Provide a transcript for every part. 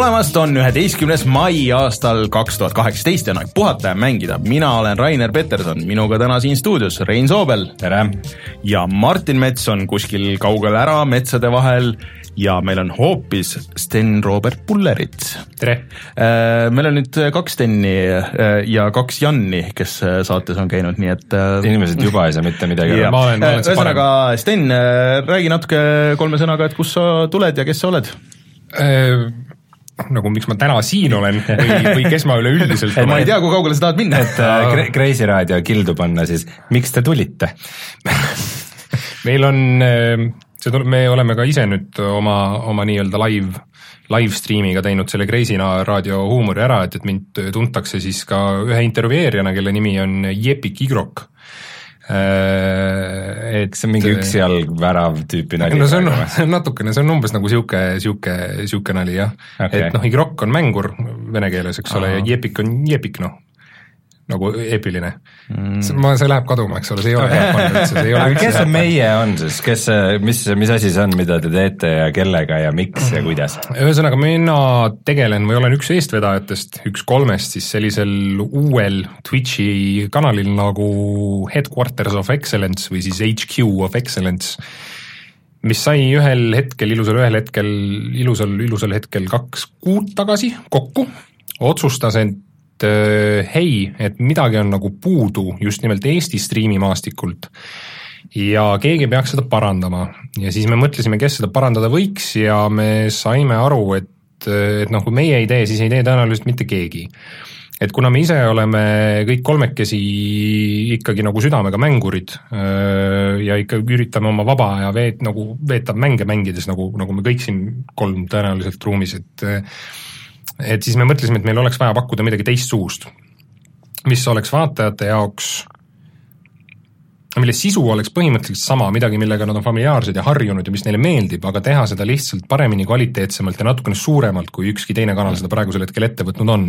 tulemast, on üheteistkümnes mai aastal kaks tuhat kaheksateist ja on aeg puhata ja mängida. mina olen Rainer Peterson, minuga täna siin stuudios Rein Soobel. tere! ja Martin Mets on kuskil kaugel ära metsade vahel ja meil on hoopis Sten-Robert Pullerit. tere! meil on nüüd kaks Steni ja kaks Janni, kes saates on käinud, nii et inimesed juba ei saa mitte midagi aru. ühesõnaga, Sten, räägi natuke kolme sõnaga, et kust sa tuled ja kes sa oled? Nagu miks ma täna siin olen või, või kes ma üleüldiselt olen. ma ei tea, kui kaugele sa tahad minna. et äh, Kreisi raadio kildu panna siis, miks te tulite meil on see tuleb, me oleme ka ise nüüd oma, oma nii-öelda live, live stream'iga teinud selle Kreisina raadio huumori ära, et, et mind tuntakse siis ka ühe intervjueerijana, kelle nimi on Jepik Igrok äh, et see on mingi üks jalg värav tüüpi nali? no see on, see on natukene, see on umbes nagu sihuke, sihuke, sihuke nali jah. Okay.. et noh, Igrok on mängur vene keeles, eks ole, ja Jepik on Jepik, noh nagu eepiline mm.. ma, see läheb kaduma, eks ole, see ei ole hea pannud üldse, see ei ole aga kes see meie on siis, kes, mis, mis asi see on, mida te teete ja kellega ja miks ja kuidas? ühesõnaga, mina tegelen või olen üks eestvedajatest, üks kolmest siis sellisel uuel Twitch'i kanalil nagu Headquarters of Excellence või siis HQ of Excellence mis sai ühel hetkel, ilusal ühel hetkel, ilusal, ilusal hetkel kaks kuud tagasi kokku, otsustas, et et äh, hei, et midagi on nagu puudu just nimelt Eesti striimimaastikult ja keegi peaks seda parandama ja siis me mõtlesime, kes seda parandada võiks ja me saime aru, et, et noh, kui meie ei tee, siis ei tee tõenäoliselt mitte keegi. et kuna me ise oleme kõik kolmekesi ikkagi nagu südamega mängurid äh, ja ikka üritame oma vaba aja veet-, nagu veeta mänge mängides, nagu, nagu me kõik siin kolm tõenäoliselt ruumis, et et siis me mõtlesime, et meil oleks vaja pakkuda midagi teistsugust, mis oleks vaatajate jaoks mille sisu oleks põhimõtteliselt sama, midagi, millega nad on familiaarsed ja harjunud ja mis neile meeldib, aga teha seda lihtsalt paremini, kvaliteetsemalt ja natukene suuremalt, kui ükski teine kanal seda praegusel hetkel ette võtnud on.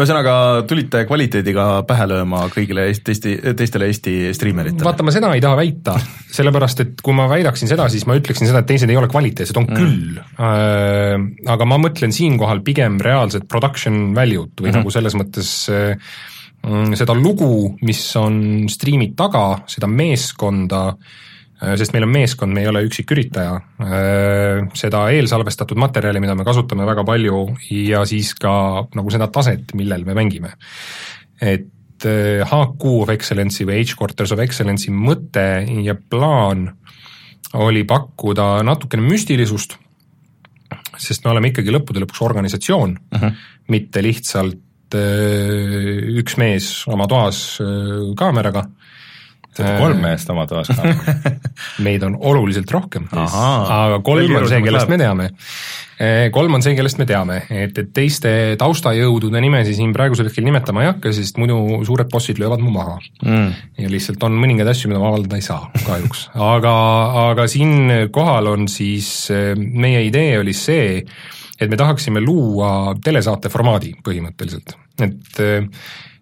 ühesõnaga, tulite kvaliteediga pähe lööma kõigile Eesti, teistele Eesti striimeritele? vaata, ma seda ei taha väita, sellepärast et kui ma väidaksin seda, siis ma ütleksin seda, et teised ei ole kvaliteetsed, on mm. küll äh,. aga ma mõtlen siinkohal pigem reaalset production value't või mm -hmm. nagu selles mõttes äh, seda lugu, mis on striimi taga, seda meeskonda, äh, sest meil on meeskond, me ei ole üksiküritaja, äh, seda eelsalvestatud materjali, mida me kasutame väga palju ja siis ka nagu seda taset, millel me mängime. et HQ äh, of Excellence'i või H-Quarters of Excellence'i mõte ja plaan oli pakkuda natukene müstilisust, sest me oleme ikkagi lõppude lõpuks organisatsioon uh, mhm. -huh. mitte lihtsalt üks mees oma toas äh, kaameraga. kolm meest oma toas kaameraga. Meid on oluliselt rohkem, aga kolm on see, kellest me teame. Äh, kolm on see, kellest me teame, et, et teiste taustajõudude nimesi siin praegusel hetkel nimetama ei hakka, sest muidu suured bossid löövad mu maha. Mm.. ja lihtsalt on mõningaid asju, mida ma avaldada ei saa kahjuks, aga, aga siin kohal on siis, meie idee oli see, et me tahaksime luua telesaate formaadi põhimõtteliselt, et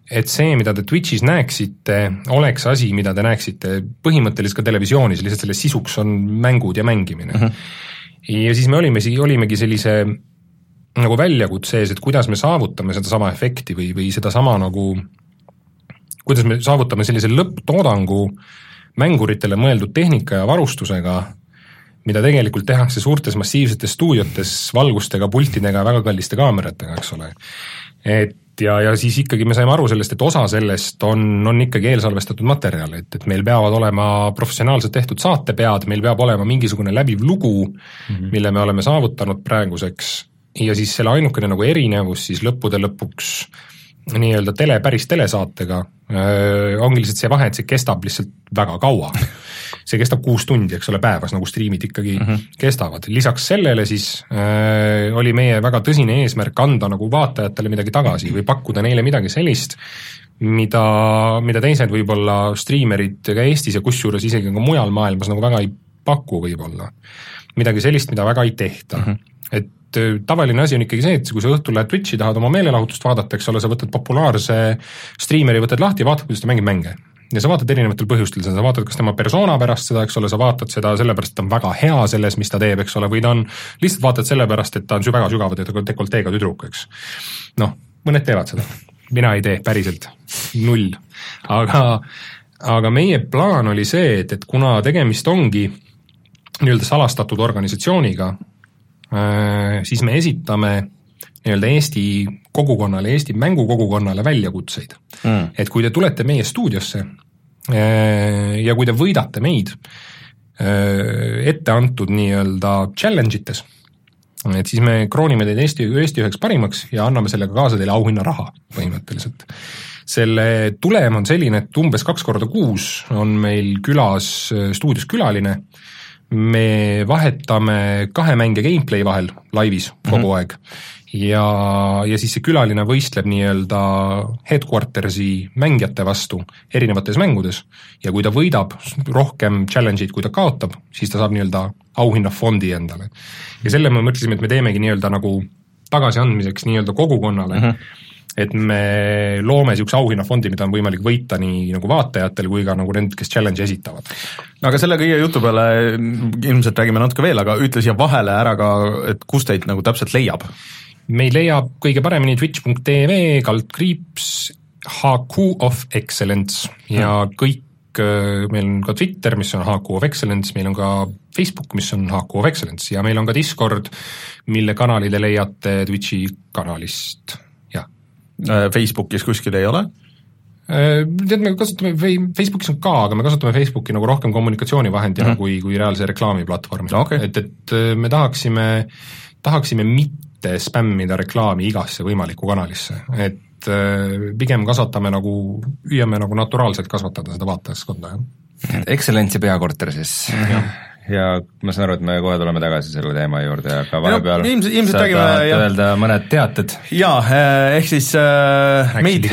et see, mida te Twitch'is näeksite, oleks asi, mida te näeksite põhimõtteliselt ka televisioonis, lihtsalt selle sisuks on mängud ja mängimine. Mhm. -huh. ja siis me olime, olimegi sellise nagu väljakutse ees, et kuidas me saavutame sedasama efekti või, või sedasama nagu, kuidas me saavutame sellise lõpptoodangu mänguritele mõeldud tehnika ja varustusega mida tegelikult tehakse suurtes massiivsetes stuudiotes valgustega, pultidega, väga kalliste kaameratega, eks ole. et ja, ja siis ikkagi me saime aru sellest, et osa sellest on, on ikkagi eelsalvestatud materjal, et, et meil peavad olema professionaalselt tehtud saatepead, meil peab olema mingisugune läbiv lugu mm, -hmm. mille me oleme saavutanud praeguseks ja siis selle ainukene nagu erinevus siis lõppude lõpuks nii-öelda tele, päris telesaatega äh, ongi lihtsalt see vahe, et see kestab lihtsalt väga kaua see kestab kuus tundi, eks ole, päevas, nagu striimid ikkagi mm -hmm. kestavad, lisaks sellele siis äh, oli meie väga tõsine eesmärk anda nagu vaatajatele midagi tagasi või pakkuda neile midagi sellist, mida, mida teised võib-olla striimerid ka Eestis ja kusjuures isegi ka mujal maailmas nagu väga ei paku võib-olla. midagi sellist, mida väga ei tehta mm, -hmm. et äh, tavaline asi on ikkagi see, et kui sa õhtul lähed Twitch'i, tahad oma meelelahutust vaadata, eks ole, sa võtad populaarse striimeri, võtad lahti, vaatad, kuidas ta mängib mänge ja sa vaatad erinevatel põhjustel seda, sa vaatad kas tema persona pärast seda, eks ole, sa vaatad seda sellepärast, et ta on väga hea selles, mis ta teeb, eks ole, või ta on, lihtsalt vaatad sellepärast, et ta on väga sügava dekolteega tüdruk, eks. noh, mõned teevad seda, mina ei tee päriselt, null, aga aga meie plaan oli see, et, et kuna tegemist ongi nii-öelda salastatud organisatsiooniga, äh, siis me esitame nii-öelda Eesti kogukonnale, Eesti mängukogukonnale väljakutseid mm.. et kui te tulete meie stuudiosse eh, ja kui te võidate meid eh, ette antud nii-öelda challenge ites, et siis me kroonime teid Eesti, Eesti üheks parimaks ja anname sellega kaasa teile auhinnaraha põhimõtteliselt. selle tulem on selline, et umbes kaks korda kuus on meil külas, stuudios külaline, me vahetame kahe mänge gameplay vahel laivis kogu mm -hmm. aeg ja, ja siis see külaline võistleb nii-öelda headquarters'i mängijate vastu erinevates mängudes ja kui ta võidab rohkem challenge'id, kui ta kaotab, siis ta saab nii-öelda auhinnafondi endale. ja selle me mõtlesime, et me teemegi nii-öelda nagu tagasiandmiseks nii-öelda kogukonnale mm, -hmm et me loome niisuguse auhinnafondi, mida on võimalik võita nii nagu vaatajatel kui ka nagu need, kes challenge'i esitavad. no aga selle kõige jutu peale ilmselt räägime natuke veel, aga ütle siia vahele ära ka, et kus teid nagu täpselt leiab meid leiab kõige paremini twitch.tv kaldkriips HQ of Excellence ja hmm. kõik, äh, meil on ka Twitter, mis on HQ of Excellence, meil on ka Facebook, mis on HQ of Excellence ja meil on ka Discord, mille kanali te leiate Twitchi kanalist, jah. Äh, Facebookis kuskil ei ole? Äh, tead, me kasutame, Facebookis on ka, aga me kasutame Facebooki nagu rohkem kommunikatsioonivahendina mm -hmm. kui, kui reaalse reklaamiplatvormina okay., et, et me tahaksime, tahaksime mitte mitte spämmida reklaami igasse võimalikku kanalisse, et äh, pigem kasvatame nagu, püüame nagu naturaalselt kasvatada seda vaatajaskonda, jah. Excellence'i peakorter siis. Ja ma saan aru, et me kohe tuleme tagasi selle teema juurde, aga vahepeal no, ilmselt, ilmselt räägime jah. öelda mõned teated. jaa, äh, ehk siis äh, meid,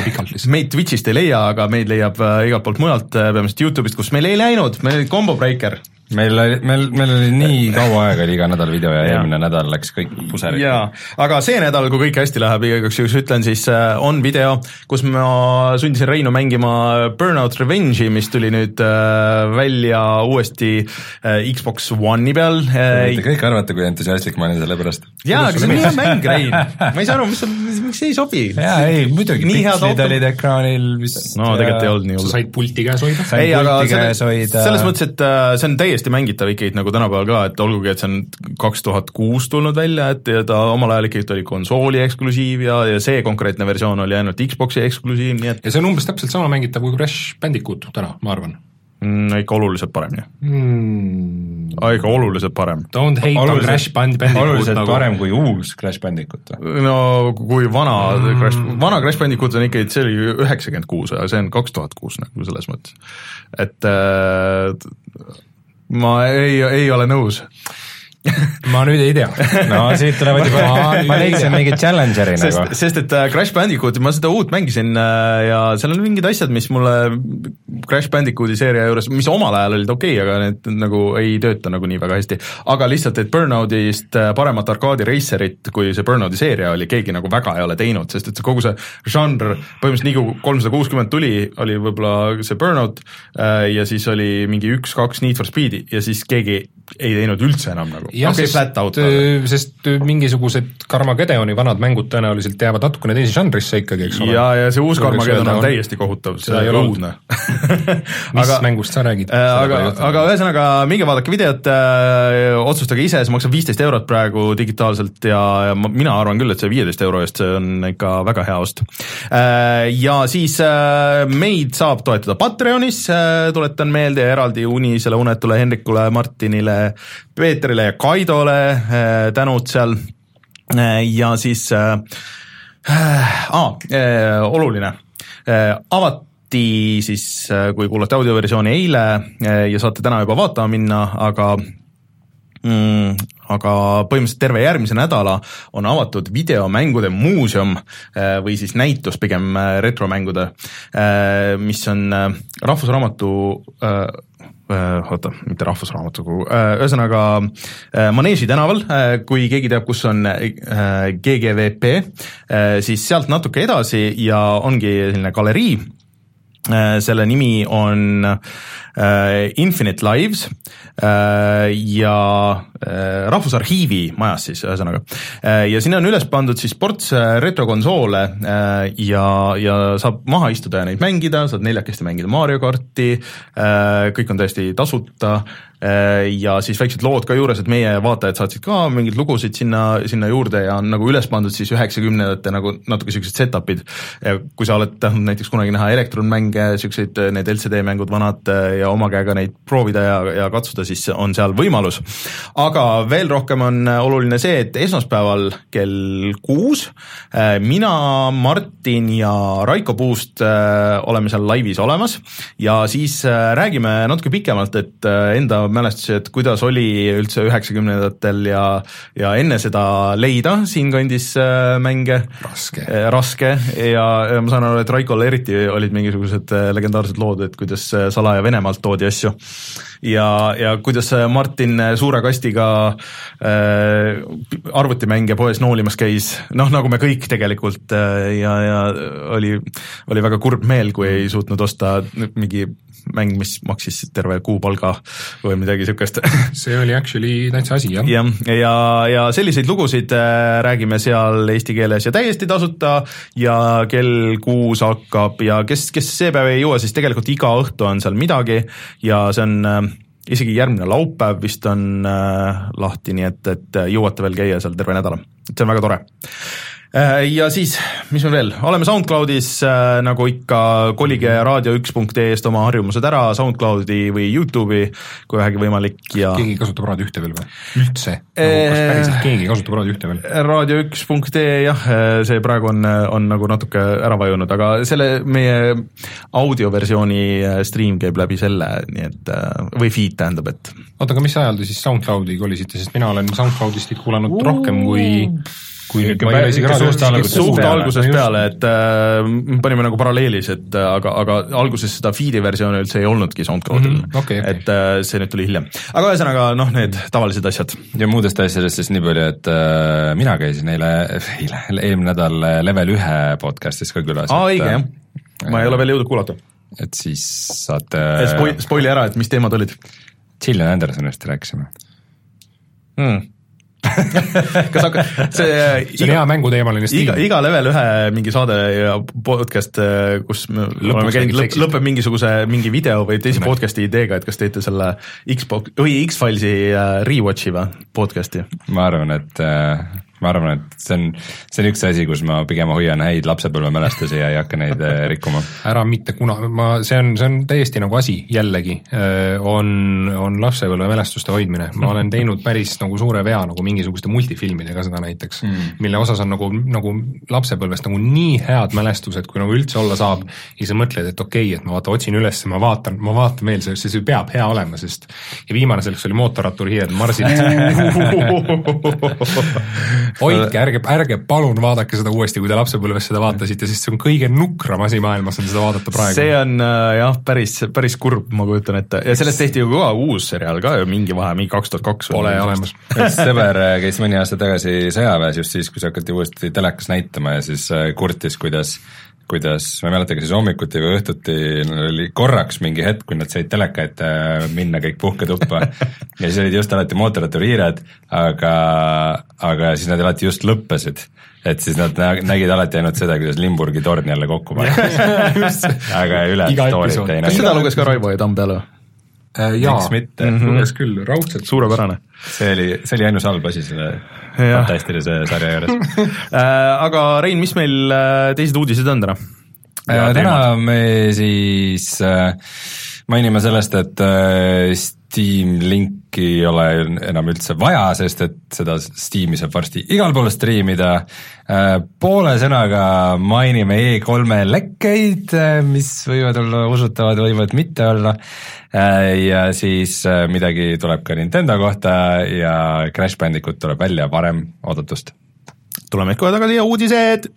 meid Twitch'ist ei leia, aga meid leiab äh, igalt poolt mujalt, peamiselt Youtube'ist, kus meil ei läinud, meil oli Combo Breaker meil oli, meil, meil oli nii kaua aega, oli iga nädal video ja, eelmine nädal läks kõik puseri. jaa, aga see nädal, kui kõik hästi läheb, igaks juhuks ütlen, siis äh, on video, kus ma sundisin Reinu mängima Burnout Revenge'i, mis tuli nüüd äh, välja uuesti äh, Xbox One'i peal. Te kõik arvate, kui entusiastlik ma olin selle pärast. jaa, aga see on hea mäng, Rein. ma ei saa aru, mis, miks see ei sobi? jaa, ei muidugi, pikslid olid ekraanil vist. no tegelikult ei olnud nii hull. sa said pulti käes hoida? ei, aga selles, selles mõttes, et see on täiesti täiesti mängitav ikkagi nagu tänapäeval ka, et olgugi, et see on kaks tuhat kuus tulnud välja, et ja ta omal ajal ikkagi oli konsooli eksklusiiv ja, ja see konkreetne versioon oli ainult Xbox'i eksklusiiv, nii et ja see on umbes täpselt sama mängitav kui Crash Bandicoot täna, ma arvan mm,. ikka oluliselt parem ju mm.. ikka oluliselt parem. Don't hate on Crash Bandicoot oluliselt nagu... parem kui uus Crash Bandicoot või? no kui vana mm. Crash, vana Crash Bandicoot on ikkagi, see oli üheksakümmend kuus, aga see on kaks tuhat kuus nagu selles mõttes. et äh, ma ei, ei ole nõus ma nüüd ei tea. no siit tulevad juba, ma leidsin mingi challenger'i sest, nagu. sest et äh, Crash Bandicooti, ma seda uut mängisin äh, ja seal on mingid asjad, mis mulle Crash Bandicooti seeria juures, mis omal ajal olid okei okay,, aga need nagu ei tööta nagu nii väga hästi. aga lihtsalt, et Burnoutist äh, paremat arkaadi racerit, kui see Burnouti seeria oli, keegi nagu väga ei ole teinud, sest et kogu see žanr, põhimõtteliselt nii kui kolmsada kuuskümmend tuli, oli võib-olla see Burnout ja siis oli mingi üks-kaks Need for Speed'i ja siis keegi ei teinud üldse enam nagu jah okay,, sest, äh, sest mingisugused Karmageddoni vanad mängud tõenäoliselt jäävad natukene teise žanrisse ikkagi, eks ole. ja, ja see uus Karmageddon on täiesti kohutav, see on õudne mis aga, mängust sa räägid? Äh, aga, aga ühesõnaga, minge vaadake videot äh,, otsustage ise, see maksab viisteist eurot praegu digitaalselt ja, ja ma, mina arvan küll, et see viieteist euro eest, see on ikka väga hea ost äh,. Ja siis äh, meid saab toetada Patreonis äh,, tuletan meelde, eraldi unisele, unetule Hendrikule, Martinile, Peetrile ja Kaidole äh, tänud seal. Äh, ja siis äh, ah, äh, oluline. Äh,, avati siis, kui kuulate audioversiooni eile ja saate täna juba vaatama minna, aga mm, aga põhimõtteliselt terve järgmise nädala on avatud videomängude muuseum või siis näitus pigem retromängude, mis on Rahvusraamatu oota, mitte Rahvusraamatukogu, äh, ühesõnaga äh, Maneesi tänaval, kui keegi teab, kus on GGVP, siis sealt natuke edasi ja ongi selline galerii, selle nimi on Infinite Lives ja Rahvusarhiivi majas siis ühesõnaga. ja sinna on üles pandud siis ports retrokonsoole ja, ja saab maha istuda ja neid mängida, saad neljakesti mängida Mario karti, kõik on täiesti tasuta Äh, ja siis väiksed lood ka juures, et meie vaatajad saatsid ka mingeid lugusid sinna, sinna juurde ja on nagu üles pandud siis üheksakümnendate nagu natuke niisugused set-up'id. kui sa oled tahtnud näiteks kunagi näha elektronmänge, niisuguseid need LCD mängud vanad äh, ja oma käega neid proovida ja, ja katsuda, siis on seal võimalus. aga veel rohkem on oluline see, et esmaspäeval kell kuus äh, mina, Martin ja Raiko Puust oleme seal laivis olemas ja siis räägime natuke pikemalt, et enda mälestusi, et kuidas oli üldse üheksakümnendatel ja, ja enne seda leida siinkandis äh, mänge. raske. Äh, raske ja, ja ma saan aru, et Raikol eriti olid mingisugused äh, legendaarsed lood, et kuidas salaja Venemaalt toodi asju. ja, ja kuidas Martin suure kastiga äh, arvutimänge poes noolimas käis, noh, nagu me kõik tegelikult ja, ja oli, oli väga kurb meel, kui ei suutnud osta mingi mäng, mis maksis terve kuupalga või midagi niisugust. see oli actually täitsa asi, jah. jah, ja, ja, ja selliseid lugusid äh, räägime seal eesti keeles ja täiesti tasuta ja kell kuus hakkab ja kes, kes see päev ei jõua, siis tegelikult iga õhtu on seal midagi ja see on äh, isegi järgmine laupäev vist on äh, lahti, nii et, et jõuate veel käia seal terve nädala, et see on väga tore ja siis, mis me veel, oleme SoundCloudis äh, nagu ikka, kolige raadio1.ee-st oma harjumused ära SoundCloudi või Youtube'i, kui vähegi võimalik ja keegi kasutab Raadio ühte veel või? üldse? Kas äh, päriselt keegi kasutab Raadio ühte veel? raadio1.ee jah, see praegu on, on nagu natuke ära vajunud, aga selle meie audioversiooni stream käib läbi selle, nii et või feed tähendab, et. Oota, aga mis ajal te siis SoundCloudi kolisite, sest mina olen SoundCloudist teid kuulanud rohkem kui kui nüüd ma ei ole isegi suht algusest, suht algusest peale, et äh, panime nagu paralleelis, et äh, aga, aga alguses seda feed'i versiooni üldse ei olnudki SoundCloudil mm, -hmm, okay, okay. et äh, see nüüd tuli hiljem. aga ühesõnaga noh, need tavalised asjad. ja muudest asjadest siis nii palju, et äh, mina käisin eile, eile, eelmine nädal Level ühe podcast'is ka külas. aa, õige jah, ma ei ole veel jõudnud kuulata. et siis saate Spoi-, spoili ära, et mis teemad olid? Gillian Andersonist rääkisime hmm kas hakkad, see see on hea mänguteemaline stiil. iga, iga level ühe mingi saade ja podcast, kus me Lõpuks oleme käinud, lõpp, lõpeb mingisuguse mingi video või teise podcast'i ideega, et kas teete selle Xbox või X-Filesi äh, rewatch'i või podcast'i? ma arvan, et äh, ma arvan, et see on, see on üks asi, kus ma pigem hoian häid lapsepõlvemälestusi ja ei hakka neid äh, rikkuma. ära mitte kuna, ma, see on, see on täiesti nagu asi, jällegi, äh, on, on lapsepõlvemälestuste hoidmine. ma olen teinud päris nagu suure vea nagu mingisuguste multifilmidega seda näiteks mm., mille osas on nagu, nagu lapsepõlvest nagu nii head mälestused, kui nagu üldse olla saab, ja sa mõtled, et okei okay,, et ma vaata, otsin üles, ma vaatan, ma vaatan veel, see, see peab hea olema, sest ja viimane selleks oli mootorratturihiired Marsil hoidke, ärge, ärge palun vaadake seda uuesti, kui te lapsepõlves seda vaatasite, sest see on kõige nukram asi maailmas, on seda vaadata praegu. see on äh, jah, päris, päris kurb, ma kujutan ette, ja sellest tehti ju ka uus seriaal ka ju mingi vahe, mingi kaks tuhat kaks. Pole olemas. sõber äh, käis mõni aasta tagasi sõjaväes just siis, kui see hakati uuesti telekas näitama ja siis äh, kurtis, kuidas kuidas, ma ei mäleta, kas siis hommikuti või õhtuti oli korraks mingi hetk, kui nad said teleka ette minna kõik puhketuppa ja siis olid just alati mootorratturihiired, aga, aga siis nad alati just lõppesid. et siis nad nägid alati ainult seda, kuidas Limburgi torn jälle kokku pandi aga üle stoorit ei näinud. kas seda luges ka Raivo ja Tamm peale või? Äh, jaa, mhm. luges küll, raudselt. suurepärane. see oli, see oli ainus halb asi selle fantastilise sarja juures äh, aga Rein, mis meil äh, teised uudised on täna? täna me siis mainime sellest, et Steam Linki ei ole enam üldse vaja, sest et seda Steam'i saab varsti igal pool striimida. poole sõnaga mainime E3-e lekkeid, mis võivad olla usutavad, võivad mitte olla Äh, ja siis äh, midagi tuleb ka Nintendo kohta ja Crash Bandicoot tuleb välja varem oodatust. tuleme kohe tagasi ja uudised.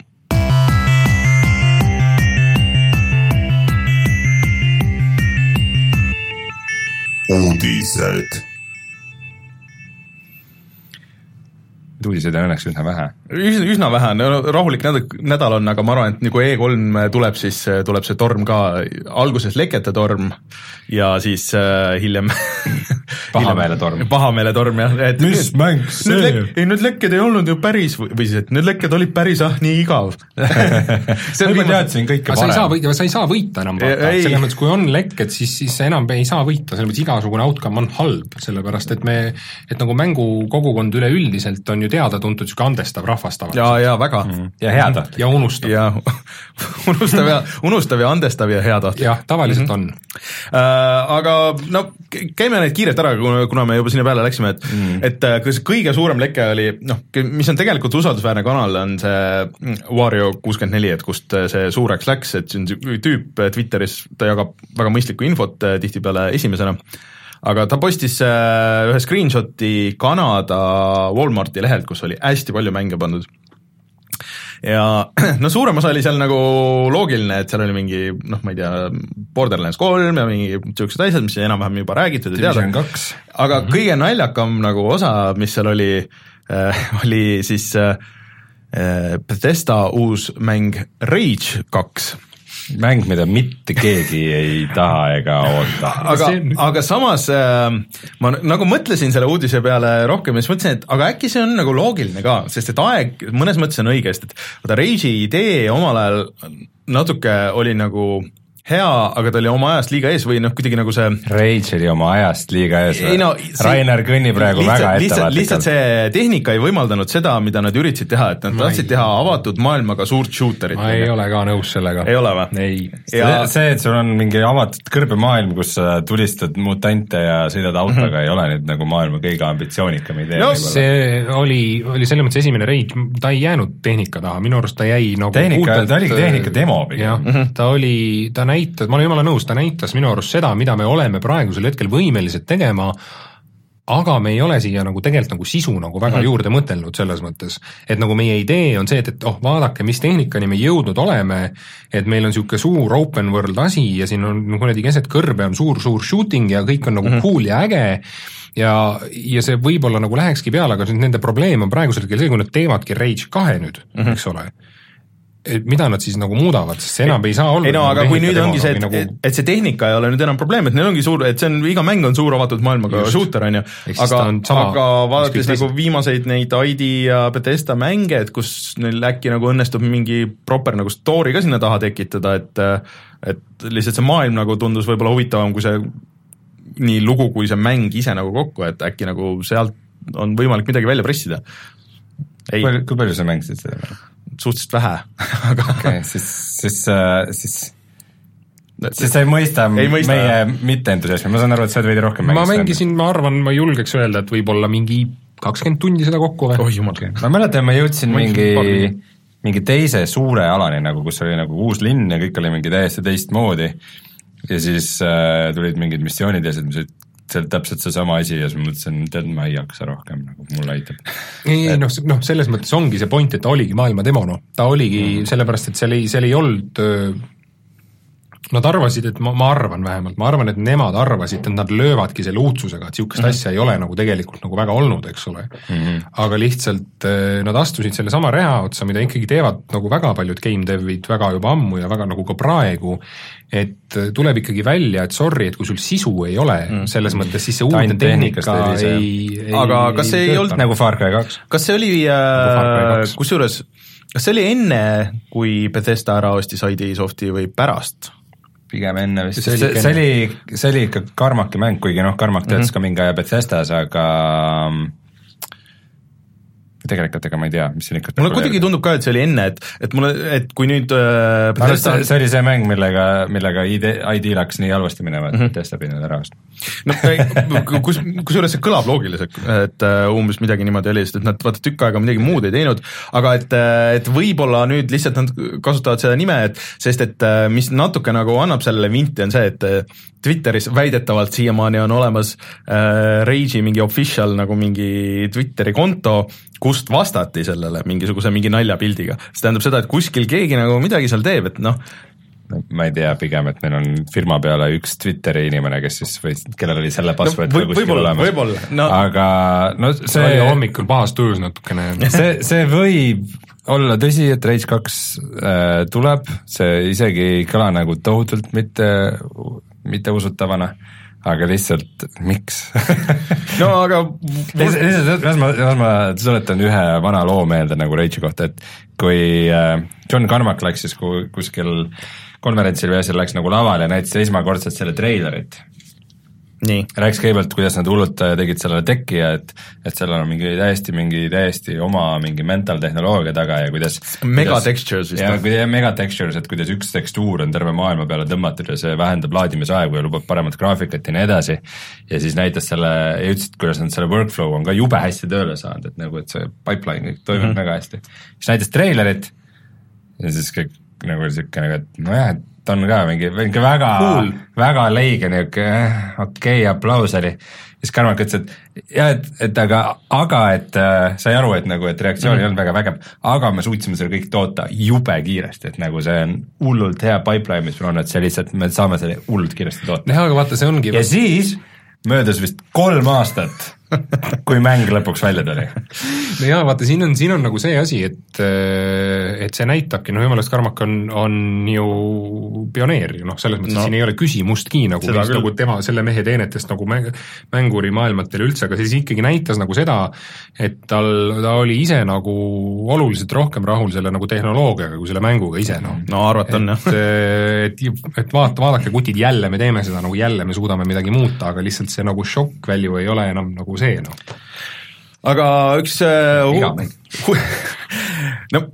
uudised. Uudiseid on õnneks üsna vähe, üsna, üsna vähe, rahulik nädal, nädal on, aga ma arvan, et nagu E3 tuleb, siis tuleb see torm ka, alguses lekete torm ja siis äh, hiljem pahameeletorm. pahameeletorm jah, et mis nüüd, mäng see? ei, need lekked ei olnud ju päris või siis, et need lekked olid päris ah, nii igav. See on ma teadsin kõike varem. sa ei saa võita, sa ei saa võita enam, selles mõttes, kui on lekked, siis, siis enam ei saa võita, selles mõttes igasugune outcome on halb, sellepärast et me, et nagu mängukogukond üleüldiselt on ju teada-tuntud niisugune andestav rahvas rahvast tavaliselt. ja, ja väga mm.. ja heatahtlik. ja unustav. ja unustav ja, unustav ja andestav ja heatahtlik. jah, tavaliselt mm -hmm. on äh,. Aga no käime neid kiirelt ära, kuna me juba sinna peale läksime, et mm., et äh, kas kõige suurem leke oli noh, mis on tegelikult usaldusväärne kanal, on see mm, Wario kuuskümmend neli, et kust see suureks läks, et see on tüüp Twitteris, ta jagab väga mõistlikku infot äh, tihtipeale esimesena aga ta postis äh, ühe screenshot'i Kanada Walmarti lehelt, kus oli hästi palju mänge pandud. Ja no suurem osa oli seal nagu loogiline, et seal oli mingi noh, ma ei tea, Borderlands kolm ja mingi niisugused asjad, mis enam-vähem juba räägitud ja teada, aga mm -hmm. kõige naljakam nagu osa, mis seal oli äh,, oli siis äh, Bethesda uus mäng Rage kaks mäng, mida mitte keegi ei taha ega oota. aga, aga samas äh, ma nagu mõtlesin selle uudise peale rohkem ja siis mõtlesin, et aga äkki see on nagu loogiline ka, sest et aeg mõnes mõttes on õige, sest et vaata Rage'i idee omal ajal natuke oli nagu hea, aga ta oli oma ajast liiga ees või noh, kuidagi nagu see Rage oli oma ajast liiga ees või no,? Rainer kõnnib praegu lihtsalt, väga ettevaatlikult. lihtsalt see tehnika ei võimaldanud seda, mida nad üritasid teha, et nad ma tahtsid ei... teha avatud maailmaga suurt shooterit. ma ei ole ka nõus sellega. ei ole või? ei ja.... see, et sul on mingi avatud kõrbemaailm, kus sa tulistad mutante ja sõidad autoga mm, -hmm. ei ole nüüd nagu maailma kõige ambitsioonikam idee no,. see oli, oli selles mõttes esimene Rage, ta ei jäänud tehnika taha, minu arust ta jäi nagu tehnika puhtalt..., ta oligi tehnika demo pigem. -hmm. ta oli, ta näitas, ma olen jumala nõus, ta näitas minu arust seda, mida me oleme praegusel hetkel võimelised tegema, aga me ei ole siia nagu tegelikult nagu sisu nagu väga mm juurde mõtelnud selles mõttes, et nagu meie idee on see, et, et oh, vaadake, mis tehnikani me jõudnud oleme, et meil on niisugune suur open world asi ja siin on nagu kuradi keset kõrbe on suur-suur shooting ja kõik on nagu mm -hmm. cool ja äge ja, ja see võib-olla nagu lähekski peale, aga nende probleem on praegusel hetkel see, kui nad teevadki Rage kahe nüüd mm, -hmm. eks ole mida nad siis nagu muudavad, sest see enam ei saa olla ei no aga kui nüüd ongi see, et nagu..., et see tehnika ei ole nüüd enam probleem, et neil ongi suur, et see on, iga mäng on suur avatud maailmaga Just. shooter, on ju, aga, aga vaadates nagu viimaseid neid ID ja Bethesda mänge, et kus neil äkki nagu õnnestub mingi proper nagu story ka sinna taha tekitada, et et lihtsalt see maailm nagu tundus võib-olla huvitavam kui see nii lugu kui see mäng ise nagu kokku, et äkki nagu sealt on võimalik midagi välja pressida. kui palju, kui palju sa mängisid seda? Suhteliselt vähe aga okei okay,, siis, siis, äh, siis siis sa ei mõista, ei mõista meie mitteentusiasmi, ma saan aru, et sa oled veidi rohkem ma mängisin, ma arvan, ma julgeks öelda, et võib-olla mingi kakskümmend tundi seda kokku või? oh jumal. ma mäletan, ma jõudsin ma mingi, mingi teise suure alani nagu, kus oli nagu uus linn ja kõik oli mingi täiesti teistmoodi. ja siis äh, tulid mingid missioonid ja siis see oli täpselt seesama asi ja siis ma mõtlesin, tead, ma ei jaksa rohkem, nagu mulle aitab. ei, ei noh, noh, selles mõttes ongi see point, et ta oligi maailma demo, noh, ta oligi mm. sellepärast, et seal ei, seal ei olnud Nad arvasid, et ma, ma arvan vähemalt, ma arvan, et nemad arvasid, et nad löövadki selle uudsusega, et niisugust mm -hmm. asja ei ole nagu tegelikult nagu väga olnud, eks ole mm. -hmm. aga lihtsalt nad astusid sellesama reha otsa, mida ikkagi teevad nagu väga paljud game dev'id väga juba ammu ja väga nagu ka praegu, et tuleb ikkagi välja, et sorry, et kui sul sisu ei ole mm. selles mõttes, siis see uudne tehnika ei, ei aga kas see ei, ei olnud nagu Far Cry kaks? kas see oli äh, kusjuures, kas see oli enne, kui Bethesda ära ostis ID Softi või pärast? Pigem enne vist, see, see, see oli, see oli ikka Carmacki mäng, kuigi noh, Carmack töötas mm -hmm. ka mingi aja Bethesdas, aga tegelikult ega ma ei tea, mis siin ikka mulle kuidagi tundub ka, et see oli enne, et, et mulle, et kui nüüd äh, Bethesda... see, see oli see mäng, millega, millega ID, ID läks nii halvasti minema, et mm -hmm. Bethesda pidi need ära ostma. no kus, kusjuures see kõlab loogiliselt, et uh, umbes midagi niimoodi oli, sest et nad vaata tükk aega midagi muud ei teinud, aga et, äh, et võib-olla nüüd lihtsalt nad kasutavad seda nime, et sest et uh, mis natuke nagu annab sellele vinti, on see, et Twitteris väidetavalt siiamaani on olemas äh, Rage'i mingi official nagu mingi Twitteri konto, kust vastati sellele mingisuguse mingi naljapildiga. see tähendab seda, et kuskil keegi nagu midagi seal teeb, et noh, ma ei tea, pigem, et neil on firma peale üks Twitteri inimene, kes siis või kellel oli selle password no, või, kuskil olemas. No, aga no see oli hommikul pahas tujus natukene. see, see võib olla tõsi, et Rage kaks äh, tuleb, see isegi ei kõla nagu tohutult mitte, mitteusutavana aga lihtsalt miks? No aga lihtsalt, las ma, las ma tuletan ühe vana loo meelde nagu Rage'i kohta, et kui äh, John Carmack läks siis kuskil konverentsil või asjal läks nagu lavale ja näitas esmakordselt selle treilerit rääkis kõigepealt, kuidas nad hullult äh, tegid sellele tekki ja et, et sellel on mingi täiesti, mingi täiesti oma mingi mental tehnoloogia taga ja kuidas mega textures vist. ja, ja mega textures, et kuidas üks tekstuur on terve maailma peale tõmmatud ja see vähendab laadimisaegu ja lubab paremat graafikat ja nii edasi. ja siis näitas selle ja ütles, et kuidas nad selle workflow on ka jube hästi tööle saanud, et nagu, et see pipeline kõik toimib mm -hmm. väga hästi. siis näitas treilerit ja siis kõik nagu niisugune nagu, et nojah, et ta on ka mingi, mingi väga cool., väga leige niisugune eh, okei okay, aplaus oli. siis Karmak ütles, et jah, et, et aga, aga et äh, sai aru, et nagu, et reaktsioon mm ei olnud väga vägev, aga me suutsime selle kõik toota jube kiiresti, et nagu see on hullult hea pipeline, mis meil on, et see lihtsalt, me saame selle hullult kiiresti toota. jah, aga vaata, see ongi ja siis möödus vist kolm aastat kui mäng lõpuks välja tuli. no jaa, vaata siin on, siin on nagu see asi, et, äh, et see näitabki, no jumala eest, Karmak on, on ju pioneer ju noh, selles mõttes no. siin ei ole küsimustki nagu, nagu tema, selle mehe teenetest nagu mäng, mängurimaailmadel üldse, aga siis ikkagi näitas nagu seda, et tal, ta oli ise nagu oluliselt rohkem rahul selle nagu tehnoloogiaga kui selle mänguga ise noh. no arvata on jah. et, et, et vaata, vaadake kutid, jälle me teeme seda nagu jälle me suudame midagi muuta, aga lihtsalt see nagu šokk value ei ole enam nagu see noh. aga üks uh, no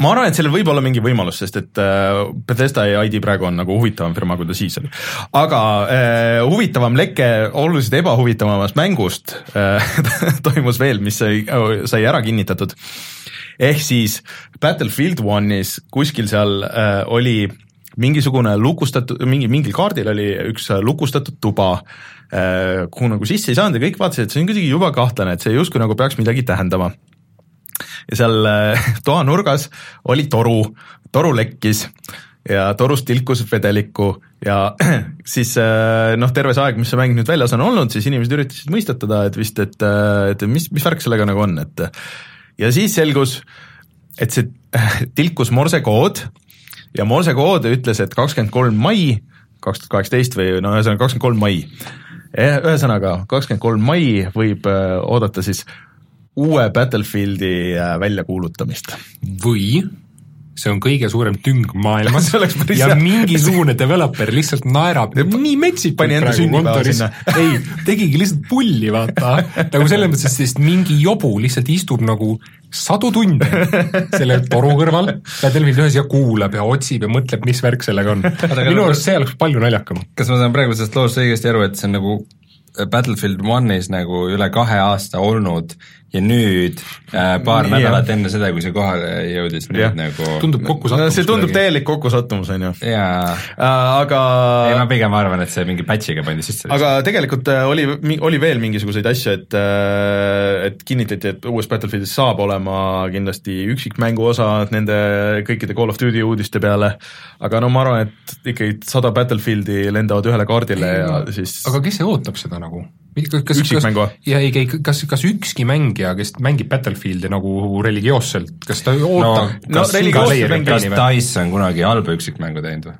ma arvan, et sellel võib olla mingi võimalus, sest et äh, Bethesda ja ID praegu on nagu huvitavam firma, kui ta siis oli. aga äh, huvitavam leke oluliselt ebahuvitavamast mängust äh, toimus veel, mis sai, sai ära kinnitatud. ehk siis Battlefield One'is kuskil seal äh, oli mingisugune lukustatud, mingi, mingil kaardil oli üks lukustatud tuba äh,, kuhu nagu sisse ei saanud ja kõik vaatasid, et see on kuidagi jube kahtlane, et see justkui nagu peaks midagi tähendama ja seal äh, toa nurgas oli toru, toru lekkis ja torust tilkus vedelikku ja siis äh, noh, terve see aeg, mis see mäng nüüd väljas on olnud, siis inimesed üritasid mõistatada, et vist, et, äh, et mis, mis värk sellega nagu on, et ja siis selgus, et see tilkus morsekood ja morsekood ütles, et kakskümmend kolm mai kaks tuhat kaheksateist või no ühesõnaga kakskümmend kolm mai. Ühesõnaga, kakskümmend kolm mai võib oodata siis uue Battlefieldi äh, väljakuulutamist. või see on kõige suurem tüng maailmas ja mingisugune developer lihtsalt naerab nii metsikult praegu kontoris, ei, tegigi lihtsalt pulli, vaata, nagu selles mõttes, sest mingi jobu lihtsalt istub nagu sadu tunde selle toru kõrval. Battlefield ühes ja kuulab ja otsib ja mõtleb, mis värk sellega on. minu arust see oleks palju naljakam. kas ma saan praegu sellest loost õigesti aru, et see on nagu Battlefield One'is nagu üle kahe aasta olnud ja nüüd äh, paar Nii, nädalat jah. enne seda, kui see kohale jõudis, nüüd ja. nagu tundub kokkusattumus. see tundub täielik kokkusattumus, on ju. jaa äh,. aga ei, ma pigem arvan, et see mingi patch'iga pandi sisse. aga tegelikult äh, oli, oli veel mingisuguseid asju, et äh, et kinnitati, et uues Battlefieldis saab olema kindlasti üksikmängu osa nende kõikide Call of Duty uudiste peale, aga no ma arvan, et ikkagi sada Battlefieldi lendavad ühele kaardile ei, ja siis aga kes see ootab seda nagu? Kas, üksikmängu? ja ei, ei, kas, kas ükski mängija, kes mängib Battlefieldi nagu religioosselt, kas ta ootab no, kas, no, kas, kas Dice on kunagi halba üksikmängu teinud või?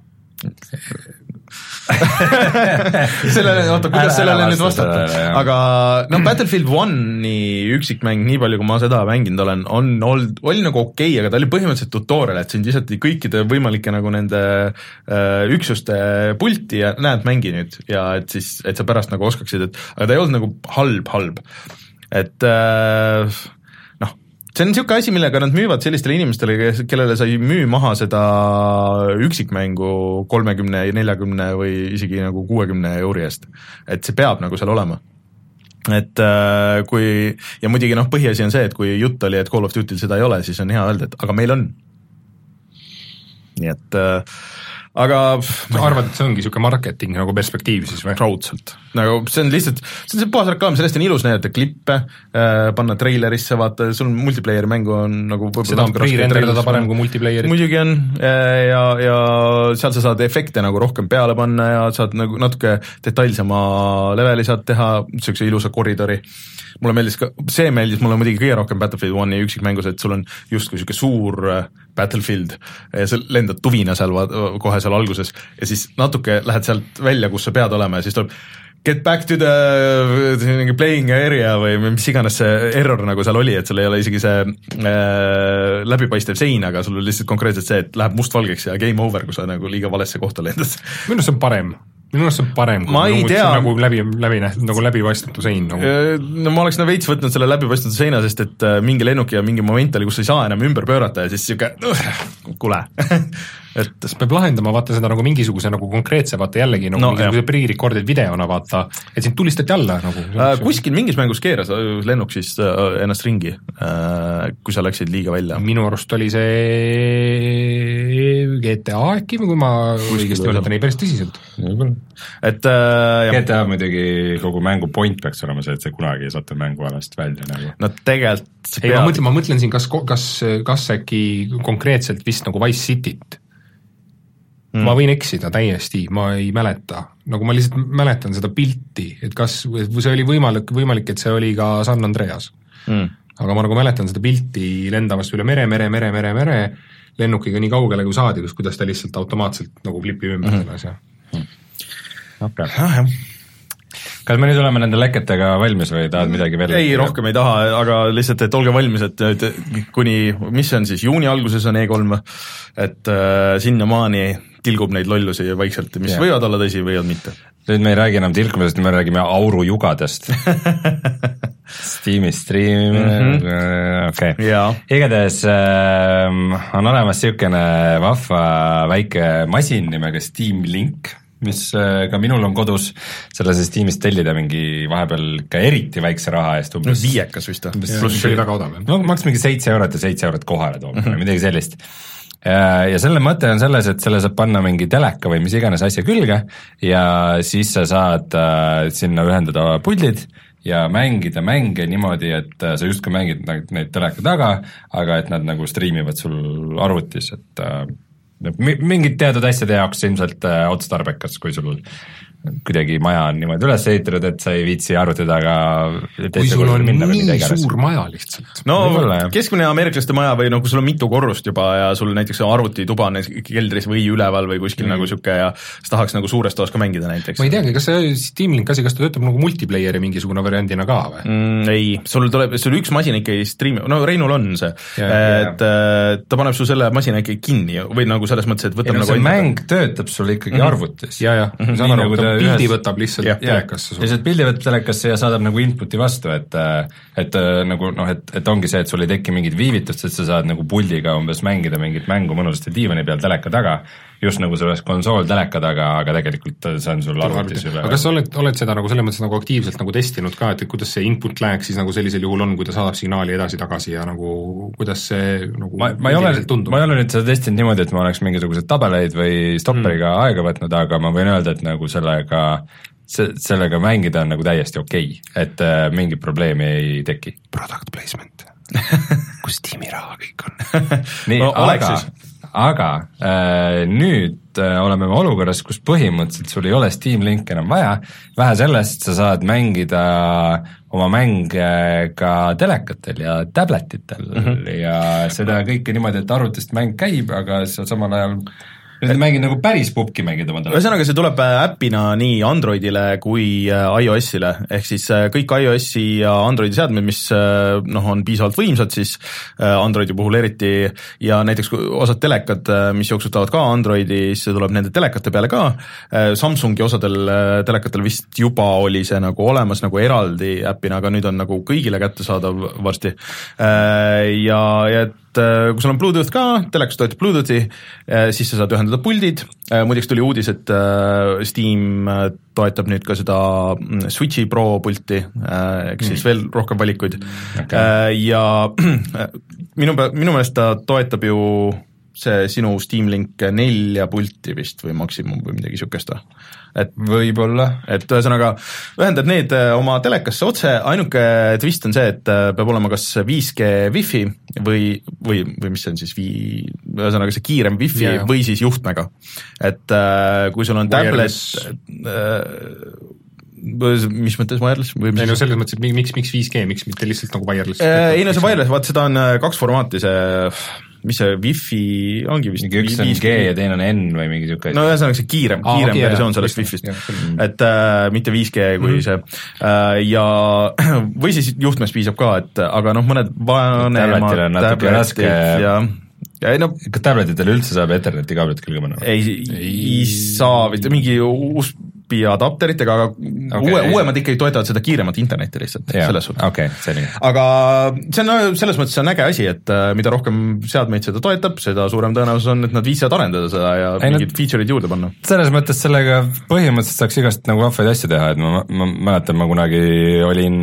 sellele, oota, kuidas sellele nüüd vastata, aga noh, Battlefield One'i üksikmäng, nii palju kui ma seda mänginud olen, on olnud, oli nagu okei okay,, aga ta oli põhimõtteliselt tutorial, et sind visati kõikide võimalike nagu nende äh, üksuste pulti ja näed, mängi nüüd. Ja et siis, et sa pärast nagu oskaksid, et aga ta ei olnud nagu halb, halb. et äh, see on niisugune asi, millega nad müüvad sellistele inimestele, kes, kellele sa ei müü maha seda üksikmängu kolmekümne, neljakümne või isegi nagu kuuekümne euri eest. et see peab nagu seal olema. et äh, kui, ja muidugi noh, põhiasi on see, et kui jutt oli, et Call of Duty'l seda ei ole, siis on hea öelda, et aga meil on. nii et äh, aga sa arvad, et see ongi niisugune marketing nagu perspektiiv siis või? raudselt, nagu see on lihtsalt, see on see puhas reklaam, sellest on ilus näidata klippe äh,, panna treilerisse, vaata, sul multiplayer'i mängu on nagu seda on pre-renderdada parem kui multiplayer'it. muidugi on äh, ja, ja seal sa saad efekte nagu rohkem peale panna ja saad nagu natuke detailsema leveli saad teha, niisuguse ilusa koridori. mulle meeldis ka, see meeldis mulle muidugi kõige rohkem Battlefield One'i üksikmängus, et sul on justkui niisugune suur äh, Battlefield sa lendad tuvina seal kohe seal alguses ja siis natuke lähed sealt välja, kus sa pead olema ja siis tuleb get back to the playing area või mis iganes see error nagu seal oli, et sul ei ole isegi see äh, läbipaistev sein, aga sul on lihtsalt konkreetselt see, et läheb mustvalgeks ja game over, kui sa nagu liiga valesse kohta lendad. minu arust see on parem minu arust see on parem kui ma ei nagu, tea. nagu läbi, läbi nähtud, nagu läbipaistmatu sein nagu. Äh, no ma oleks nagu veits võtnud selle läbipaistmatu seina, sest et äh, mingi lennuki ja mingi moment oli, kus sa ei saa enam ümber pöörata ja siis uh, kuule et siis peab lahendama vaata seda nagu mingisuguse nagu konkreetse, vaata jällegi nagu no, mingisuguse pre-recorded videona vaata, et sind tulistati alla nagu äh,. kuskil mingis mängus keeras lennuk siis äh, ennast ringi äh,, kui sa läksid liiga välja. minu arust oli see GTA äkki, kui ma õigesti mäletan, ei päris tõsiselt. et äh, GTA muidugi kogu mängu point peaks olema see, et sa kunagi ei satu mängualast välja nagu. no tegelikult ei, ma mõtlen, ma mõtlen siin, kas, kas, kas äkki konkreetselt vist nagu Wise Cityt. Mm.. ma võin eksida täiesti, ma ei mäleta, nagu ma lihtsalt mäletan seda pilti, et kas, või see oli võimalik, võimalik, et see oli ka San Andreas. Mm.. aga ma nagu mäletan seda pilti lendamast üle mere, mere, mere, mere, mere, lennukiga nii kaugele, kui saadi, kus, kuidas ta lihtsalt automaatselt nagu klipib ümber mm. selle asja. okei okay kas me nüüd oleme nende leketega valmis või tahad midagi veel? ei, rohkem ei taha, aga lihtsalt, et olge valmis, et nüüd kuni, mis see on siis, juuni alguses on E3, et äh, sinnamaani tilgub neid lollusi vaikselt, mis yeah. võivad olla tõsi, võivad mitte. nüüd me ei räägi enam tilkumisest, me räägime aurujugadest Steam'i striimimine mm, -hmm. okei okay.. igatahes äh, on olemas niisugune vahva väike masin nimega Steam Link, mis äh, ka minul on kodus, selle saab Steamist tellida mingi vahepeal ka eriti väikse raha eest umbes. viiekas vist või? pluss see oli väga odav. no maks mingi seitse eurot ja seitse eurot kohale tooma mm -hmm. midagi sellist ja selle mõte on selles, et selle saab panna mingi teleka või mis iganes asja külge ja siis sa saad äh, sinna ühendada puldid ja mängida mänge niimoodi, et äh, sa justkui mängid neid teleka taga, aga et nad nagu striimivad sul arvutis, et äh, mingid teatud asjade jaoks ilmselt äh, otstarbekas, kui sul kuidagi maja on niimoodi üles ehitatud, et sa ei viitsi arvuti taga kui sul on nii suur maja lihtsalt. no Võibolla, keskmine ameeriklaste maja või noh, kui sul on mitu korrust juba ja sul näiteks arvutituba on keldris või üleval või kuskil mm. nagu niisugune ja sa tahaks nagu suures toas ka mängida näiteks. ma ei teagi, kas see Steam Link asi, kas ta töötab nagu multiplayer'i mingisugune variandina ka või mm,? ei, sul tuleb, sul üks masin ikka ei striimi, no Reinul on see, et äh, ta paneb su selle masina ikkagi kinni või nagu selles mõttes, et võtab ei, no, nagu see mäng töötab sul ikkagi mm -hmm. arvutis. ja, ja, ma saan aru, pildi ühes... võtab lihtsalt telekasse. lihtsalt pildi võtab telekasse ja saadab nagu input'i vastu, et et nagu noh, et, et ongi see, et sul ei teki mingit viivitust, et sa saad nagu puldiga umbes mängida mingit mängu mõnusasti diivani peal teleka taga just nagu see oleks konsool teleka taga, aga tegelikult see on sul arvutis juba. aga kas sa oled, oled seda nagu selles mõttes nagu aktiivselt nagu testinud ka, et kuidas see input lag siis nagu sellisel juhul on, kui ta saadab signaali edasi-tagasi ja nagu kuidas see nagu ma, ma ei ole, ma ei ole nüüd seda testinud niimoodi, et ma oleks mingisuguseid tabeleid või stopperiga mm. aega võtnud, aga ma võin öelda, et nagu sellega see, sellega mängida on nagu täiesti okei okay., et äh, mingit probleemi ei teki. Product placement kus tiimi raha kõik on nii no,, aga, aga äh, nüüd äh, oleme me olukorras, kus põhimõtteliselt sul ei ole Steam Linki enam vaja, vähe sellest, sa saad mängida oma mänge ka telekatel ja tabletitel mm -hmm. ja seda kõike niimoodi, et arvutist mäng käib, aga sa samal ajal nüüd mängid nagu päris pubki mängid oma telefonis. ühesõnaga, see tuleb äh, äpina nii Androidile kui äh, iOS-ile, ehk siis äh, kõik iOS-i ja Androidi seadmed, mis noh, on piisavalt võimsad siis Androidi puhul eriti ja näiteks osad telekad, mis jooksutavad ka Androidi, siis see tuleb nende telekate peale ka, Samsungi osadel telekatel vist juba oli see nagu olemas nagu eraldi äpina, aga nüüd on nagu kõigile kättesaadav varsti. Ja, ja et et kui sul on Bluetooth ka, telekas toetab Bluetoothi, äh, siis sa saad ühendada puldid, äh, muideks tuli uudis, et Steam toetab nüüd ka seda mm, Switchi Pro pulti, ehk siis mm. veel rohkem valikuid okay. ja minu, minu meelest ta toetab ju see sinu Steam Link nelja pulti vist või maksimum või midagi niisugust või? et võib-olla. et ühesõnaga, ühendad need äh, oma telekasse otse, ainuke twist on see, et äh, peab olema kas 5G wifi või, või, või mis see on siis, vii-, ühesõnaga see kiirem wifi yeah. või siis juhtmega. et äh, kui sul on tablet mis mõttes wireless või ei no selles mõttes, et miks, miks 5G, miks mitte lihtsalt nagu wireless? ei no see wireless, vaat seda on kaks formaati, see mis see wifi ongi vist? Mingi üks on G ja teine on N või mingi niisugune no ühesõnaga see kiirem, kiirem okay, versioon sellest Wi-Fi-st, et äh, mitte 5G kui mm see äh, ja või siis juhtmest piisab ka, et aga noh, mõned vanemad tabletid ja ja ei no kas tabletitele üldse saab Etherneti kaablit külge panna? ei, ei. saa vist, mingi uus USB adapteritega, aga okay. uue, uuemad ikkagi toetavad seda kiiremat internetti lihtsalt yeah., selles suhtes okay,. aga see on, selles mõttes see on äge asi, et äh, mida rohkem seadmeid seda toetab, seda suurem tõenäosus on, et nad viitsivad arendada seda ja ei, mingid no, feature'id juurde panna. selles mõttes sellega põhimõtteliselt saaks igast nagu vahvaid asju teha, et ma, ma mäletan, ma kunagi olin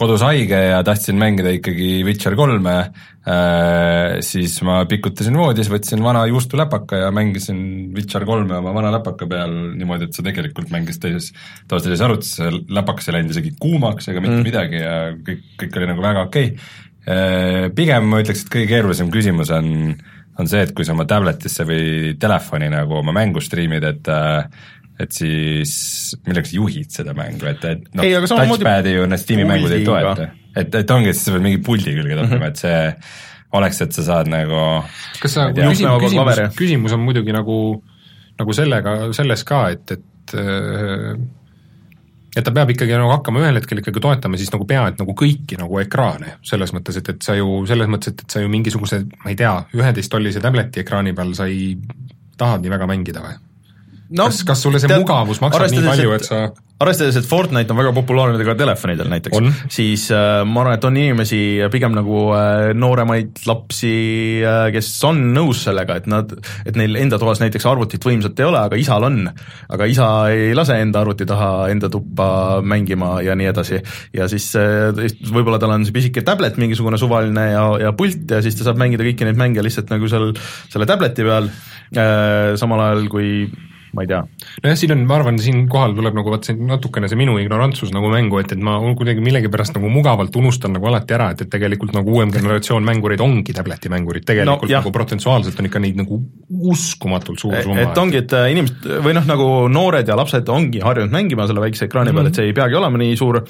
kodus haige ja tahtsin mängida ikkagi Witcher kolme äh,, siis ma pikutasin voodis, võtsin vana juustuläpaka ja mängisin Witcher kolme oma vana läpaka peal niimoodi, et see tegelikult mängis teises, toas teises arvutis, see läpakas ei läinud isegi kuumaks ega mitte mm. midagi ja kõik, kõik oli nagu väga okei okay. äh,. Pigem ma ütleks, et kõige keerulisem küsimus on on see, et kui sa oma tabletisse või telefoni nagu oma mängu striimid, et äh, et siis milleks juhid seda mängu, et, et noh, touchpad'i ju need Steam'i mängud ei toeta. et, et ongi, et sa pead mingi puldi külge toppima mm, -hmm. et see oleks, et sa saad nagu kas sa, küsimus, küsimus, küsimus on muidugi nagu, nagu sellega, selles ka, et, et äh, et ta peab ikkagi nagu hakkama ühel hetkel ikkagi toetama siis nagu pea, et nagu kõiki nagu ekraane, selles mõttes, et, et sa ju, selles mõttes, et, et sa ju mingisuguse, ma ei tea, üheteisttollise tableti ekraani peal sa ei tahad nii väga mängida või? No, kas, kas sulle see tead, mugavus maksab nii palju, et sa arvestades, et Fortnite on väga populaarne ka telefonidel näiteks, siis äh, ma arvan, et on inimesi, pigem nagu äh, nooremaid lapsi äh,, kes on nõus sellega, et nad, et neil enda toas näiteks arvutit võimsat ei ole, aga isal on. aga isa ei lase enda arvuti taha enda tuppa mängima ja nii edasi. ja siis äh, võib-olla tal on see pisike tablet, mingisugune suvaline ja, ja pult ja siis ta saab mängida kõiki neid mänge lihtsalt nagu seal selle tableti peal äh,, samal ajal kui ma ei tea. nojah, siin on, ma arvan, siinkohal tuleb nagu vaat see natukene see minu ignorantsus nagu mängu, et, et ma kuidagi millegipärast nagu mugavalt unustan nagu alati ära, et, et tegelikult nagu uuem generatsioon mängureid ongi tableti mängurid, tegelikult no, nagu protsentuaalselt on ikka neid nagu uskumatult suur summa. et ongi, et äh, inimesed või noh, nagu noored ja lapsed ongi harjunud mängima selle väikse ekraani peal mm, -hmm. et see ei peagi olema nii suur,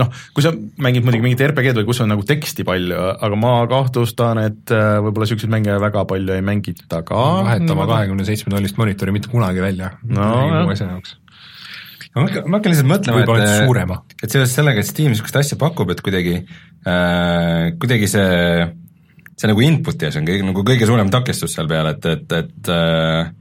noh, kui sa mängid muidugi mingit RPG-d või kus on nagu teksti palju, aga ma kahtlustan, et äh, võib-olla niisuguseid mänge väga palju ei mängita ka. vahetama kahekümne seitsme tollist monitori mitte kunagi välja välja no, asja jaoks. Ma hakkan, ma hakkan lihtsalt mõtlema, et, et seoses sellega, et Steam niisugust asja pakub, et kuidagi äh,, kuidagi see, see nagu input'i asi on kõige, nagu kõige suurem takistus seal peal, et, et, et äh,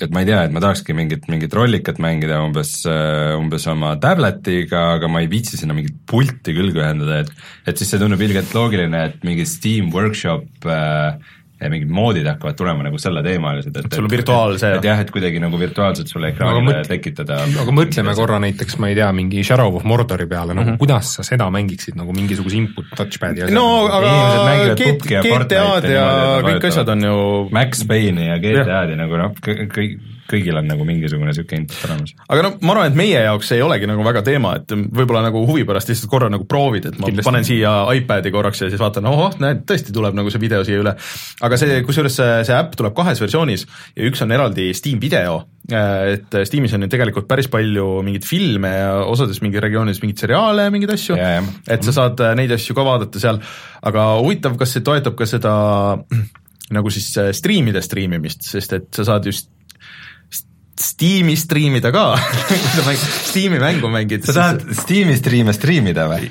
et ma ei tea, et ma tahakski mingit, mingit rollikat mängida umbes, äh, umbes oma tabletiga, aga ma ei viitsi sinna mingit pulti külge ühendada, et et siis see tundub ilgelt loogiline, et mingi Steam Workshop äh, mingid moodid hakkavad tulema nagu selleteemalised, et, sul on virtuaalse et jah, et kuidagi nagu virtuaalselt sulle ekraanile mõt... tekitada aga mõtleme korra näiteks, ma ei tea, mingi Shadow of Mordori peale, nagu mm -hmm. kuidas sa seda mängiksid nagu mingisuguse input touchpad'i asja? no aga GTA-d ja kõik asjad on ju Max Payne'i ja GTA-d ja nagu noh, kõik kõigil on nagu mingisugune niisugune input olemas. aga noh, ma arvan, et meie jaoks ei olegi nagu väga teema, et võib-olla nagu huvi pärast lihtsalt korra nagu proovid, et ma Kindlasti. panen siia iPad'i korraks ja siis vaatan, ohoh, näed, tõesti tuleb nagu see video siia üle. aga see, kusjuures see, see äpp tuleb kahes versioonis ja üks on eraldi Steam video, et Steamis on ju tegelikult päris palju mingeid filme ja osades mingi regioonides mingeid seriaale ja mingeid asju, et sa saad neid asju ka vaadata seal, aga huvitav, kas see toetab ka seda nagu siis striimide striimimist, sest et sa saad just Steam'i striimida ka Steam'i mängu mängid. sa tahad Steam'i striime striimida või?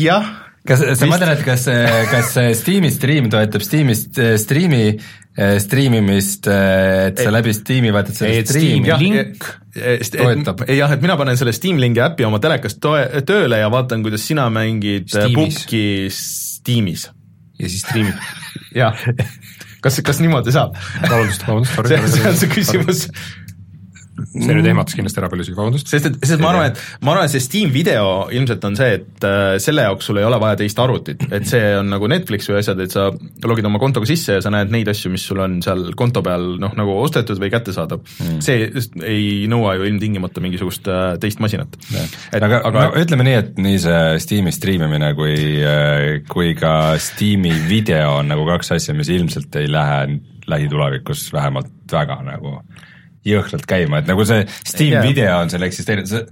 jah. kas, sa mõtled, kas, kas Steam'i stream toetab Steam'i striimi eh, striimimist, et sa läbi Steam'i vaatad seda striimi? link toetab. jah, et mina panen selle Steam Linki äpi oma telekast toe-, tööle ja vaatan, kuidas sina mängid pubki Steamis. ja siis striimid jah, kas, kas niimoodi saab? vabandust, vabandust. see, see on see küsimus see nüüd ehmatas kindlasti ära paljusid, vabandust. sest et, sest ma arvan, et ma arvan, et see Steam video ilmselt on see, et äh, selle jaoks sul ei ole vaja teist arvutit, et see on nagu Netflix või asjad, et sa logid oma kontoga sisse ja sa näed neid asju, mis sul on seal konto peal noh, nagu ostetud või kättesaadav. Mm.. see ei nõua ju ilmtingimata mingisugust äh, teist masinat. aga, aga no, ütleme nii, et nii see Steam'i striimimine kui, äh, kui ka Steam'i video on nagu kaks asja, mis ilmselt ei lähe lähitulevikus vähemalt väga nagu jõhkralt käima, et nagu see Steam yeah. video on seal eksisteerinud, see,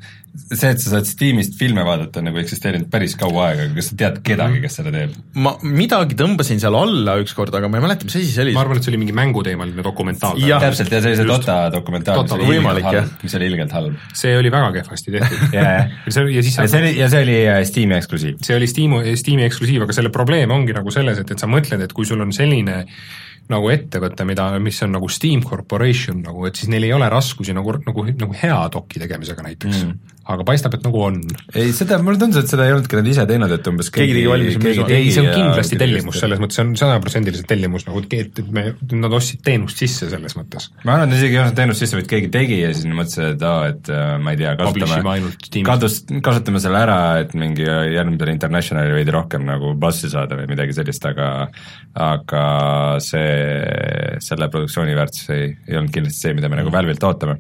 see, et sa saad Steamist filme vaadata, on nagu eksisteerinud päris kaua aega, aga kas sa tead kedagi, kes seda teeb? ma midagi tõmbasin seal alla ükskord, aga ma ei mäleta, mis asi see oli. ma arvan, et see oli mingi mänguteemaline dokumentaal. täpselt, ja see oli see Dota dokumentaal, mis oli ilgelt halb, mis oli ilgelt halb. see oli väga kehvasti tehtud ja, ja see oli, ja siis sa... see oli, ja see oli äh, Steam'i eksklusiiv. see oli Steam, Steam'i eksklusiiv, aga selle probleem ongi nagu selles, et, et sa mõtled, et kui sul on selline nagu ettevõte, mida, mis on nagu Steam Corporation nagu, et siis neil ei ole raskusi nagu, nagu, nagu hea doki tegemisega näiteks mm. Aga paistab, et nagu on. ei, seda, mulle tundus, et seda ei olnudki nad ise teinud, et umbes keegi tegi valmis ei, see on kindlasti tellimus, selles mõttes, see on sajaprotsendiliselt tellimus nagu, et me, nad ostsid teenust sisse selles mõttes. ma arvan, et isegi ei ostnud teenust sisse, vaid keegi tegi ja siis mõtlesid, et aa, et äh, ma ei tea, kasutame, kadus, kasutame selle ära, et mingi järgmisel Internationalil veidi rohkem nagu bassi saada või midagi sellist, aga aga see selle produktsiooni väärtus ei, ei olnud kindlasti see, mida me nagu Valve'ilt ootame.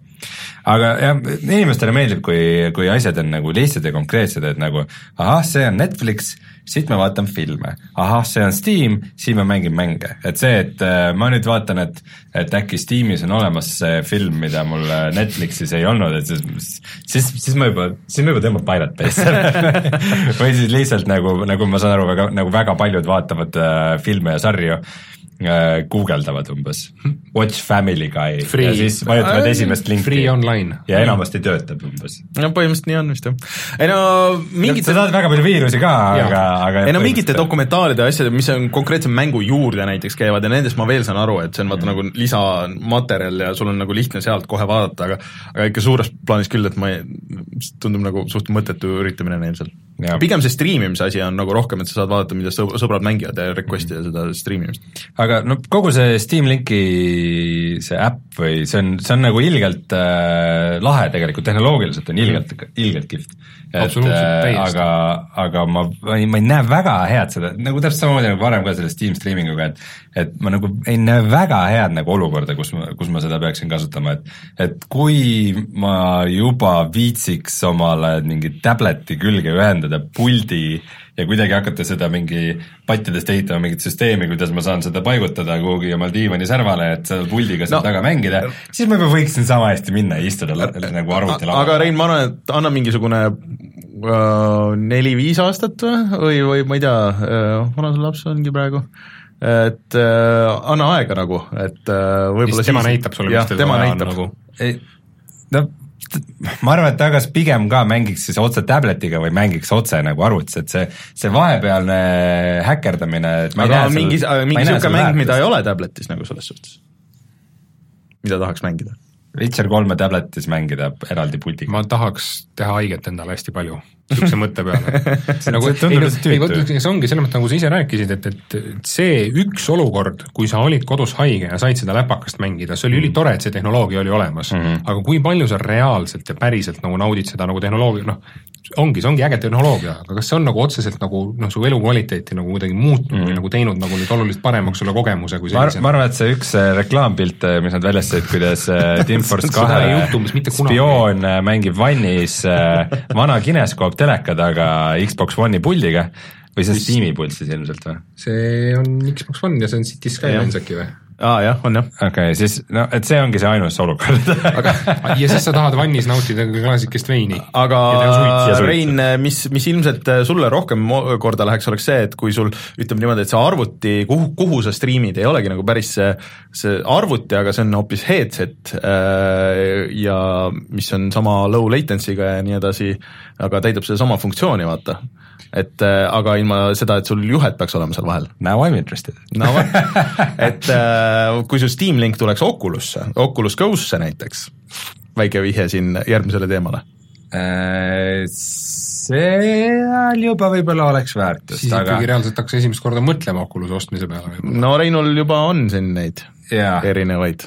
aga jah, inimestele meeldib, kui, kui asjad on nagu lihtsad ja konkreetsed, et nagu ahah, see on Netflix, siit ma vaatan filme, ahah, see on Steam, siin ma mängin mänge, et see, et äh, ma nüüd vaatan, et et äkki Steamis on olemas see film, mida mul äh, Netflixis ei olnud, et siis, siis, siis ma juba, siis ma juba tõmban Pirate Bay'sse või siis lihtsalt nagu, nagu ma saan aru, väga, nagu väga paljud vaatavad äh, filme ja sarju guugeldavad umbes, watch family guy free. ja siis vajutavad äh, esimest linki. Free online. ja enamasti töötab umbes. no põhimõtteliselt nii on vist jah. ei no mingite sa saad väga palju viirusi ka, aga, aga ei no mingite dokumentaalide asjad, mis on konkreetse mängu juurde näiteks käivad ja nendest ma veel saan aru, et see on vaata mm. nagu lisamaterjal ja sul on nagu lihtne sealt kohe vaadata, aga aga ikka suures plaanis küll, et ma ei, tundub nagu suht mõttetu üritamine neil seal. Pigem see striimimise asi on nagu rohkem, et sa saad vaadata, mida sõbrad mängivad ja request ida mm. seda striimimist aga no kogu see Steam Linki see äpp või see on, see on nagu ilgelt äh, lahe tegelikult, tehnoloogiliselt on ilgelt mm., ilgelt kihvt. et äh, aga, aga ma, ma ei, ma ei näe väga head seda, nagu täpselt samamoodi nagu varem ka selle Steam streaming uga, et et ma nagu ei näe väga head nagu olukorda, kus ma, kus ma seda peaksin kasutama, et et kui ma juba viitsiks omale mingi tableti külge ühendada puldi ja kuidagi hakata seda mingi pattidest ehitama mingit süsteemi, kuidas ma saan seda paigutada kuhugi oma diivani servale, et seal puldiga seal no, taga mängida, siis ma juba võiksin sama hästi minna ja istuda nagu arvuti laval. aga Rein, ma arvan, et anna mingisugune äh, neli-viis aastat või, või ma ei tea äh,, vana sul laps ongi praegu? Et äh, anna aega nagu, et äh, võib-olla siis tema näitab sulle, mis teil vaja on nagu. no ma arvan, et ta kas pigem ka mängiks siis otse tabletiga või mängiks otse nagu arvutis, et see, see vahepealne häkkerdamine, et ma ei aga näe mingi, mingi niisugune mäng, mida ei ole tabletis nagu selles suhtes, mida tahaks mängida? Witcher kolme tabletis mängida eraldi puldiga. ma tahaks teha haiget endale hästi palju niisuguse mõtte peale. nagu, ei, ei vot, see ongi selles mõttes, nagu sa ise rääkisid, et, et see üks olukord, kui sa olid kodus haige ja said seda läpakast mängida, see oli mm. ülitore, et see tehnoloogia oli olemas mm. -hmm. aga kui palju sa reaalselt ja päriselt nagu naudid seda nagu tehnoloogia, noh, ongi, see ongi äge tehnoloogia, aga kas see on nagu otseselt nagu noh, su elukvaliteeti nagu kuidagi muutnud mm. või nagu teinud nagu nüüd oluliselt paremaks sulle kogemuse kui sellise? ma arvan, et see üks äh, reklaampilt, äh, mis nad väljas tõid, kuidas äh, Team Force kahe spioon mängib vannis vana kineskoop teleka taga Xbox One'i puldiga või see on Steam'i pult siis ilmselt või? see on Xbox One ja see on City Skylines äkki või? Aa jah, on jah. okei okay,, siis no et see ongi see ainus olukord aga ja siis sa tahad vannis nautida klaasikest veini. aga Rein, mis, mis ilmselt sulle rohkem korda läheks, oleks see, et kui sul ütleme niimoodi, et see arvuti, kuhu, kuhu sa striimid, ei olegi nagu päris see, see arvuti, aga see on hoopis headset äh, ja mis on sama low latency'ga ja nii edasi, aga täidab sedasama funktsiooni, vaata et äh, aga ilma seda, et sul juhet peaks olema seal vahel. Now I m interested. no vot, et äh, kui sul Steam Link tuleks Oculus'e, Oculus Go'sse näiteks, väike vihje siin järgmisele teemale äh,. seal juba võib-olla oleks väärtust, siis aga... ikkagi reaalselt hakkas esimest korda mõtlema Oculuse ostmise peale võib-olla. no Reinul juba on siin neid ja. erinevaid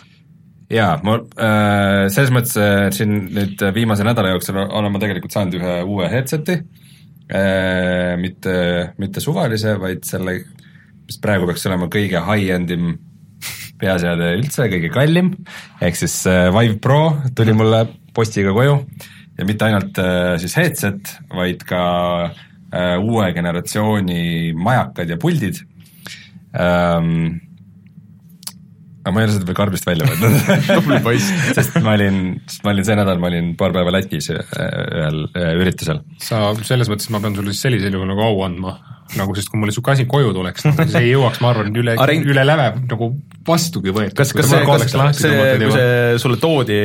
jaa, ma äh, selles mõttes äh, siin nüüd viimase nädala jooksul olen ma tegelikult saanud ühe uue headset'i äh,, mitte, mitte suvalise, vaid selle, mis praegu peaks olema kõige high-end im peaseade üldse, kõige kallim, ehk siis äh, Vive Pro tuli mulle postiga koju. Ja mitte ainult äh, siis headset, vaid ka äh, uue generatsiooni majakad ja puldid. Ähm, aga ma ei ole seda veel karbist välja võtnud. Tubli poiss. Sest ma olin, sest ma olin see nädal, ma olin paar päeva Lätis ühel üritusel. sa, selles mõttes ma pean sulle siis sellisel juhul nagu au andma, nagu sest kui mulle niisugune asi koju tuleks, siis ei jõuaks, ma arvan, üle, üle läve nagu vastugi võetud. kas, kas see, kas see, kui see sulle toodi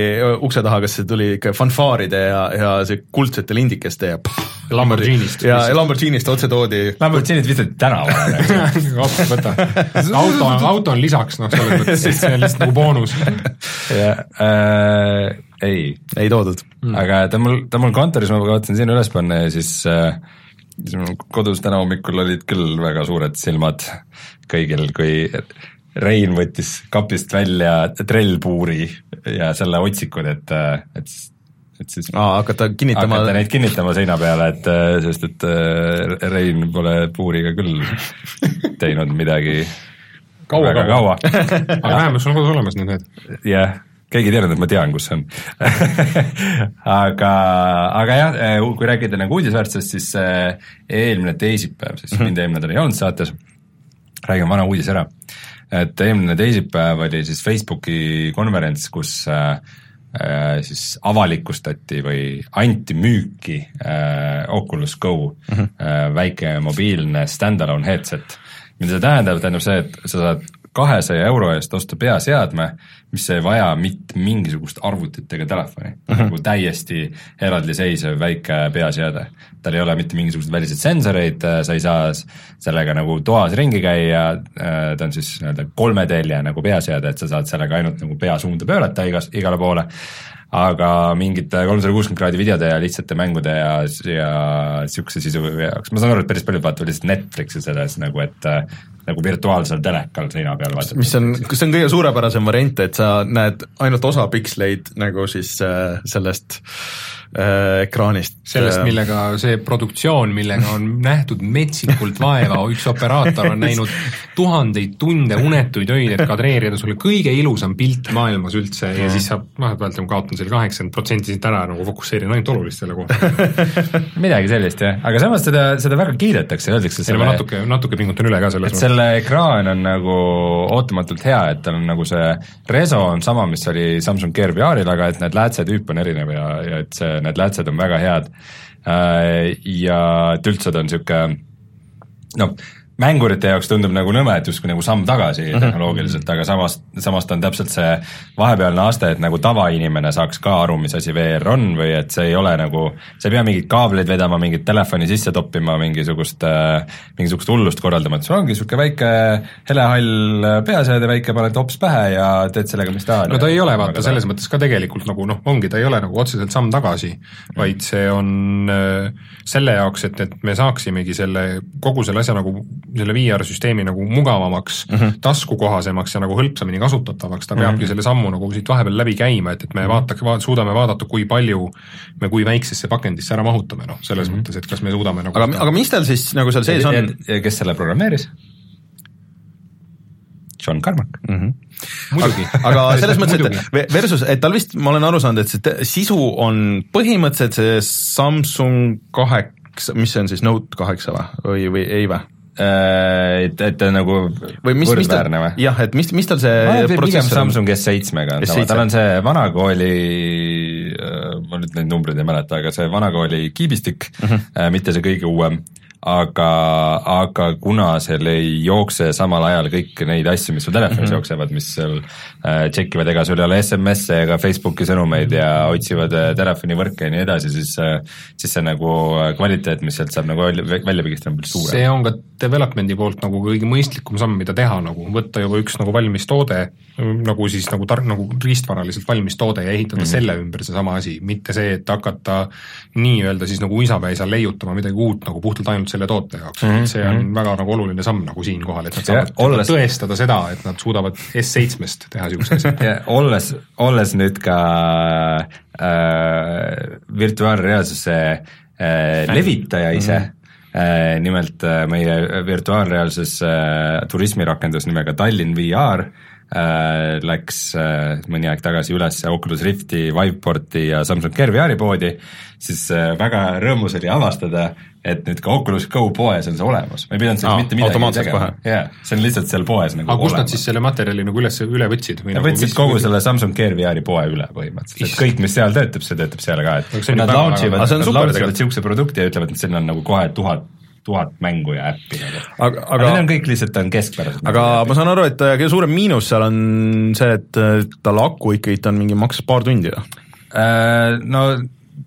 ukse taha, kas see tuli ikka fanfaaride ja, ja see kuldsete lindikeste ja Lamborghinist. ja, ja Lamborghinist otse toodi. Lamborghinit visati tänavale võta. auto, auto on lisaks, noh, selles mõttes, siis see on lihtsalt nagu boonus. jah äh,, ei. ei toodud mm.. aga ta mul, ta mul kontoris, ma kavatsen sinna üles panna ja siis äh, mul kodus täna hommikul olid küll väga suured silmad kõigil, kui Rein võttis kapist välja trellpuuri ja selle otsikud, et, et et siis Aa, hakata kinnitama hakata neid kinnitama seina peale, et sest et äh, Rein pole puuriga küll teinud midagi kaua, väga kaua, kaua.. aga vähemalt sul on kodus olemas need need. jah, keegi ei teadnud, et ma tean, kus see on aga, aga jah, kui rääkida nagu uudisväärtusest, siis äh, eelmine teisipäev, siis mind eelmine nädal ei olnud saates, räägime vana uudise ära. et eelmine teisipäev oli siis Facebooki konverents, kus äh, äh, siis avalikustati või anti müüki äh, Oculus Go mm, -hmm. äh, väike mobiilne stand-alone headset. mida see tähendab, tähendab see, et sa saad kahesaja euro eest osta peaseadme, mis ei vaja mitte mingisugust arvutit ega telefoni mm, -hmm. nagu täiesti eraldiseisev väike peaseade. tal ei ole mitte mingisuguseid väliseid sensoreid, sa ei saa sellega nagu toas ringi käia, ta on siis nii-öelda kolmetelje nagu peaseade, et sa saad sellega ainult nagu pea suunda pöörata igas, igale poole, aga mingite kolmsada kuuskümmend kraadi videode ja lihtsate mängude ja, ja niisuguse sisu jaoks, ma saan aru, et päris paljud vaatavad lihtsalt Netflixi selles nagu, et nagu virtuaalsel telekal seina peal vaata. mis on, kas see on kõige suurepärasem variant, et sa näed ainult osa piksleid nagu siis äh, sellest äh, ekraanist. sellest, äh, millega see produktsioon, millega on nähtud metsikult vaeva, üks operaator on näinud tuhandeid tunde unetuid öid, et kadreerida sulle kõige ilusam pilt maailmas üldse ja, ja siis sa vahepealt nagu kaotan selle kaheksakümmend protsenti siit ära, nagu fokusseerin ainult olulistele kohtadele midagi sellist jah, aga samas seda, seda väga kiidetakse, öeldakse selle... ma natuke, natuke pingutan üle ka selles mõttes selle ekraan on nagu ootamatult hea, et tal on nagu see reso on sama, mis oli Samsung Gear VR-il, aga et need läätse tüüp on erinev ja, ja et see, need läätsed on väga head. Äh, ja ta on niisugune noh, mängurite jaoks tundub nagu nõme, et justkui nagu samm tagasi mm -hmm. tehnoloogiliselt, aga samas, samas ta on täpselt see vahepealne aste, et nagu tavainimene saaks ka aru, mis asi VR on või et see ei ole nagu, sa ei pea mingeid kaableid vedama, mingit telefoni sisse toppima, mingisugust äh,, mingisugust hullust korraldama, et sul ongi niisugune väike helehall peaseade väike, paned hops pähe ja teed sellega, mis tahad. no ta ei ole vaata selles mõttes ka tegelikult nagu noh, ongi, ta ei ole nagu otseselt samm tagasi, vaid see on äh, selle jaoks, et, et me saaksimegi selle, kogu selle asja nagu selle VR-süsteemi nagu mugavamaks mm, -hmm. taskukohasemaks ja nagu hõlpsamini kasutatavaks, ta mm -hmm. peabki selle sammu nagu siit vahepeal läbi käima, et, et me vaataks va,, suudame vaadata, kui palju me kui väiksesse pakendisse ära mahutame, noh, selles mm -hmm. mõttes, et kas me suudame nagu aga, aga mis tal siis nagu seal sees on? kes selle programmeeris? John Carmack mm. -hmm. muidugi. aga selles mõttes, et versus, et tal vist, ma olen aru saanud, et see sisu on põhimõtteliselt see Samsung kaheksa, mis see on siis, Note kaheksa või, või, või ei või? Äh, et, et ta nagu või mis, mis tal, jah, et mis, mis tal see protsessor on? Samsung S7-ga on sama, tal on see vanakooli, äh, ma nüüd neid numbreid ei mäleta, aga see vanakooli kiibistik mhm. -huh. mitte see kõige uuem aga, aga kuna seal ei jookse samal ajal kõiki neid asju, mis sul telefonis mm -hmm. jooksevad, mis seal äh, tšekivad, ega sul ei ole SMS-e ega Facebooki sõnumeid ja otsivad äh, telefonivõrke ja nii edasi, siis äh, siis see nagu äh, kvaliteet, mis sealt saab nagu välja, pigistada, on päris suur. see on ka development'i poolt nagu kõige mõistlikum samm, mida teha, nagu võtta juba üks nagu valmis toode, nagu siis nagu tar-, nagu riistvaraliselt valmis toode ja ehitada mm -hmm. selle ümber seesama asi, mitte see, et hakata nii-öelda siis nagu uisapäisa leiutama midagi uut nagu puhtalt ainult selle toote jaoks mm, -hmm. see on mm -hmm. väga nagu oluline samm nagu siinkohal, et nad saavad ja, olles... tõestada seda, et nad suudavad S7-st teha niisuguse asja. olles, olles nüüd ka äh, virtuaalreaalsuse äh, levitaja ise mm, -hmm nimelt äh, meie virtuaalreaalsus äh, turismirakendus nimega Tallinn VR läks mõni aeg tagasi üles Oculus Rifti, Viveporti ja Samsung Gear VR-i poodi, siis väga rõõmus oli avastada, et nüüd ka Oculus Go poes on see olemas, ma ei pidanud selleks mitte midagi tegema, jaa, see on lihtsalt seal poes nagu aga kust nad siis selle materjali nagu üles, üle võtsid? Nad nagu võtsid kogu selle Samsung Gear VR-i poe üle põhimõtteliselt, et kõik, mis seal töötab, see töötab seal ka, et nad launch ivad, nad launch ivad niisuguse produkti ja ütlevad, et siin on nagu kohe tuhat tuhat mängu ja äppi nagu. aga, aga, aga need on kõik lihtsalt, on keskpärased. aga ma saan aru, et äh, kõige suurem miinus seal on see, et tal aku ikkagi on mingi maks paar tundi või? Äh, no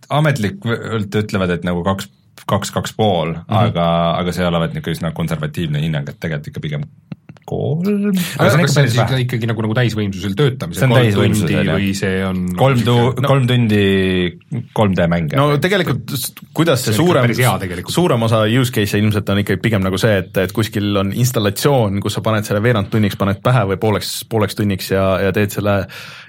ametlikult ütlevad, et nagu kaks, kaks, kaks pool mm, -hmm. aga, aga see olevat niisugune üsna konservatiivne hinnang, et tegelikult ikka pigem kolm. aga kas see on siis ikkagi, ikkagi nagu, nagu täisvõimsusel töötamisel? see on täisvõimsusel, või see on kolm tu-, kolm tundi 3D mänge. no tegelikult kuidas see, see suurem, suurem osa use case'e ilmselt on ikkagi pigem nagu see, et, et kuskil on installatsioon, kus sa paned selle veerand tunniks, paned pähe või pooleks, pooleks tunniks ja, ja teed selle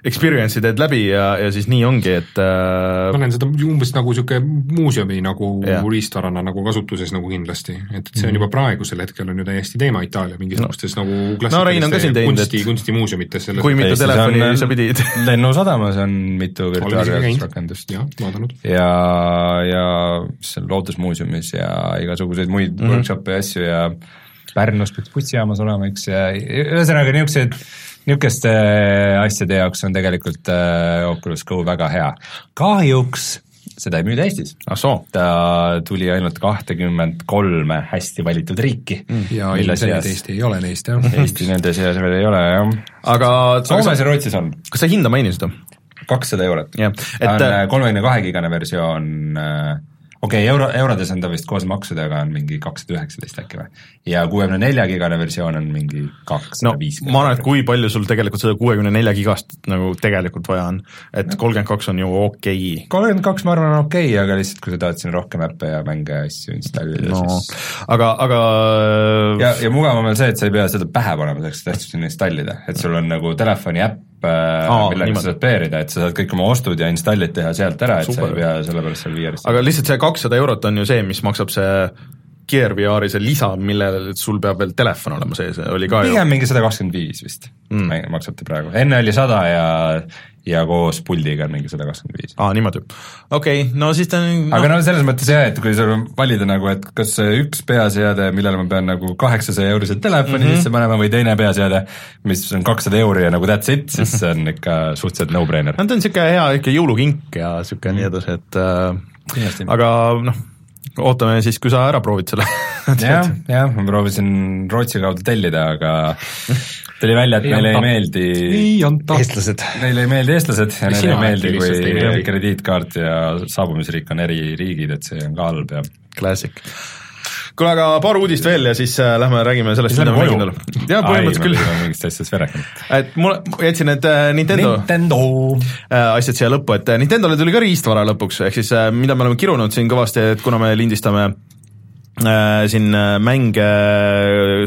experience'i teed läbi ja, ja siis nii ongi, et äh... ma näen seda umbes nagu niisugune muuseumi nagu riistvarana nagu kasutuses nagu kindlasti, et, et see on -hmm. juba praegusel hetkel on ju täiesti teema Itaalia mingisugustes no. nagu no Rein on ka siin teinud, kunsti, kunstimuuseumites kui mitu telefoni on, sa pidid lennusadamas on mitu virtuaalreaalsusrakendust. jah, vaadanud. ja, ja seal Loodusmuuseumis ja igasuguseid muid mm -hmm. workshop'e ja asju ja Pärnus peaks bussijaamas olema, eks, ja ühesõnaga niisugused niisuguste asjade jaoks on tegelikult äh, Oculus Go väga hea. kahjuks seda ei müüda Eestis. ta tuli ainult kahtekümmend kolme hästi valitud riiki mm.. ja ilmselgelt Eesti ei ole neist, jah. Eesti nende seas veel ei ole, jah. aga Soomes ja Rootsis on. kas sa hinda mainisid kakssada eurot. on äh, kolmekümne kahe gigane versioon äh, okei okay,, euro, eurodes on ta vist koos maksudega on mingi kakssada üheksateist äkki või? ja kuuekümne nelja gigane versioon on mingi kakssada viiskümmend. ma arvan, et kui palju sul tegelikult seda kuuekümne nelja gigast nagu tegelikult vaja on, et kolmkümmend kaks on ju okei. okay.. kolmkümmend kaks ma arvan on okei okay,, aga lihtsalt kui sa tahad sinna rohkem äppe ja mänge ja asju installida no, siis aga, aga ja, ja mugav on see, et sa ei pea seda pähe panema selleks, et asju sinna installida, et sul on nagu telefoni äpp, Aa, millega sa saad peerida, et sa saad kõik oma ostud ja installid teha sealt ära, et Super. sa ei pea selle pärast seal VR-is aga lihtsalt see kakssada eurot on ju see, mis maksab see Gear VR-i see lisa, millel sul peab veel telefon olema sees, oli ka pigem ju... mingi sada kakskümmend viis vist mm. maksab ta praegu, enne oli sada ja ja koos puldiga on mingi sada kakskümmend viis. aa, niimoodi. okei okay,, no siis ta on no. aga no selles mõttes jah, et kui sul valida nagu, et kas üks peaseade, millele ma pean nagu kaheksasaja eurise telefoni mm -hmm. sisse panema või teine peaseade, mis on kakssada euri ja nagu that's it, siis see on ikka suhteliselt no-brainer. no ta on niisugune hea ikka jõulukink ja niisugune mm -hmm. nii edasi, et äh, aga noh, ootame siis, kui sa ära proovid selle jah, jah, ma proovisin Rootsi kaudu tellida, aga tuli välja, et ei meile anta. ei meeldi ei anta. eestlased. Neile ei meeldi eestlased ja neile ei meeldi, kui krediitkaart ja saabumisriik on eri riigid, et see on ka halb ja Classic kuule, aga paar uudist veel ja siis äh, lähme räägime sellest, mida me mänginud oleme. jaa, põhimõtteliselt küll. mingist asjadest veel rääkinud. et mul, jätsin need äh, Nintendo, Nintendo. Äh, asjad siia lõppu, et Nintendole tuli ka riistvara lõpuks, ehk siis mida me oleme kirunud siin kõvasti, et kuna me lindistame äh, siin mänge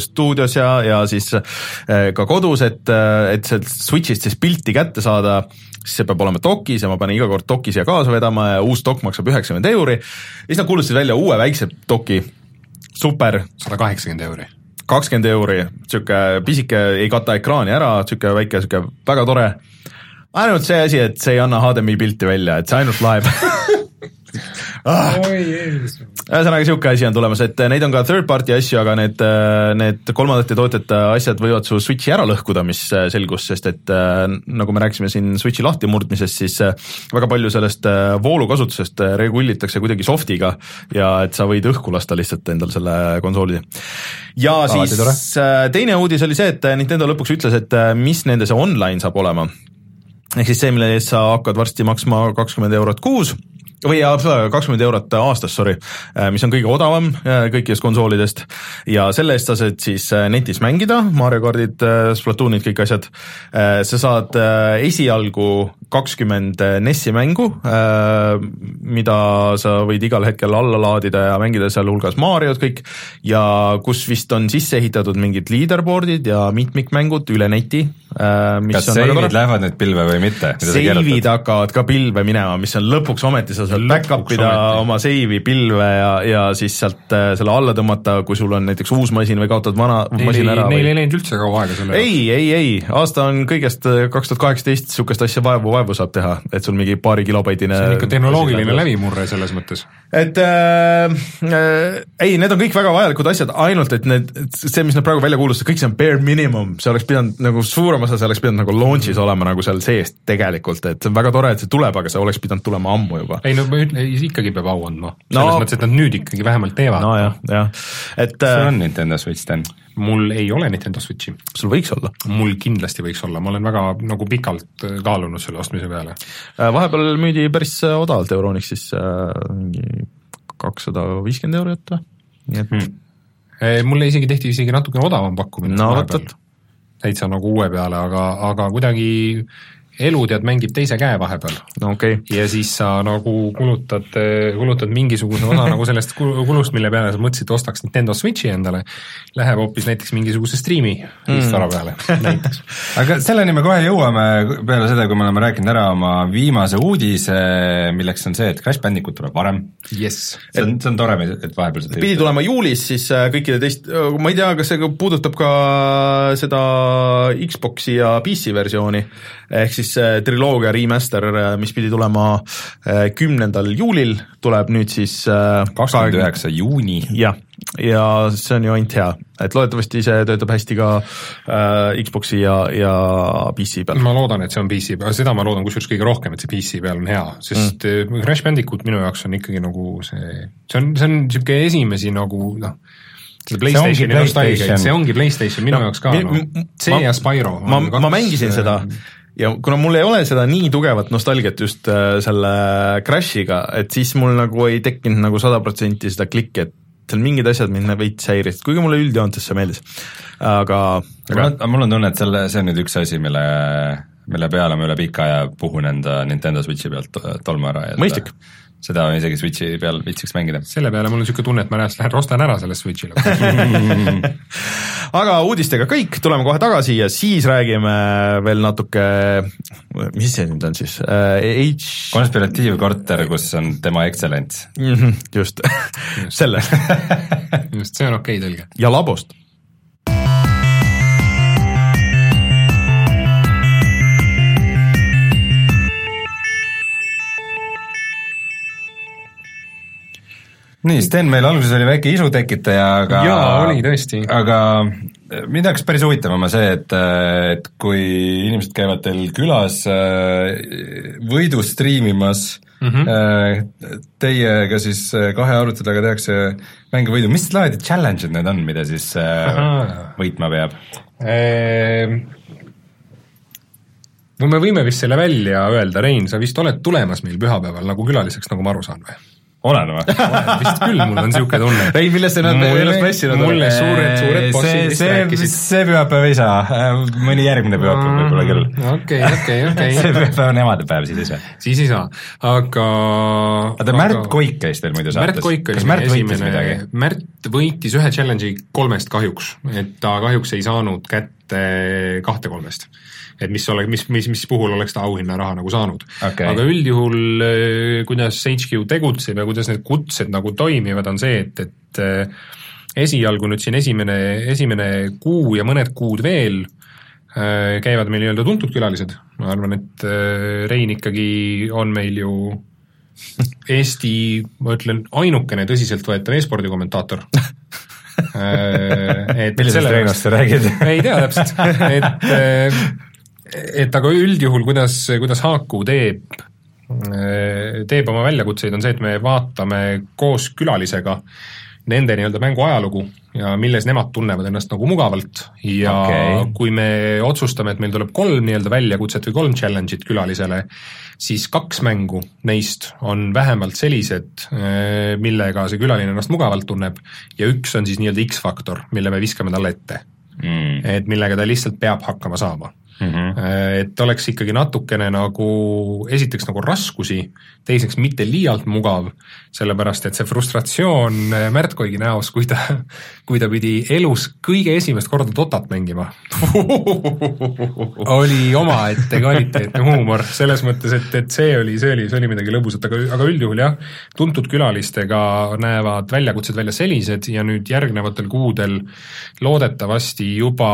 stuudios ja, ja siis äh, ka kodus, et, et sealt Switch'ist siis pilti kätte saada, siis see peab olema dokis ja ma pean iga kord doki siia kaasa vedama ja uus dok maksab üheksakümmend euri. siis nad kuulutasid välja uue väikse doki super. sada kaheksakümmend euri. kakskümmend euri, niisugune pisike, ei kata ekraani ära, niisugune väike, niisugune väga tore. ainult see asi, et see ei anna HDMI pilti välja, et see ainult laeb ah.. ühesõnaga, niisugune asi on tulemas, et neid on ka third party asju, aga need, need kolmandate tootjate asjad võivad su Switchi ära lõhkuda, mis selgus, sest et nagu me rääkisime siin Switchi lahtimurdmisest, siis väga palju sellest voolukasutusest regulitakse kuidagi soft'iga ja et sa võid õhku lasta lihtsalt endal selle konsooli. ja Alati siis teine uudis oli see, et Nintendo lõpuks ütles, et mis nende see online saab olema. Ehk siis see, mille eest sa hakkad varsti maksma kakskümmend eurot kuus või kakskümmend eurot aastas, sorry, mis on kõige odavam kõikidest konsoolidest ja selle eest sa saad siis netis mängida, Mario kaardid, Splatoonid, kõik asjad. sa saad esialgu kakskümmend NES-i mängu, mida sa võid igal hetkel alla laadida ja mängida, sealhulgas Mariot kõik, ja kus vist on sisse ehitatud mingid leaderboard'id ja mitmikmängud üle neti. kas seivid lähevad nüüd pilve või mitte? seivid hakkavad ka pilve minema, mis on lõpuks ometi, sa saad back-up ida oma seivi pilve ja, ja siis sealt äh, selle alla tõmmata, kui sul on näiteks uus masin või kaotad vana ei, masin ära. Neil ei läinud üldse kaua aega selle ei, ei, ei, aasta on kõigest äh, kaks tuhat kaheksateist, niisugust asja vaevu, vaevu saab teha, et sul mingi paari kilobaitine see on ikka tehnoloogiline läbimurre selles mõttes. et äh, äh, ei, need on kõik väga vajalikud asjad, ainult et need, see, mis nad praegu välja kuulutasid, kõik see on bare minimum, see oleks pidanud nagu suurem osa, see oleks pidanud nagu launch'is olema nagu seal sees tegelikult, et see on väga tore, et see tuleb, aga see oleks pidanud tulema ammu juba. ei no ma ütlen, ikkagi peab au andma, selles no, mõttes, et nad nüüd ikkagi vähemalt teevad. nojah, jah, et sul on Nintendo Switch, Sten? mul ei ole Nintendo Switchi. sul võiks olla? mul kindlasti võiks olla, ma olen väga nagu pikalt äh, kaalunud selle ostmise peale. Äh, vahepeal müüdi päris äh, odavalt Euronixis mingi kakssada viiskümmend eurot või, nii et hmm. mulle isegi tehti isegi natukene odavam pakkumine no vot, vot. täitsa nagu uue peale, aga, aga kuidagi elu tead, mängib teise käe vahepeal. Okay.. ja siis sa nagu kulutad, kulutad mingisuguse osa nagu sellest kulust, mille peale sa mõtlesid, ostaks Nintendo Switchi endale, läheb hoopis näiteks mingisuguse striimi riistvara mm. peale näiteks. aga selleni me kohe jõuame peale seda, kui me oleme rääkinud ära oma viimase uudise, milleks on see, et Crash Bandicoot tuleb varem. Yes.. see on, see on tore, et vahepeal seda pidi tulema juulis, siis äh, kõikide teist, ma ei tea, kas see puudutab ka seda Xbox'i ja PC versiooni, ehk siis äh, triloogia remaster, äh, mis pidi tulema äh, kümnendal juulil, tuleb nüüd siis kakskümmend üheksa juuni. jah, ja see on ju ainult hea, et loodetavasti see töötab hästi ka äh, Xbox'i ja, ja PC peal. ma loodan, et see on PC peal, seda ma loodan kusjuures kõige rohkem, et see PC peal on hea, sest mm. Crash Bandicoot minu jaoks on ikkagi nagu see, see on, see on niisugune esimesi nagu noh, seda Playstationi nostalgiat, see ongi Playstation minu no, jaoks ka, noh, see ja Spyro. ma, ma mängisin seda ja kuna mul ei ole seda nii tugevat nostalgiat just äh, selle Crashiga, et siis mul nagu ei tekkinud nagu sada protsenti seda klikki, et seal mingid asjad mind nagu veits häirisid, kuigi mulle üldjoontes see meeldis, aga, aga aga mul on tunne, et selle, see on nüüd üks asi, mille, mille peale ma üle pika aja puhun enda Nintendo Switchi pealt tolmu ära ja mõistlik. seda isegi Switchi peal viitsiks mängida. selle peale mul on niisugune tunne, et ma lähen ostan ära selle Switch'ile aga uudistega kõik, tuleme kohe tagasi ja siis räägime veel natuke, mis see nüüd on siis uh,, H konspiratiivkorter, kus on tema excellence mm. -hmm, just, just. selle just, see on okei okay tõlge. ja labost nii, Sten, meil alguses oli väike isu tekitaja, aga jaa, oli tõesti. aga mind hakkas päris huvitama see, et, et kui inimesed käivad teil külas võidu striimimas mm, -hmm. teiega siis kahe arvuti taga tehakse mänge võidu, mis laadi challenge'id need on, mida siis Aha. võitma peab ehm,? no me võime vist selle välja öelda, Rein, sa vist oled tulemas meil pühapäeval nagu külaliseks, nagu ma aru saan või? Olen või? vist küll, mul on niisugune tunne. ei, millest sa nüüd ennast vässinud oled? mulle suured, suured bossid vist rääkisid. see pühapäev ei saa, mõni järgmine pühapäev võib-olla küll. okei, okei, okei. see pühapäev on emadepäev, siis ei saa. siis ei saa, aga oota, Märt Koik käis teil muidu saates? Märt oli Märt esimene, Märt võitis ühe challenge'i kolmest kahjuks, et ta kahjuks ei saanud kätte kahte kolmest. Et mis ole, mis, mis, mis puhul oleks ta auhinnaraha nagu saanud. Okay.. aga üldjuhul eh, kuidas HQ tegutseb ja kuidas need kutsed nagu toimivad, on see, et, et eh, esialgu nüüd siin esimene, esimene kuu ja mõned kuud veel eh, käivad meil nii-öelda tuntud külalised, ma arvan, et Rein ikkagi on meil ju Eesti, ma ütlen, ainukene tõsiseltvõetav e-spordi kommentaator millisest Reinost sa räägid? ei tea täpselt, et et aga üldjuhul, kuidas, kuidas Haaku teeb, teeb oma väljakutseid, on see, et me vaatame koos külalisega nende nii-öelda mängu ajalugu ja milles nemad tunnevad ennast nagu mugavalt. Ja okay. kui me otsustame, et meil tuleb kolm nii-öelda väljakutset või kolm challenge'it külalisele, siis kaks mängu neist on vähemalt sellised, äh, millega see külaline ennast mugavalt tunneb ja üks on siis nii-öelda X-faktor, mille me viskame talle ette. Mm.. et millega ta lihtsalt peab hakkama saama mm. -hmm. et oleks ikkagi natukene nagu, esiteks nagu raskusi, teiseks mitte liialt mugav, sellepärast et see frustratsioon äh, Märt Koigi näos, kui ta, kui ta pidi elus kõige esimest korda Dotat mängima oli omaette kvaliteetne huumor, selles mõttes, et, et see oli, see oli, see oli midagi lõbusat, aga, aga üldjuhul jah, tuntud külalistega näevad väljakutsed välja sellised ja nüüd järgnevatel kuudel loodetavasti juba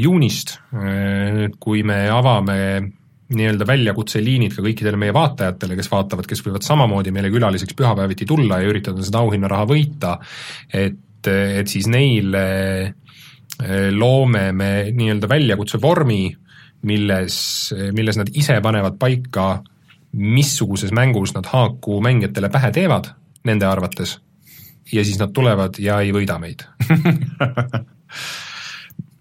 juunist äh, nüüd, kui me avame nii-öelda väljakutseliinid ka kõikidele meie vaatajatele, kes vaatavad, kes võivad samamoodi meile külaliseks pühapäeviti tulla ja üritada seda auhinnaraha võita, et, et siis neile eh, loome me nii-öelda väljakutse vormi, milles, milles nad ise panevad paika, missuguses mängus nad haaku mängijatele pähe teevad, nende arvates, ja siis nad tulevad ja ei võida meid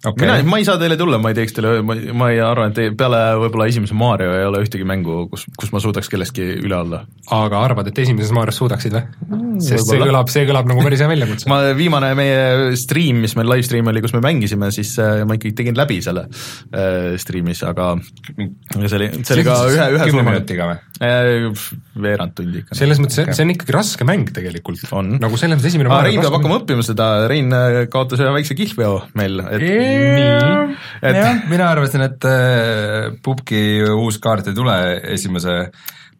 okay.. mina, ma ei saa teile tulla, ma ei teeks teile, ma, ma ei arva, et peale võib-olla esimese Mario ei ole ühtegi mängu, kus, kus ma suudaks kellestki üle olla. aga arvad, et esimeses Marios suudaksid või mm,? sest see kõlab, see kõlab nagu päris hea väljakutse ma, viimane meie stream, mis meil live stream oli, kus me mängisime, siis äh, ma ikkagi tegin läbi selle äh, stream'is, aga see oli, see oli ka ühe, ühe kümne minutiga või äh,? veerand tundi ikka. selles mõttes okay., see on ikkagi raske mäng tegelikult. nagu selles mõttes esimene Rein peab hakkama õppima seda, Rein äh, kaotas ühe väikse kihlveo meil, et eee nii, et jah, mina arvasin, et äh, pubgi uus kaart ei tule esimese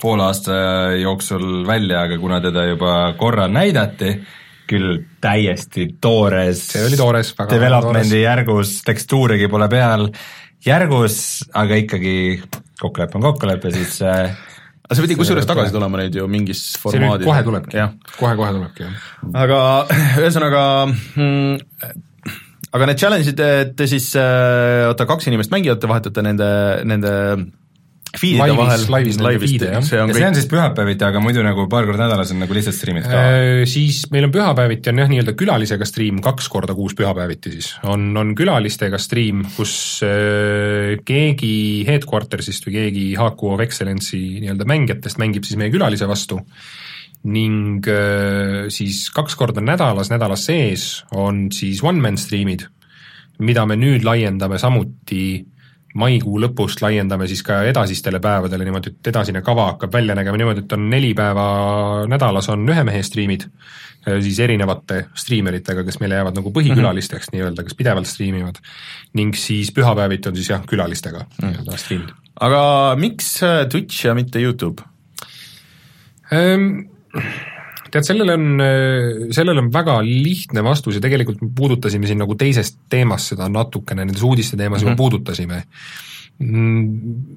poole aasta jooksul välja, aga kuna teda juba korra näidati, küll täiesti toores, see oli toores, väga development'i järgus, tekstuurigi pole peal, järgus, aga ikkagi kokkulepe on kokkulepe, siis äh, aga see pidi kusjuures tagasi tulema nüüd ju mingis formaadis. kohe tulebki, kohe-kohe tulebki, jah. aga ühesõnaga mm, aga need challenge'id, te siis, äh, oota, kaks inimest mängivad, te vahetate nende, nende feed'ide vahel, laivis, laivis, see on, ja see on siis pühapäeviti, aga muidu nagu paar korda nädalas on nagu lihtsalt striimid ka. Äh,? Siis meil on pühapäeviti on jah, nii-öelda külalisega striim kaks korda kuus pühapäeviti siis, on, on külalistega striim, kus äh, keegi headquarters'ist või keegi Haku of Excellence'i nii-öelda mängijatest mängib siis meie külalise vastu ning äh, siis kaks korda nädalas, nädala sees on siis one-man striimid, mida me nüüd laiendame samuti maikuu lõpust laiendame siis ka edasistele päevadele niimoodi, et edasine kava hakkab välja nägema niimoodi, et on neli päeva nädalas on ühe mehe striimid, äh, siis erinevate striimeritega, kes meile jäävad nagu põhikülalisteks mm -hmm. nii-öelda, kes pidevalt striimivad. ning siis pühapäeviti on siis jah, külalistega mm -hmm. nii-öelda striimid. aga miks äh, Twitch ja mitte Youtube ähm,? Tead, sellele on, sellele on väga lihtne vastus ja tegelikult me puudutasime siin nagu teisest teemast seda natukene, nendes uudiste teemas mm -hmm. juba mhm. puudutasime.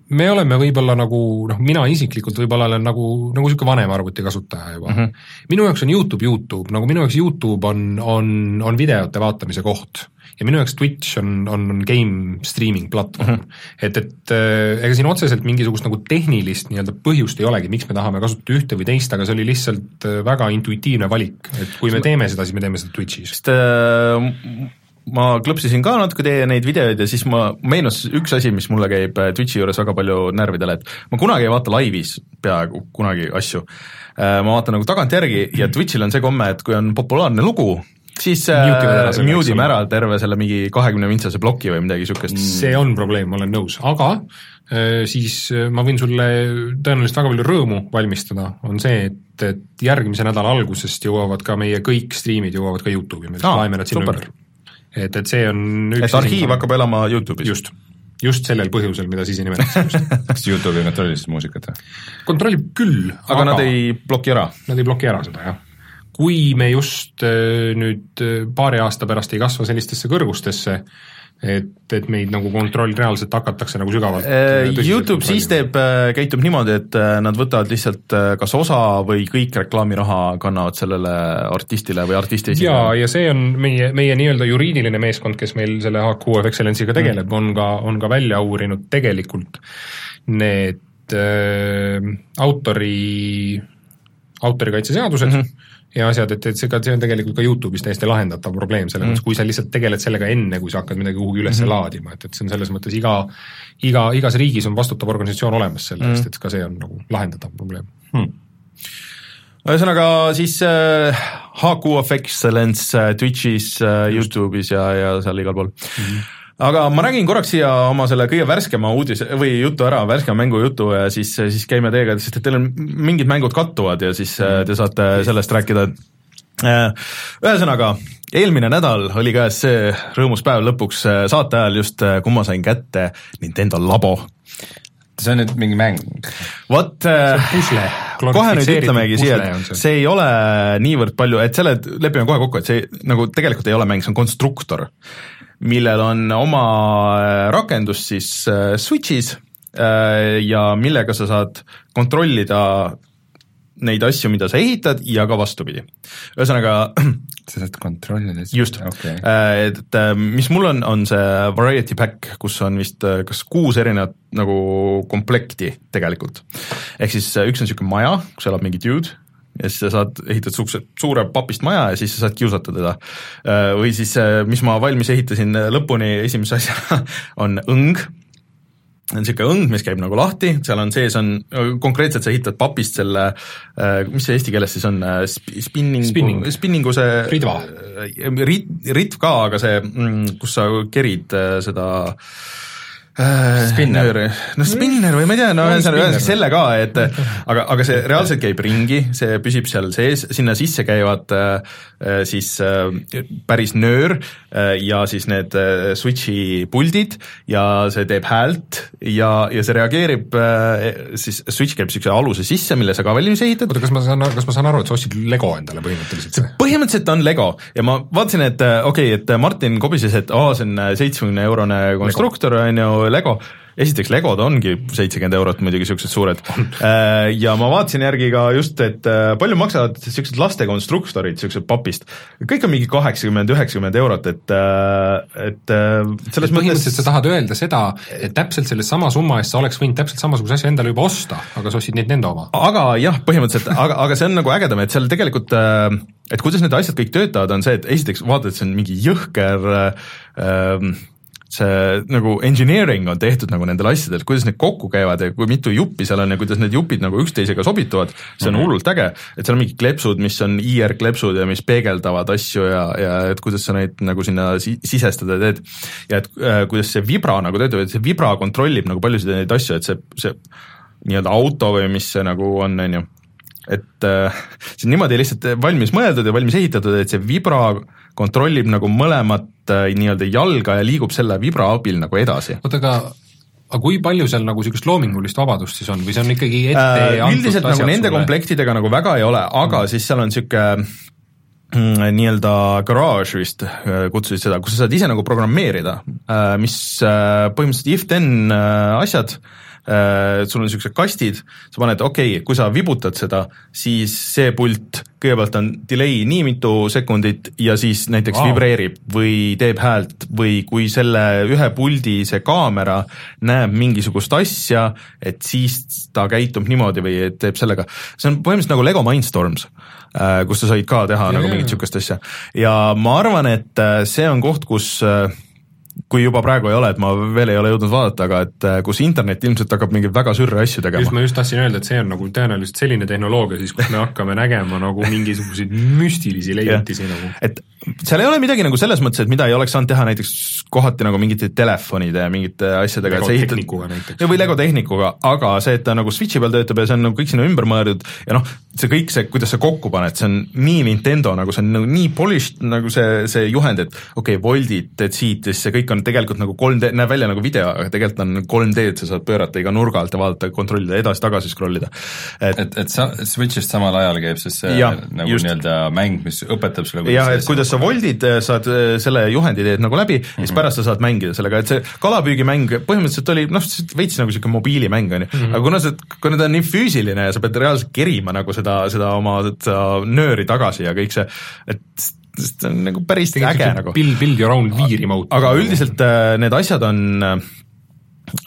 me oleme võib-olla nagu noh, mina isiklikult võib-olla olen nagu, nagu niisugune vanem arvutikasutaja juba mm. -hmm. minu jaoks on Youtube Youtube, nagu minu jaoks Youtube on, on, on videote vaatamise koht ja minu jaoks Twitch on, on game streaming platvorm mm. -hmm. et, et äh, ega siin otseselt mingisugust nagu tehnilist nii-öelda põhjust ei olegi, miks me tahame kasutada ühte või teist, aga see oli lihtsalt äh, väga intuitiivne valik, et kui me teeme seda, siis me teeme seda Twitch'is. sest äh, ma klõpsisin ka natuke teie neid videoid ja siis ma, meenus üks asi, mis mulle käib äh, Twitchi juures väga palju närvidele, et ma kunagi ei vaata laivis peaaegu kunagi asju. ma vaatan nagu tagantjärgi ja Twitchil on see komme, et kui on populaarne lugu, siis äh, mute ime ära terve selle mingi kahekümne vintsase ploki või midagi niisugust. see on probleem, ma olen nõus, aga äh, siis äh, ma võin sulle tõenäoliselt väga palju rõõmu valmistada, on see, et, et järgmise nädala algusest jõuavad ka meie kõik striimid jõuavad ka YouTube'i, me lihtsalt laeme nad sinna ümber. et, et see on et arhiiv hakkab elama YouTube'is? just just sellel põhjusel, mida Sisi nimetas kas Youtube ei kontrolli siis muusikat või? kontrollib küll, aga, aga nad ei bloki ära? Nad ei bloki ära seda, jah kui me just äh, nüüd äh, paari aasta pärast ei kasva sellistesse kõrgustesse, et, et meid nagu kontroll reaalselt hakatakse nagu sügavalt äh, Youtube siis teeb, käitub niimoodi, et nad võtavad lihtsalt kas osa või kõik reklaamiraha kannavad sellele artistile või artisti esindajale. ja, ja see on meie, meie nii-öelda juriidiline meeskond, kes meil selle HQ of Excellence'iga tegeleb mm., on ka, on ka välja uurinud tegelikult need äh, autori, autorikaitseseadused mm, -hmm ja asjad, et, et see ka, see on tegelikult ka Youtube'is täiesti lahendatav probleem, selles mõttes mm., kui sa lihtsalt tegeled sellega enne, kui sa hakkad midagi kuhugi üles mm -hmm. laadima, et, et see on selles mõttes iga, iga, igas riigis on vastutav organisatsioon olemas selle eest mm., et ka see on nagu lahendatav probleem hmm ühesõnaga siis äh, HQ of Excellence äh, Twitch'is äh,, Youtube'is ja, ja seal igal pool mm. -hmm aga ma räägin korraks siia oma selle kõige värskema uudise või jutu ära, värskema mängu jutu ja siis, siis käime teiega, sest et teil on mingid mängud kattuvad ja siis mm. te saate sellest rääkida. Äh, ühesõnaga, eelmine nädal oli käes see rõõmus päev lõpuks äh, saate ajal just, kui ma sain kätte Nintendo Labo see on nüüd mingi mäng? vot, kohe nüüd ütlemegi siia, et see. see ei ole niivõrd palju, et selle lepime kohe kokku, et see nagu tegelikult ei ole mäng, see on konstruktor millel on oma äh, rakendus siis äh, Switch'is äh, ja millega sa saad kontrollida neid asju, mida sa ehitad ja ka vastupidi. ühesõnaga sa saad kontrollida just okay., et mis mul on, on see variety pack, kus on vist kas kuus erinevat nagu komplekti tegelikult. ehk siis üks on niisugune maja, kus elab mingi dude, ja siis sa saad, ehitad niisuguse suure papist maja ja siis sa saad kiusata teda. Äh, või siis, äh, mis ma valmis ehitasin lõpuni esimese asjana, on õng, on niisugune õng, mis käib nagu lahti, seal on sees on, konkreetselt sa ehitad papist selle, äh, mis see eesti keeles siis on, spinning, spinning., spinningu see ridva. rit-, ritv ka, aga see, mm, kus sa kerid seda äh, Äh, spinner. no spinner või ma ei tea, no ühesõnaga selle ka, et aga, aga see reaalselt käib ringi, see püsib seal sees, sinna sisse käivad äh, siis äh, päris nöör ja siis need switch'i puldid ja see teeb häält ja, ja see reageerib, siis switch käib niisuguse aluse sisse, mille sa ka valmis ehitad. oota, kas ma saan, kas ma saan aru, et sa ostsid Lego endale põhimõtteliselt? see põhimõtteliselt on Lego ja ma vaatasin, et okei okay,, et Martin kobises, et aa, see on seitsmekümne eurone konstruktor, on ju, Lego, esiteks Legod ongi seitsekümmend eurot muidugi, niisugused suured. Äh, ja ma vaatasin järgi ka just, et äh, palju maksavad niisugused laste konstruktorid, niisugused papist. kõik on mingi kaheksakümmend, üheksakümmend eurot, et, äh, et selles et põhimõtteliselt sa tahad öelda seda, et täpselt selle sama summa eest sa oleks võinud täpselt samasuguse asja endale juba osta, aga sa ostsid Nintendo oma? aga jah, põhimõtteliselt, aga, aga see on nagu ägedam, et seal tegelikult et kuidas need asjad kõik töötavad, on see, et esiteks vaatad, et see on mingi jõhker äh, see nagu engineering on tehtud nagu nendel asjadel, kuidas need kokku käivad ja kui mitu juppi seal on ja kuidas need jupid nagu üksteisega sobituvad, see on mm -hmm. hullult äge. et seal on mingid kleepsud, mis on IR-kleepsud ja mis peegeldavad asju ja, ja et kuidas sa neid nagu sinna si sisestada teed. ja et äh, kuidas see vibra nagu töötab, et see vibra kontrollib nagu paljusid neid asju, et see, see nii-öelda auto või mis see nagu on, on ju, et äh, see on niimoodi lihtsalt valmis mõeldud ja valmis ehitatud, et see vibra kontrollib nagu mõlemat äh, nii-öelda jalga ja liigub selle vibra abil nagu edasi. oota, aga aga kui palju seal nagu niisugust loomingulist vabadust siis on või see on ikkagi ette äh, üldiselt nagu nende sulle? komplektidega nagu väga ei ole, aga mm. siis seal on niisugune mm, nii-öelda garaaž vist äh, kutsusid seda, kus sa saad ise nagu programmeerida, äh, mis põhimõtteliselt if-then asjad Äh, sul on niisugused kastid, sa paned, okei okay,, kui sa vibutad seda, siis see pult kõigepealt on delay nii mitu sekundit ja siis näiteks wow. vibreerib või teeb häält või kui selle ühe puldi see kaamera näeb mingisugust asja, et siis ta käitub niimoodi või teeb sellega, see on põhimõtteliselt nagu Lego Mindstorms äh, kus sa said ka teha yeah. nagu mingit niisugust asja. ja ma arvan, et äh, see on koht, kus kui juba praegu ei ole, et ma veel ei ole jõudnud vaadata, aga et äh, kus internet ilmselt hakkab mingeid väga sürre asju tegema. just, ma just tahtsin öelda, et see on nagu tõenäoliselt selline tehnoloogia siis, kus me hakkame nägema nagu mingisuguseid müstilisi leiutisi nagu. et seal ei ole midagi nagu selles mõttes, et mida ei oleks saanud teha näiteks kohati nagu mingite telefonide ja mingite asjadega. Lego tehnikuga näiteks. või Lego tehnikuga, aga see, et ta nagu Switchi peal töötab ja see on nagu kõik sinna ümber mõeldud ja noh, see kõik see, kuidas sa kokku paned, see on nii Nintendo nagu see on nagu nii polished nagu see, see juhend, et okei okay,, voldid teed siit ja siis see kõik on tegelikult nagu 3D, näeb välja nagu video, aga tegelikult on 3D-d, sa saad pöörata iga nurga alt ja vaadata, kontrollida, edasi-tagasi scroll ida. et, et, et sa Switch'ist samal ajal käib siis see ja, nagu nii-öelda mäng, mis õpetab sulle jah, et kuidas sa voldid, eh, saad eh, selle juhendi teed nagu läbi mm -hmm. ja siis mhm. pärast sa saad mängida sellega, et see kalapüügimäng põhimõtteliselt oli noh, veits nagu niisugune mobiilimäng, on ju, mhm. aga kuna see, kuna ta on nii füüsiline ja sa pead reaalselt kerima nagu seda, seda oma seda nööri tagasi ja kõik see, et see on nagu päris äge nagu. Build, build your own Wii remote. aga üldiselt äh, need asjad on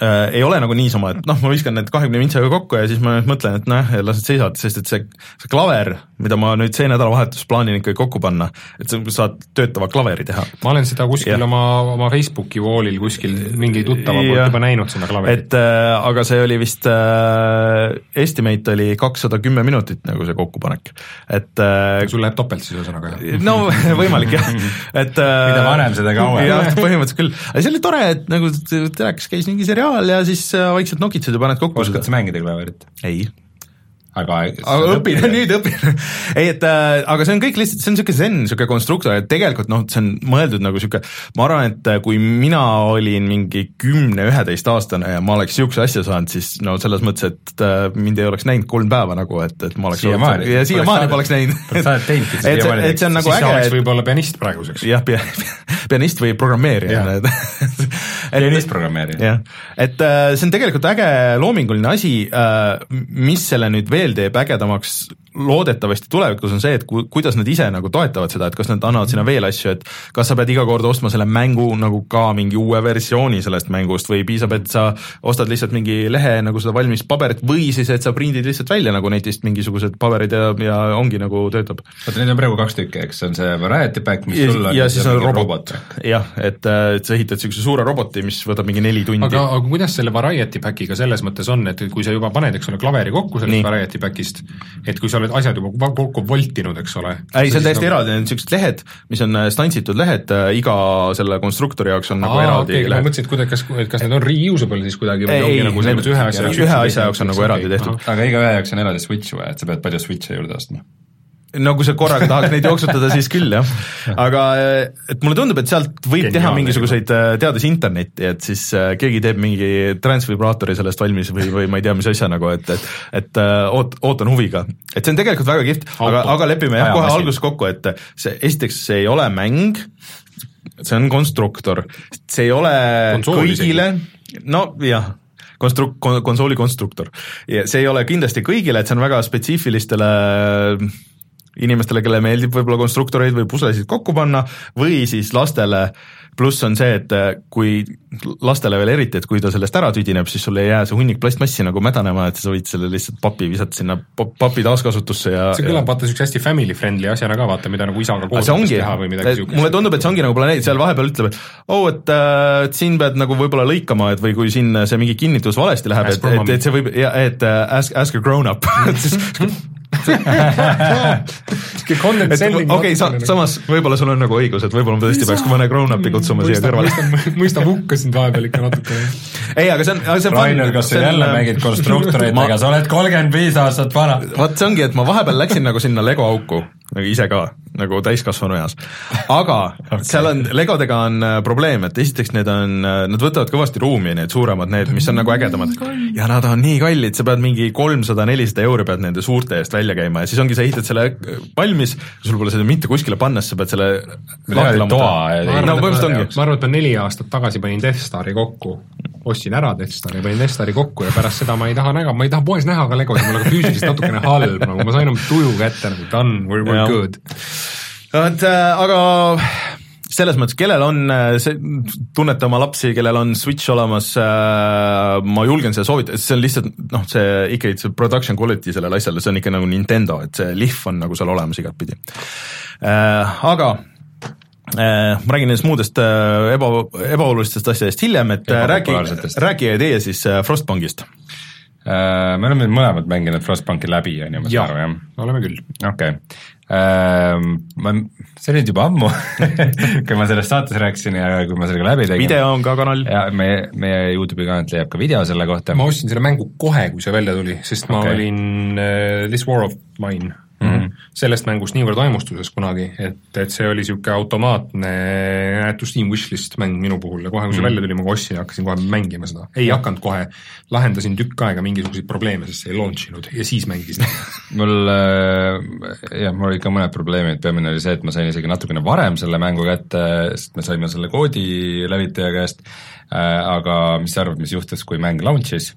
äh, ei ole nagu niisama, et noh, ma viskan need kahekümne vintsaga kokku ja siis ma nüüd mõtlen, et noh, las nad seisavad, sest et see, see klaver, mida ma nüüd see nädalavahetus plaanin ikkagi kokku panna, et sa saad töötava klaveri teha. ma olen seda kuskil ja. oma, oma Facebooki wall'il kuskil mingi tuttava poolt juba näinud, seda klaverit. et äh, aga see oli vist äh,, estimate oli kakssada kümme minutit nagu see kokkupanek, et äh, sul läheb topelt siis ühesõnaga, jah? no võimalik jah, et äh, mida vanem, seda kauem. jah, põhimõtteliselt küll, aga see oli tore, et nagu telekas käis mingi seriaal ja siis äh, vaikselt nokitsed ja paned kokku. oskad sa mängida klaverit? ei aga aga õpin, nüüd õpin ei, et äh, aga see on kõik lihtsalt, see on niisugune zen, niisugune konstruktor, et tegelikult noh, see on mõeldud nagu niisugune, ma arvan, et äh, kui mina olin mingi kümne-üheteistaastane ja ma oleks niisuguse asja saanud, siis no selles mõttes, et äh, mind ei oleks näinud kolm päeva nagu, et, et ma oleks siiamaani, ja siiamaani poleks näinud. sa oled teinudki siiamaani. et see on nagu siis äge, et võib-olla pianist praeguseks. jah, pianist või programmeerija pianist programmeerija. jah, et äh, see on tegelikult äge loominguline asi, mis selle nüüd veel teeb ägedamaks loodetavasti tulevikus on see, et ku-, kuidas nad ise nagu toetavad seda, et kas nad annavad sinna veel asju, et kas sa pead iga kord ostma selle mängu nagu ka mingi uue versiooni sellest mängust või piisab, et sa ostad lihtsalt mingi lehe nagu seda valmis paberit või siis, et sa prindid lihtsalt välja nagu netist mingisugused paberid ja, ja ongi nagu töötab. oota, neid on praegu kaks tükki, eks, on see variety pack, mis ja, sul on ja siis on robot, robot., jah, et, et sa ehitad niisuguse suure roboti, mis võtab mingi neli tundi. aga, aga kuidas selle variety pack'iga selles mõttes on, et kui sa juba paned, eks ole, klaveri kokku sellest Nii. variety pack'ist, et kui sa oled asjad juba kokku voltinud, eks ole. ei, see on täiesti nagu... eraldi, need on niisugused lehed, mis on äh, stantsitud lehed, äh, iga selle konstruktori jaoks on Aa, nagu eraldi okay, lehed. ma mõtlesin, et kuidas, kas, et kas need on reusable siis kuidagi või ei, ongi nagu selles mõttes ühe asja jaoks ühe asja jaoks on nagu eraldi tehtud. aga iga ühe jaoks on eraldi switch vaja, et sa pead palju switch'e juurde ostma no kui sa korraga tahaks neid jooksutada, siis küll jah. aga et mulle tundub, et sealt võib Geniaalne teha mingisuguseid, äh, teades internetti, et siis äh, keegi teeb mingi transvibraatori sellest valmis või, või ma ei tea, mis asja nagu, et, et et oot-, ootan huviga. et see on tegelikult väga kihvt, aga, aga lepime jah, kohe alguses kokku, et see, esiteks see ei ole mäng, see on konstruktor, see ei ole Konsooli kõigile, nojah konstru-, konsooli konstruktor. ja see ei ole kindlasti kõigile, et see on väga spetsiifilistele inimestele, kellele meeldib võib-olla konstruktoreid või puslesid kokku panna, või siis lastele, pluss on see, et äh, kui lastele veel eriti, et kui ta sellest ära tüdineb, siis sul ei jää see hunnik plastmassi nagu mädanema, et sa võid selle lihtsalt papi visata sinna papi taaskasutusse ja see kõlab vaata niisuguse hästi family friendly asjana ka, vaata, mida nagu isaga koos teha või midagi niisugust. mulle tundub, et see ongi nagu planeet, seal vahepeal ütleb, et oo oh,, et, äh, et siin pead nagu võib-olla lõikama, et või kui siin see mingi kinnitus valesti läheb, et, et, et see võib, et äh, ask, ask a grown up. Siis okei sa, samas võib-olla sul on nagu õigus, et võib-olla ma tõesti peaks mõne grown-up'i kutsuma siia kõrvale. mõistab hukka sind vahepeal ikka natuke. ei, aga see on, aga see on Rainer, kas sa jälle mängid konstruktoreid ma..., sa oled kolmkümmend viis aastat vana. vot see ongi, et ma vahepeal läksin nagu sinna Lego auku, nagu ise ka, nagu täiskasvanu eas. aga okay. seal on, legodega on äh, probleem, et esiteks need on, äh, nad võtavad kõvasti ruumi, need suuremad, need, mis on nagu ägedamad. ja nad on nii kallid, sa pead mingi kolmsada, nelisada euri pead nende suurte eest välja käima ja siis ongi, sa ehitad selle äh, valmis, sul pole seda mitte kuskile panna, siis sa pead selle toa ja no põhimõtteliselt ongi. ma arvan, et ma neli aastat tagasi panin Death Stari kokku, ostsin ära Death Stari, panin Death Stari kokku ja pärast seda ma ei taha näha, ma ei taha poes näha ka legosid, mul on füüsiliselt natukene halb, nagu ma sain oma tuju kätte nagu done, we are good. Et äh, aga selles mõttes, kellel on, äh, tunnete oma lapsi, kellel on Switch olemas äh,, ma julgen seda soovitada, see on lihtsalt noh, see ikkagi see production quality sellel asjal, see on ikka nagu Nintendo, et see lihv on nagu seal olemas igatpidi. Äh,. aga äh, ma räägin nendest muudest äh, eba, ebaolulistest asjadest hiljem, et rääkige, rääkige teie siis Frostbankist me oleme mõlemad mänginud Frostbanki läbi, on ju, ma saan aru, jah? oleme küll. okei okay Ehm, ma, see oli nüüd juba ammu kui ma sellest saates rääkisin ja kui ma sellega läbi tegin. video on ka kanal. ja meie, meie Youtube'i kanalt leiab ka video selle kohta. ma ostsin selle mängu kohe, kui see välja tuli, sest okay. ma olin uh, This War of Mine mm -hmm. sellest mängust niivõrd vaimustuses kunagi, et, et see oli niisugune automaatne näetu Steam wishlist mäng minu puhul ja kohe, kui see mm -hmm. välja tuli, ma kohe ostsin ja hakkasin kohe mängima seda. ei hakanud kohe, lahendasin tükk aega mingisuguseid probleeme, sest see ei launch inud ja siis mängisin mul äh, jah, mul olid ka mõned probleemid, peamine oli see, et ma sain isegi natukene varem selle mängu kätte, sest me saime selle koodi levitaja käest, äh, aga mis sa arvad, mis juhtus, kui mäng launch'is?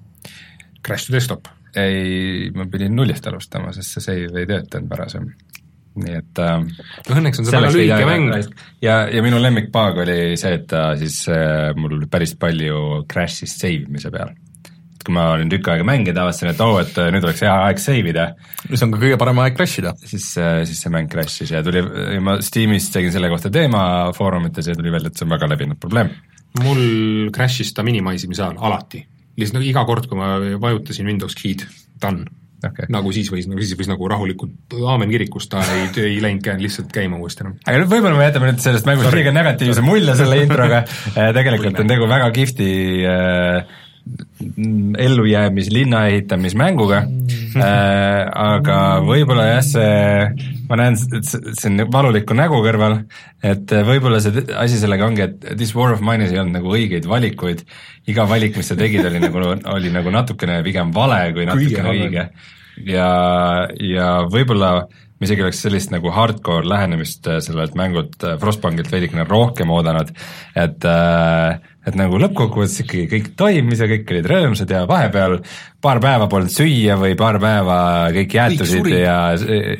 Crash to desktop ei, ma pidin nullist alustama, sest see save ei töötanud varasem. nii et äh, õnneks on see väga lühike mäng. ja, ja minu lemmikpaag oli see, et ta siis äh, mul päris palju crash'is save imise peal. et kui ma olin tükk aega mänginud, avastasin, et oo oh,, et nüüd oleks hea aeg save ida. mis on ka kõige parem aeg crash ida. siis, äh, siis see mäng crash'is ja tuli, ma Steamis tegin selle kohta teema foorumites ja tuli välja, et see on väga levinud probleem. mul crash'is ta minimise'imise ajal alati, lihtsalt nagu iga kord, kui ma vajutasin Windows key'd, done. Okay.. nagu siis võis, nagu siis võis nagu rahulikult aamen kirikus, ta ei, ei läinud käinud lihtsalt käima uuesti enam. aga nüüd võib-olla me jätame nüüd sellest mängust liiga negatiivse mulje selle introga. Äh, tegelikult on tegu väga kihvti äh, ellujäämis, linna ehitamismänguga. Äh,, aga võib-olla jah, see ma näen, et see on valuliku nägu kõrval, et võib-olla see asi sellega ongi, et This War of Mine'is ei olnud nagu õigeid valikuid, iga valik, mis sa tegid, oli nagu, oli nagu natukene pigem vale kui natukene õige. ja, ja võib-olla ma isegi oleks sellist nagu hardcore lähenemist sellelt mängult Frostbankilt veidikene rohkem oodanud, et äh, et nagu lõppkokkuvõttes ikkagi kõik toimis ja kõik olid rõõmsad ja vahepeal paar päeva polnud süüa või paar päeva kõik jäätusid kõik ja,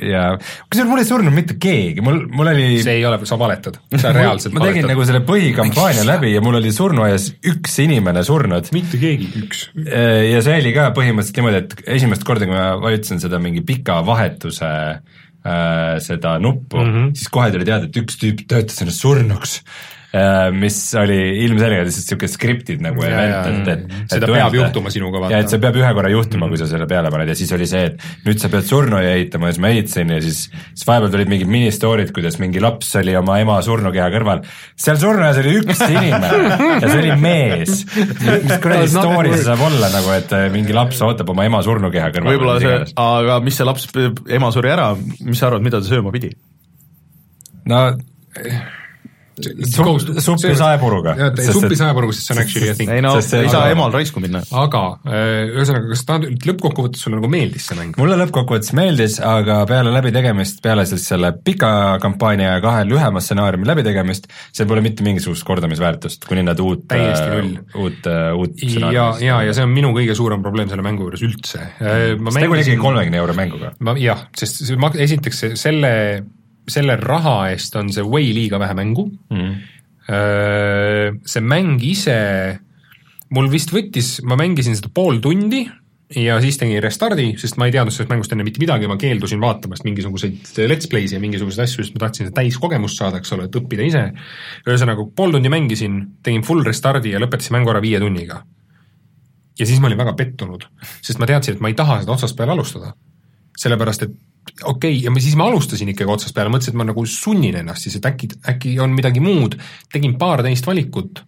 ja kusjuures mul ei surnud mitte keegi, mul, mul oli see ei ole, sa valetad, sa reaalselt ma tegin valetad. nagu selle põhikampaania läbi ja mul oli surnuaias üks inimene surnud. mitte keegi, üks. ja see oli ka põhimõtteliselt niimoodi, et esimest korda, kui ma vajutasin seda mingi pika vahetuse äh, seda nuppu mm, -hmm. siis kohe tuli teada, et üks tüüp töötas ennast surnuks Äh, mis oli ilmselgelt lihtsalt niisugune skriptid nagu event, et, et seda et peab juhtuma sinuga vaata. ja et see peab ühe korra juhtuma mm, -hmm. kui sa selle peale paned ja siis oli see, et nüüd sa pead surnuaia ehitama ja siis ma ehitasin ja siis siis vahepeal tulid mingid ministory'd, kuidas mingi laps oli oma ema surnukeha kõrval. seal surnuaias oli üks inimene ja see oli mees. mis kuradi story see saab olla nagu, et äh, mingi laps ootab oma ema surnukeha kõrval. võib-olla see, aga mis see laps, ema suri ära, mis sa arvad, mida ta sööma pidi? no suppi saepuruga. suppi saepuruga, sest see on actually a thing. ei no, ei saa emal raisku minna. aga äh, ühesõnaga, kas ta lõppkokkuvõttes sulle nagu meeldis see mäng? mulle lõppkokkuvõttes meeldis, aga peale läbitegemist, peale siis selle pika kampaania ja kahe lühema stsenaariumi läbitegemist, seal pole mitte mingisugust kordamisväärtust, kuni nad uut, äh, uut, äh, uut stsenaariumi ja, ja, ja see on minu kõige suurem probleem selle mängu juures üldse. ma tegu oli ikkagi kolmekümne euro mänguga. ma jah, sest see, esiteks selle selle raha eest on see way liiga vähe mängu mm., see mäng ise, mul vist võttis, ma mängisin seda pool tundi ja siis tegin restardi, sest ma ei teadnud sellest mängust enne mitte midagi, ma keeldusin vaatamast mingisuguseid let's play'si ja mingisuguseid asju, sest ma tahtsin seda täiskogemust saada, eks ole, et õppida ise. ühesõnaga, pool tundi mängisin, tegin full restardi ja lõpetasin mängu ära viie tunniga. ja siis ma olin väga pettunud, sest ma teadsin, et ma ei taha seda otsast peale alustada. sellepärast, et okei okay,, ja ma siis ma alustasin ikkagi otsast peale, mõtlesin, et ma nagu sunnin ennast siis, et äkki, äkki on midagi muud, tegin paar teist valikut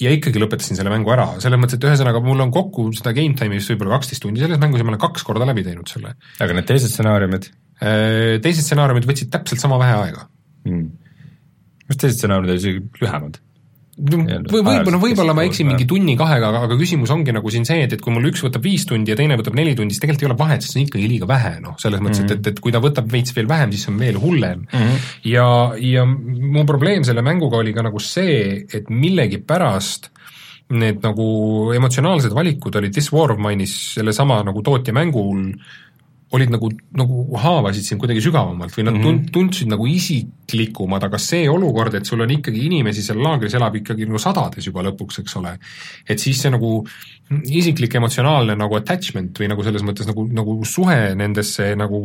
ja ikkagi lõpetasin selle mängu ära, selles mõttes, et ühesõnaga mul on kokku seda game time'i vist võib-olla kaksteist tundi selles mängus ja ma olen kaks korda läbi teinud selle. aga need teised stsenaariumid? Äh, teised stsenaariumid võtsid täpselt sama vähe aega hmm.. mis teised stsenaariumid olid isegi lühemad? Või võib-olla, võib-olla ma eksin mingi tunni-kahega, aga, aga küsimus ongi nagu siin see, et, et kui mul üks võtab viis tundi ja teine võtab neli tundi, siis tegelikult ei ole vahet, sest see on ikkagi liiga vähe, noh, selles mõttes mm, -hmm. et, et, et kui ta võtab veits veel vähem, siis see on veel hullem mm. -hmm. ja, ja mu probleem selle mänguga oli ka nagu see, et millegipärast need nagu emotsionaalsed valikud olid This War of Mine'is sellesama nagu tootja mängul olid nagu, nagu haavasid sind kuidagi sügavamalt või nad mm -hmm. tundsid nagu isiklikumad, aga see olukord, et sul on ikkagi inimesi seal laagris elab ikkagi nagu sadades juba lõpuks, eks ole, et siis see nagu isiklik emotsionaalne nagu attachment või nagu selles mõttes nagu, nagu suhe nendesse nagu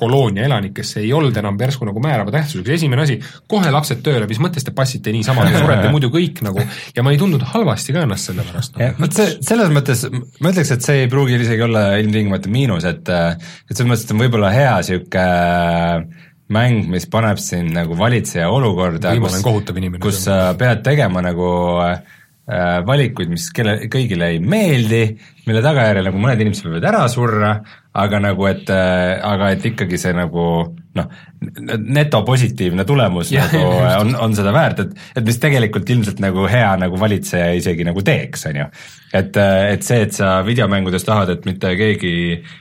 koloonia elanikesse ei olnud enam järsku nagu määrava tähtsusega, esimene asi, kohe lapsed tööle, mis mõttes te passite niisama, te surete muidu kõik nagu. Ja ma ei tundnud halvasti ka ennast selle pärast. No.. vot see, selles mõttes ma ütleks, et see ei pruugi isegi olla ilmtingimata miinus, et et selles mõttes, et on võib-olla hea niisugune mäng, mis paneb sind nagu valitseja olukorda, kus, kus sa pead tegema nagu äh, valikuid, mis kelle, kõigile ei meeldi, mille tagajärjel nagu mõned inimesed võivad ära surra, aga nagu, et äh, aga et ikkagi see nagu noh, netopositiivne tulemus ja, nagu on, on seda väärt, et, et mis tegelikult ilmselt nagu hea nagu valitseja isegi nagu teeks, on ju. et, et see, et sa videomängudes tahad, et mitte keegi,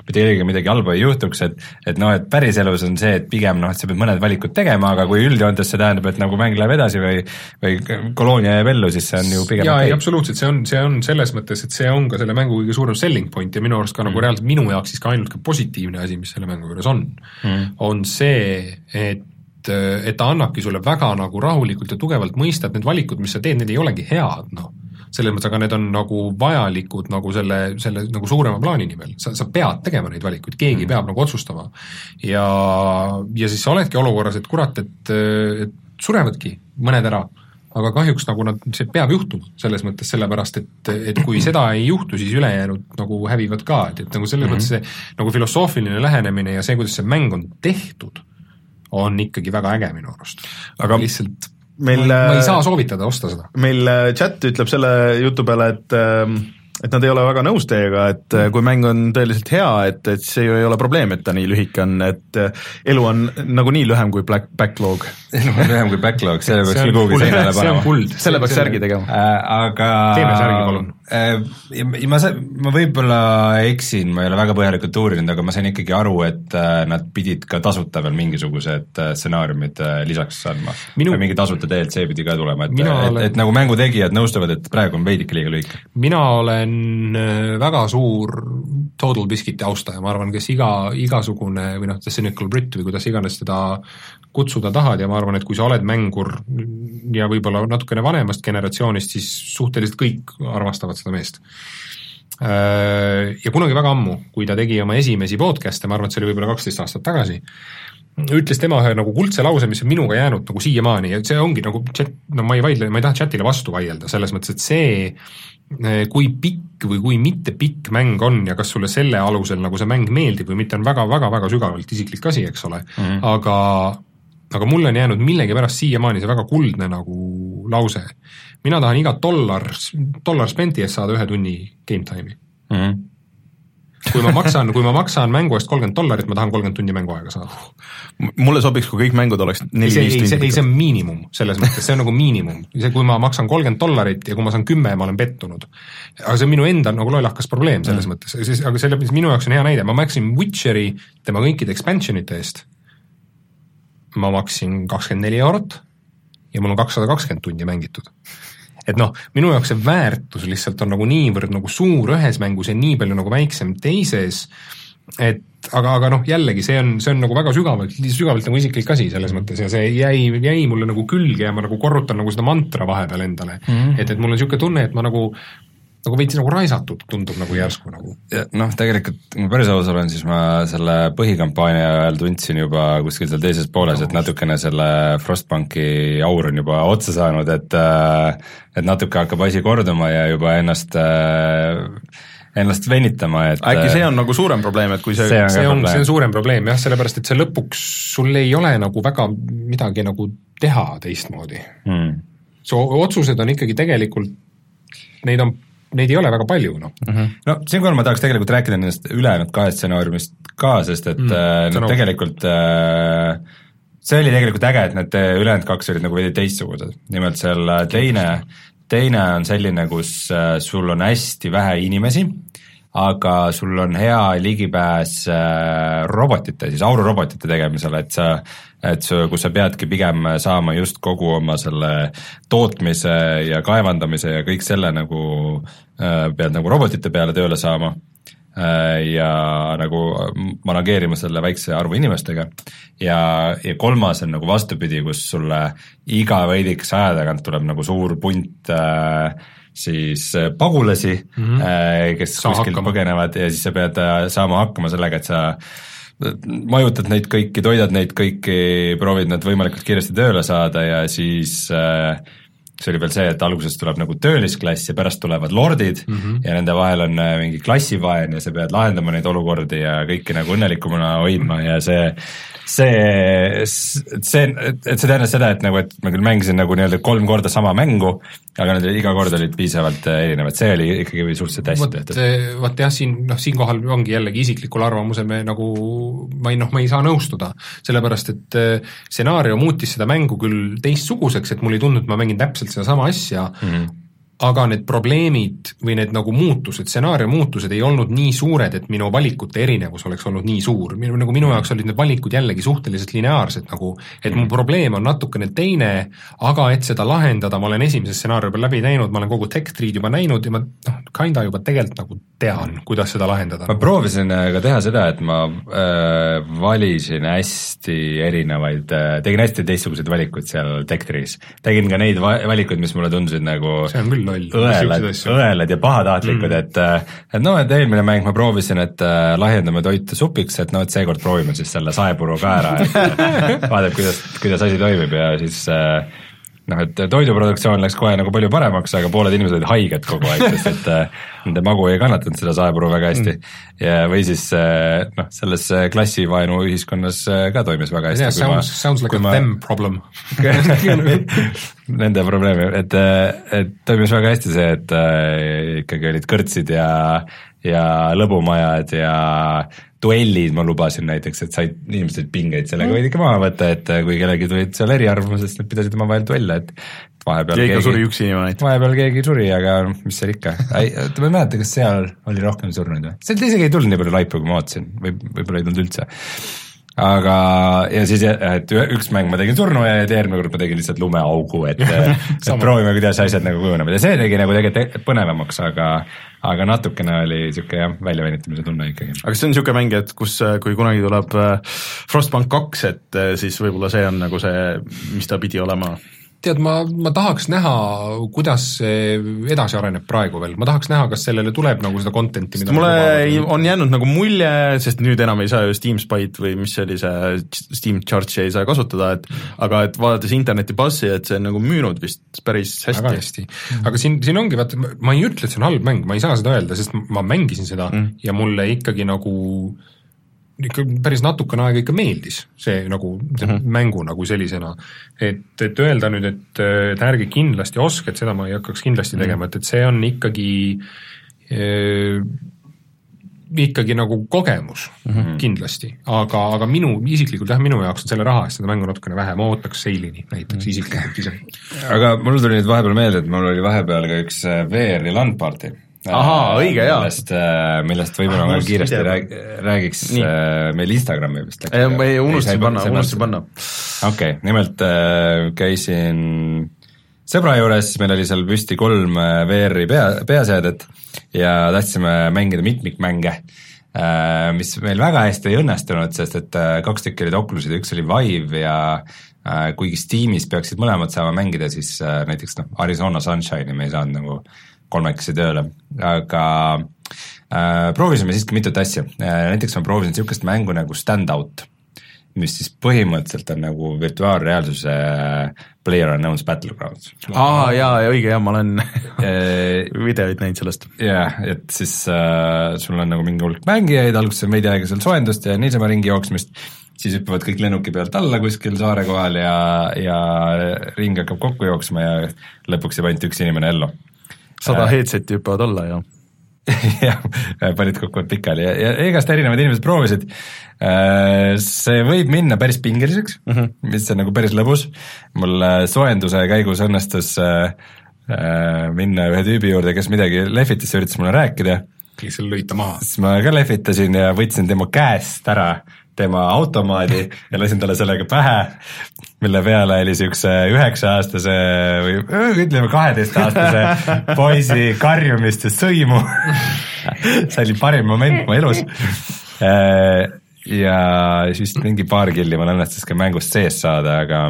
mitte kellegagi midagi halba ei juhtuks, et et noh, et päriselus on see, et pigem noh, et sa pead mõned valikud tegema, aga kui üldjoontes see tähendab, et nagu mäng läheb edasi või või koloonia jääb ellu, siis see on ju pigem jaa ei absoluutselt, see on, see on selles mõttes, et see on ka selle mängu kõige suurem selling point ja minu arust ka mm. nagu reaalselt minu jaoks siis ka ainult ka positiivne asi, mis selle mängu juures on mm., on see, et et ta annabki sulle väga nagu rahulikult ja tugevalt mõista, et need valikud, mis sa teed, need ei olegi head, noh selles mõttes, aga need on nagu vajalikud nagu selle, selle nagu suurema plaani nimel, sa, sa pead tegema neid valikuid, keegi mm. peab nagu otsustama. ja, ja siis sa oledki olukorras, et kurat, et, et surevadki mõned ära, aga kahjuks nagu nad, see peab juhtuma, selles mõttes sellepärast, et, et kui seda ei juhtu, siis ülejäänud nagu hävivad ka, et, et nagu selles mm -hmm. mõttes see nagu filosoofiline lähenemine ja see, kuidas see mäng on tehtud, on ikkagi väga äge minu arust. aga lihtsalt meil ma, ma ei saa soovitada osta seda. meil äh, chat ütleb selle jutu peale, et ähm, et nad ei ole väga nõus teiega, et äh, kui mäng on tõeliselt hea, et, et see ju ei ole probleem, et ta nii lühike on, et äh, elu on nagunii lühem kui black, backlog. elu on lühem kui backlog, selle peaks küll kuhugi seinale panema. selle peaks särgi tegema äh,. aga teeme särgi, palun äh,. ma, ma võib-olla eksin, ma ei ole väga põhjalikult uurinud, aga ma sain ikkagi aru, et äh, nad pidid ka tasuta veel mingisugused äh, stsenaariumid äh, lisaks andma Minu.... mingi tasuta DLC pidi ka tulema, et, et, olen... et, et nagu mängutegijad nõustuvad, et praegu on veidike liiga lühike. mina olen olen äh, väga suur Total Biscuiti austaja, ma arvan, kes iga, igasugune või noh, The Cynical Brit või kuidas iganes teda kutsuda tahad ja ma arvan, et kui sa oled mängur ja võib-olla natukene vanemast generatsioonist, siis suhteliselt kõik armastavad seda meest. Äh, ja kunagi väga ammu, kui ta tegi oma esimesi podcast'e, ma arvan, et see oli võib-olla kaksteist aastat tagasi, ütles tema ühe nagu kuldse lause, mis on minuga jäänud nagu siiamaani ja see ongi nagu chat, no ma ei vaidle, ma ei taha chatile vastu vaielda, selles mõttes, et see kui pikk või kui mitte pikk mäng on ja kas sulle selle alusel nagu see mäng meeldib või mitte, on väga-väga-väga sügavalt isiklik asi, eks ole mm, -hmm. aga aga mulle on jäänud millegipärast siiamaani see väga kuldne nagu lause. mina tahan iga dollar, dollar spenti eest saada ühe tunni game time'i mm. -hmm kui ma maksan, kui ma maksan mängu eest kolmkümmend dollarit, ma tahan kolmkümmend tundi mänguaega saada. mulle sobiks, kui kõik mängud oleks neli-viis tundi. ei, see on miinimum, selles mõttes, see on nagu miinimum. see, kui ma maksan kolmkümmend dollarit ja kui ma saan kümme, ma olen pettunud. aga see on minu enda nagu lollakas probleem selles mm. mõttes, siis, aga selle, minu jaoks on hea näide, ma maksin Witcheri tema kõikide expansion ite eest, ma maksin kakskümmend neli eurot ja mul on kakssada kakskümmend tundi mängitud et noh, minu jaoks see väärtus lihtsalt on nagu niivõrd nagu suur ühes mängus ja nii palju nagu väiksem teises, et aga, aga noh, jällegi see on, see on nagu väga sügavalt, sügavalt nagu isiklik asi selles mõttes ja see jäi, jäi mulle nagu külge ja ma nagu korrutan nagu seda mantra vahepeal endale mm. -hmm. et, et mul on niisugune tunne, et ma nagu nagu veits nagu raisatud tundub nagu järsku nagu. noh, tegelikult kui ma päris aus olen, siis ma selle põhikampaania ajal tundsin juba kuskil seal teises pooles no., et natukene selle Frostbanki aur on juba otsa saanud, et äh, et natuke hakkab asi korduma ja juba ennast äh, ennast venitama, et äkki see on nagu suurem probleem, et kui see see on, see on, see on suurem probleem jah, sellepärast et see lõpuks, sul ei ole nagu väga midagi nagu teha teistmoodi hmm.. su otsused on ikkagi tegelikult, neid on neid ei ole väga palju, noh. Mm -hmm.. no siinkohal ma tahaks tegelikult rääkida nendest ülejäänud kahest stsenaariumist ka, sest et mm, äh, nad tegelikult äh, see oli tegelikult äge, et need ülejäänud kaks olid nagu veidi teistsugused, nimelt seal äh, teine, teine on selline, kus äh, sul on hästi vähe inimesi, aga sul on hea ligipääs äh, robotite, siis aururobotite tegemisele, et sa et sa, kus sa peadki pigem saama just kogu oma selle tootmise ja kaevandamise ja kõik selle nagu äh, pead nagu robotite peale tööle saama äh, ja nagu manageerima selle väikse arvu inimestega. ja, ja kolmas on nagu vastupidi, kus sulle iga veidikese aja tagant tuleb nagu suur punt äh, siis pagulasi mm, -hmm. kes Saa kuskilt hakkama. põgenevad ja siis sa pead saama hakkama sellega, et sa majutad neid kõiki, toidad neid kõiki, proovid nad võimalikult kiiresti tööle saada ja siis äh, see oli veel see, et alguses tuleb nagu töölisklass ja pärast tulevad lordid mm -hmm. ja nende vahel on äh, mingi klassivaen ja sa pead lahendama neid olukordi ja kõiki nagu õnnelikumana hoidma ja see see, see, et see tähendas seda, et nagu, et ma küll mängisin nagu nii-öelda kolm korda sama mängu, aga nad iga kord olid piisavalt äh, erinevad, see oli ikkagi suhteliselt hästi tehtud. vot jah, siin noh, siinkohal ongi jällegi isiklikul arvamusel me nagu ma ei noh, ma ei saa nõustuda, sellepärast et äh, stsenaarium muutis seda mängu küll teistsuguseks, et mulle ei tundunud, et ma mängin täpselt sedasama asja. Mm, -hmm aga need probleemid või need nagu muutused, stsenaariumi muutused ei olnud nii suured, et minu valikute erinevus oleks olnud nii suur, minu, nagu minu jaoks olid need valikud jällegi suhteliselt lineaarsed nagu, et mu probleem on natukene teine, aga et seda lahendada, ma olen esimese stsenaariumi peal läbi teinud, ma olen kogu tech tree'd juba näinud ja ma noh, kinda juba tegelikult nagu tean, kuidas seda lahendada. ma proovisin äh, ka teha seda, et ma äh, valisin hästi erinevaid äh,, tegin hästi teistsuguseid valikuid seal tech tree's. tegin ka neid va valikuid, mis mulle tundusid nagu see on küll loll. õelad, õelad ja pahatahtlikud mm., et, et noh, et eelmine mäng ma proovisin, et äh, lahjendame toitu supiks, et noh, et seekord proovime siis selle saepuru ka ära, et vaadake, kuidas, kuidas asi toimib ja siis äh, noh, et toiduproduktsioon läks kohe nagu palju paremaks, aga pooled inimesed olid haiged kogu aeg, sest et äh, nende magu ei kannatanud seda saepuru väga hästi. Mm.. ja, või siis äh, noh, selles äh, klassivaenu ühiskonnas ka toimis väga hästi yeah,. Sounds, sounds like a ma... them problem. Nende probleemi, et, et toimis väga hästi see, et äh, ikkagi olid kõrtsid ja, ja lõbumajad ja duellid ma lubasin näiteks, et said, inimesed pingeid sellega võid ikka maha võtta, et kui kellelgi tulid seal eriarvamused, siis nad pidasid omavahel duelle, et vahepeal ja ikka suri üks inimene. vahepeal keegi suri, aga mis seal ikka, ma ei mäleta, kas seal oli rohkem surnuid või? sealt isegi ei tulnud nii palju laipu, kui ma ootasin, või võib-olla ei tulnud üldse aga, ja siis, et üks mäng ma tegin surnu ja järgmine kord ma tegin lihtsalt lumeaugu, et et proovime, kuidas asjad nagu kujunevad ja see tegi nagu tegelikult põnevamaks, aga aga natukene oli niisugune jah, väljavenitamise tunne ikkagi. aga see on niisugune mäng, et kus, kui kunagi tuleb äh, Frostbank kaks, et äh, siis võib-olla see on nagu see, mis ta pidi olema? Tead, ma, ma tahaks näha, kuidas see edasi areneb praegu veel, ma tahaks näha, kas sellele tuleb nagu seda content'i, mida mulle ei, on jäänud nagu mulje, sest nüüd enam ei saa ju Steam Spy't või mis see oli, see Steam Charge'i ei saa kasutada, et aga et vaadates interneti bassi, et see on nagu müünud vist päris hästi. väga hästi, aga siin, siin ongi vaata, ma ei ütle, et see on halb mäng, ma ei saa seda öelda, sest ma mängisin seda mm. ja mulle ikkagi nagu äh, ikka päris natukene aega ikka meeldis see nagu, see mm -hmm. mängu nagu sellisena. et, et öelda nüüd, et, et ärge kindlasti ostke, et seda ma ei hakkaks kindlasti mm -hmm. tegema, et, et see on ikkagi äh, ikkagi nagu kogemus mm -hmm. kindlasti, aga, aga minu, isiklikult jah, minu jaoks on selle raha eest seda mängu natukene vähe, ma ootaks Seilini näiteks mm -hmm. isiklikult ise. aga mul tuli nüüd vahepeal meelde, et mul oli vahepeal ka üks VR-i LAN party ahaa, õige, jaa. millest, äh, millest võib-olla ah, ma kiiresti rääg-, räägiks äh, meil Instagrami vist läks. ma ei unustasin panna, unustasin panna. okei okay,, nimelt äh, käisin sõbra juures, meil oli seal püsti kolm äh, VR-i pea, peaseadet ja tahtsime mängida mitmikmänge äh,, mis meil väga hästi ei õnnestunud, sest et äh, kaks tükki olid Oculus'id ja üks oli Vive ja äh, kuigi Steamis peaksid mõlemad saama mängida, siis äh, näiteks noh, Arizona Sunshine'i me ei saanud nagu kolmekesi tööle, aga äh, proovisime siiski mitut asja äh,, näiteks ma proovisin niisugust mängu nagu Standout, mis siis põhimõtteliselt on nagu virtuaalreaalsuse Player Unknown's Battlegrounds. aa jaa, õige jah, ma olen äh, videoid näinud sellest. jah, et siis äh, sul on nagu mingi hulk mängijaid, alguses on veidi aega seal soojendust ja niisama ringi jooksmist, siis hüppavad kõik lennuki pealt alla kuskil saare kohal ja, ja ring hakkab kokku jooksma ja lõpuks jääb ainult üks inimene ellu sada äh, headset'i hüppavad alla ja jah, panid kukuvad pikali ja, ja igast erinevad inimesed proovisid. Äh, see võib minna päris pingeliseks mm, -hmm. mis on nagu päris lõbus. mul äh, soojenduse käigus õnnestus minna ühe tüübi juurde, kes midagi lehvitas ja üritas mulle rääkida. ja siis lõid ta maha. siis ma ka lehvitasin ja võtsin tema käest ära tema automaadi ja lasin talle sellega pähe, mille peale oli niisuguse üheksa-aastase või ütleme, kaheteistaastase poisi karjumist ja sõimu see oli parim moment mu elus. Äh, ja siis mingi paar killi mul õnnestus ka mängust sees saada, aga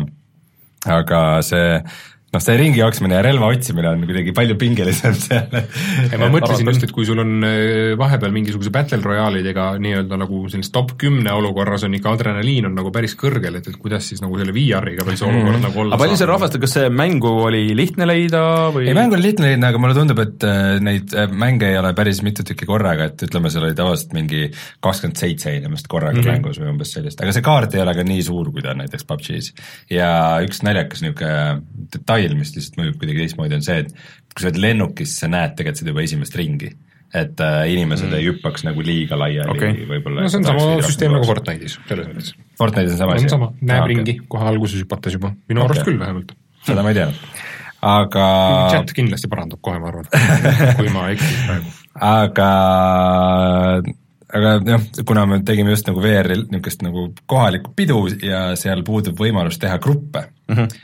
aga see noh, see ringi jooksmine ja relva otsimine on kuidagi palju pingelisem seal. ma mõtlesin just, et kui sul on äh, vahepeal mingisuguse battle royale'idega nii-öelda nagu sellises top kümne olukorras on ikka adrenaliin on nagu päris kõrgel, et, et kuidas siis nagu selle VR-iga veel see olukord mm -hmm. nagu olla aga palju see rahvastab, kas see mängu oli lihtne leida või? ei, mängu oli lihtne leida, aga mulle tundub, et äh, neid äh, mänge ei ole päris mitu tükki korraga, et ütleme, seal oli tavaliselt mingi kakskümmend seitse inimest korraga mm -hmm. mängus või umbes sellist, aga see kaart ei ole ka nii suur, kui ta on näiteks PUBG-s. ja üks naljakas niisugune detail, detail, mis lihtsalt mõjub kuidagi teistmoodi, on see, et kui sa oled lennukis, sa näed tegelikult seda juba esimest ringi. et äh, inimesed mm. ei hüppaks nagu liiga laiali okay. võib-olla. no see on sama süsteem nagu Fortnite'is, selles mõttes. Fortnite'is on sama asi? näeb ah, ringi okay. kohe alguses hüpates juba, minu okay. arust küll vähemalt. seda ma ei teadnud aga chat kindlasti parandab kohe, ma arvan, kui ma eksin praegu. aga aga jah, kuna me tegime just nagu VR-il niisugust nagu kohalikku pidu ja seal puudub võimalus teha gruppe mm, -hmm.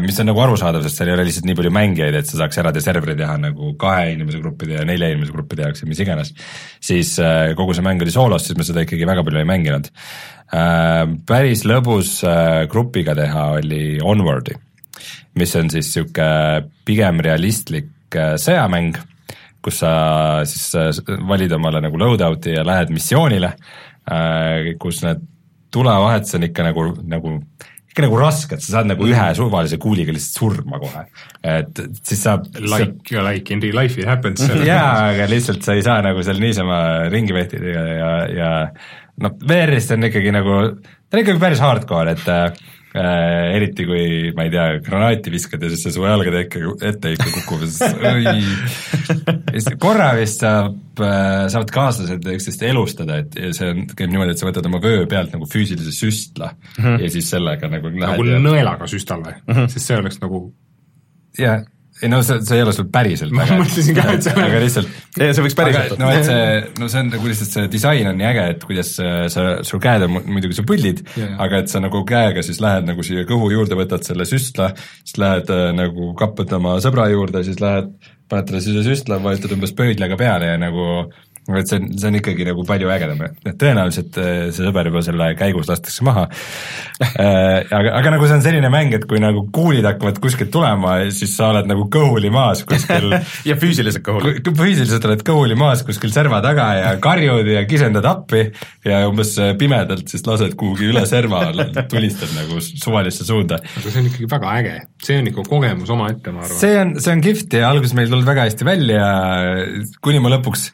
Mis on nagu arusaadav, sest seal ei ole lihtsalt nii palju mängijaid, et sa saaks eraldi serveri teha nagu kahe inimese gruppide ja nelja inimese gruppide jaoks ja mis iganes, siis äh, kogu see mäng oli soolos, siis me seda ikkagi väga palju ei mänginud. Äh, päris lõbus grupiga teha oli Onwardi, mis on siis niisugune pigem realistlik sõjamäng kus sa siis äh, valid omale nagu loadout'i ja lähed missioonile, äh, kus need tulevahetused on ikka nagu, nagu ikka nagu rasked, sa saad nagu ühe suvalise kuuliga lihtsalt surma kohe. et siis saab Like sa... like in real life it happens jaa, aga lihtsalt sa ei saa nagu seal niisama ringi vehtida ja, ja, ja noh, VR-is ta on ikkagi nagu, ta on ikkagi päris hardcore, et Äh, eriti kui, ma ei tea, granaati viskad ja siis see su jalgade ette, ette ikka kukub ja siis korra vist saab, äh, saavad kaaslased üksteist elustada, et see on, käib niimoodi, et sa võtad oma vöö pealt nagu füüsilise süstla mm -hmm. ja siis sellega nagu lähed nagu ja... nõelaga süstal või mm? -hmm. sest see oleks nagu jah ei no see, see ei ole sul päriselt ma mõtlesin ka, et see on aga lihtsalt ei, see võiks päriselt no et see, no see on nagu lihtsalt see disain on nii äge, et kuidas sa, sul käed on muidugi su põllid yeah., aga et sa nagu käega siis lähed nagu siia kõhu juurde, võtad selle süstla, siis lähed äh, nagu kappad oma sõbra juurde, siis lähed, paned talle siia süstla, vajutad umbes pöidlaga peale ja nagu et see on, see on ikkagi nagu palju ägedam, et tõenäoliselt äh, see sõber juba selle käigus lastakse maha äh, aga, aga nagu see on selline mäng, et kui nagu kuulid hakkavad kuskilt tulema, siis sa oled nagu kõhuli maas kuskil ja füüsiliselt kõhuli. füüsiliselt oled kõhuli maas kuskil serva taga ja karjud ja kisendad appi ja umbes äh, pimedalt siis lased kuhugi üle serva, tulistad nagu suvalisse suunda. aga see on ikkagi väga äge, see on ikka kogemus omaette, ma arvan. see on, see on kihvt ja alguses meil ei tulnud väga hästi välja, kuni ma lõpuks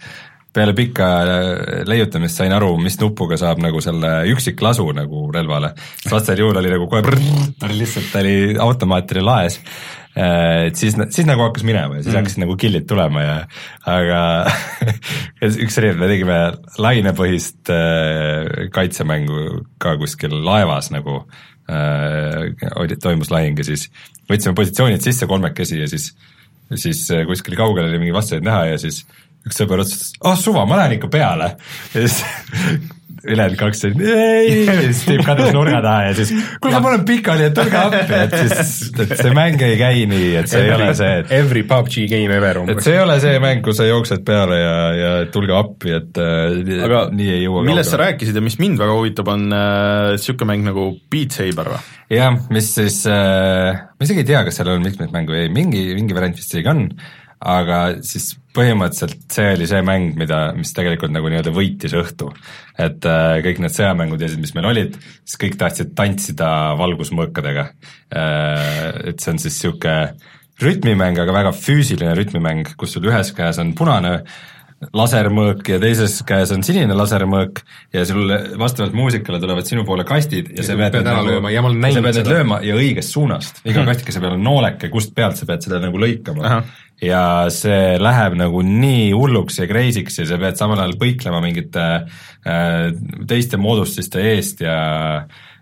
peale pikka äh, leiutamist sain aru, mis nupuga saab nagu selle üksiklasu nagu relvale. vastasel juhul oli nagu kohe brrr, ta oli lihtsalt, ta oli automaat oli laes. Äh, et siis, siis nagu hakkas minema ja siis mm. hakkasid nagu kill'id tulema ja aga üks et me tegime lainepõhist äh, kaitsemängu ka kuskil laevas nagu äh, toimus lahing ja siis võtsime positsioonid sisse kolmekesi ja siis siis kuskil kaugel oli mingi vastaseid näha ja siis üks sõber otsustas, ah oh, suva, ma lähen ikka peale. ja siis ülejäänud kaks olid ei, ja siis tüüp kadus nurga taha ja siis kuule, ma olen pikali, et tulge appi, et siis, et see mäng ei käi nii, et see every, ei ole see, et Every PUBG game ever umbes. et see ei ole see mäng, kus sa jooksed peale ja, ja tulge appi, et äh, aga nii ei jõua millest sa rääkisid ja mis mind väga huvitab, on niisugune äh, mäng nagu Beat Saber või? jah, mis siis äh,, ma isegi ei tea, kas seal on mitmeid mängu, ei mingi, mingi variant vist isegi on, aga siis põhimõtteliselt see oli see mäng, mida, mis tegelikult nagu nii-öelda võitis õhtu. et äh, kõik need sõjamängud ja mis meil olid, siis kõik tahtsid tantsida valgusmõõkadega äh,. Et see on siis niisugune rütmimäng, aga väga füüsiline rütmimäng, kus sul ühes käes on punane lasermõõk ja teises käes on sinine lasermõõk ja sul vastavalt muusikale tulevad sinu poole kastid ja, ja sa pead, pead ära lööma ja ma olen näinud seda. lööma ja õigest suunast, iga mhm. kastikese peal on nooleke, kust pealt sa pead seda nagu lõikama. Ja see läheb nagu nii hulluks ja crazy'ks ja sa pead samal ajal põiklema mingite äh, teiste moodustiste eest ja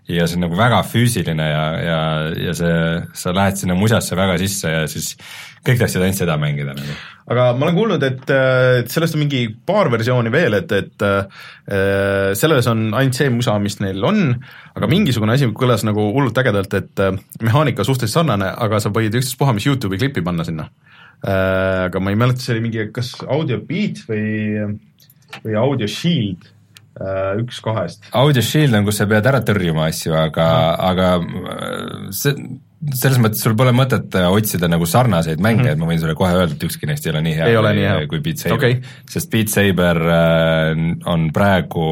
ja see on nagu väga füüsiline ja, ja, ja see, sa lähed sinna musasse väga sisse ja siis kõik tahtsid ainult seda mängida nagu aga ma olen kuulnud, et, et sellest on mingi paar versiooni veel, et, et äh, selles on ainult see musa, mis neil on, aga mingisugune asi kõlas nagu hullult ägedalt, et äh, mehaanika suhteliselt sarnane, aga sa võid ükstaspuha mis Youtube'i klippi panna sinna äh,. Aga ma ei mäleta, see oli mingi kas Audio Beat või, või Audio Shield äh, üks kahest. Audio Shield on, kus sa pead ära tõrjuma asju, aga, aga äh, see selles mõttes sul pole mõtet äh, otsida nagu sarnaseid mänge mm, -hmm. et ma võin sulle kohe öelda, et ükski neist ei ole nii hea, ei kui, hea. kui Beat Saber okay., sest Beat Saber äh, on praegu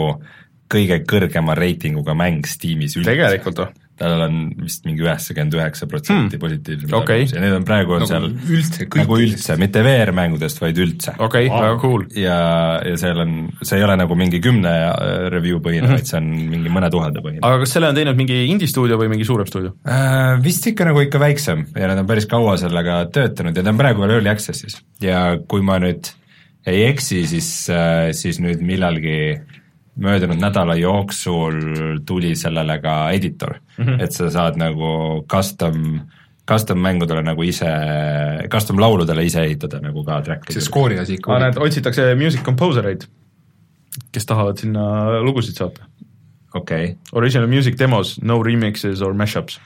kõige kõrgema reitinguga mäng Steamis üldse. tegelikult või? Tal on vist mingi üheksakümmend üheksa protsenti hmm. positiivne okay. ja need on praegu on nagu seal üldse, nagu üldse, mitte VR-mängudest, vaid üldse. okei okay, väga cool. ja, ja seal on, see ei ole nagu mingi kümne äh, review põhine mm, -hmm. vaid see on mingi mõne tuhande põhine. aga kas selle on teinud mingi indie-stuudio või mingi suurem stuudio äh,? Vist ikka nagu ikka väiksem ja nad on päris kaua sellega töötanud ja ta on praegu veel early access'is ja kui ma nüüd ei eksi, siis, äh, siis nüüd millalgi möödunud nädala jooksul tuli sellele ka editor mm, -hmm. et sa saad nagu custom custom mängudele nagu ise, custom lauludele ise ehitada nagu ka track'i. see skoori asi ikka näed, otsitakse music composer eid, kes tahavad sinna lugusid saata. okei okay.. Original music demos, no remixes or mashups.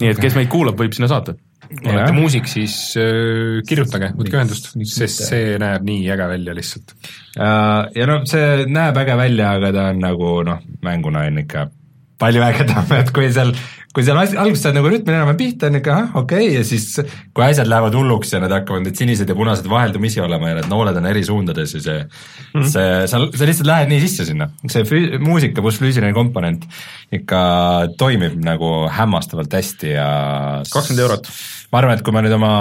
nii et kes meid kuulab, võib sinna saata. Olete muusik, siis äh, kirjutage, võtke ühendust, sest see näeb nii äge välja lihtsalt. ja, ja noh, see näeb äge välja, aga ta on nagu noh, mänguna on ikka palju ägedam, et kui seal, kui seal alguses saad nagu rütmi enam pihta, on ikka ahah, okei okay, ja siis kui asjad lähevad hulluks ja need hakkavad need sinised ja punased vaheldumisi olema ja need nooled on eri suundades ja see mm, -hmm. see, sa, sa lihtsalt lähed nii sisse sinna. see füü-, muusika pluss füüsiline komponent ikka toimib nagu hämmastavalt hästi ja kakskümmend eurot ma arvan, et kui ma nüüd oma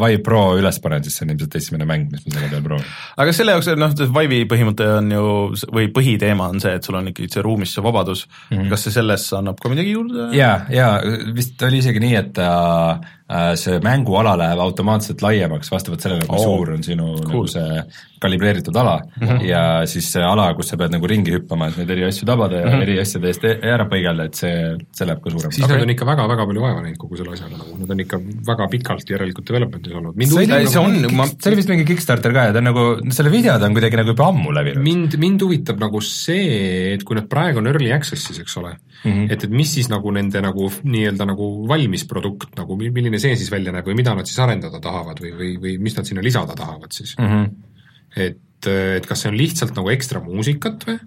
Vive Pro üles panen, siis see on ilmselt esimene mäng, mis ma selle peal proovin. aga selle jaoks, noh, Vive'i põhimõte on ju, või põhiteema on see, et sul on ikkagi see ruumis see vabadus mm, -hmm. kas see sellesse annab ka midagi juurde? jaa, jaa, vist oli isegi nii, et äh, see mänguala läheb automaatselt laiemaks vastavalt sellele, kui oh, suur on sinu cool. nagu see kalibreeritud ala mm -hmm. ja siis see ala, kus sa pead nagu ringi hüppama, et neid eri asju tabada ja mm -hmm. eri asjade eest e-, ära põigelda, et see, see läheb ka suuremaks. siis okay. nad on ikka väga-väga palju vaeva näinud kogu selle asjaga nagu, nad on ikka väga pikalt järelikult development'is olnud. see oli, see on, ma, see oli vist mingi Kickstarter ka ja ta on nagu, selle videod on kuidagi nagu juba ammu levinud. mind, mind huvitab nagu see, et kui nad praegu on early access'is, eks ole mm, -hmm. et, et mis siis nagu nende nagu nii-öelda nagu valmis produkt nagu, milline see siis välja näeb või mida nad siis arendada tahavad või, või, või mis nad sinna lisada tahavad siis mm? -hmm et, et kas see on lihtsalt nagu ekstra muusikat või,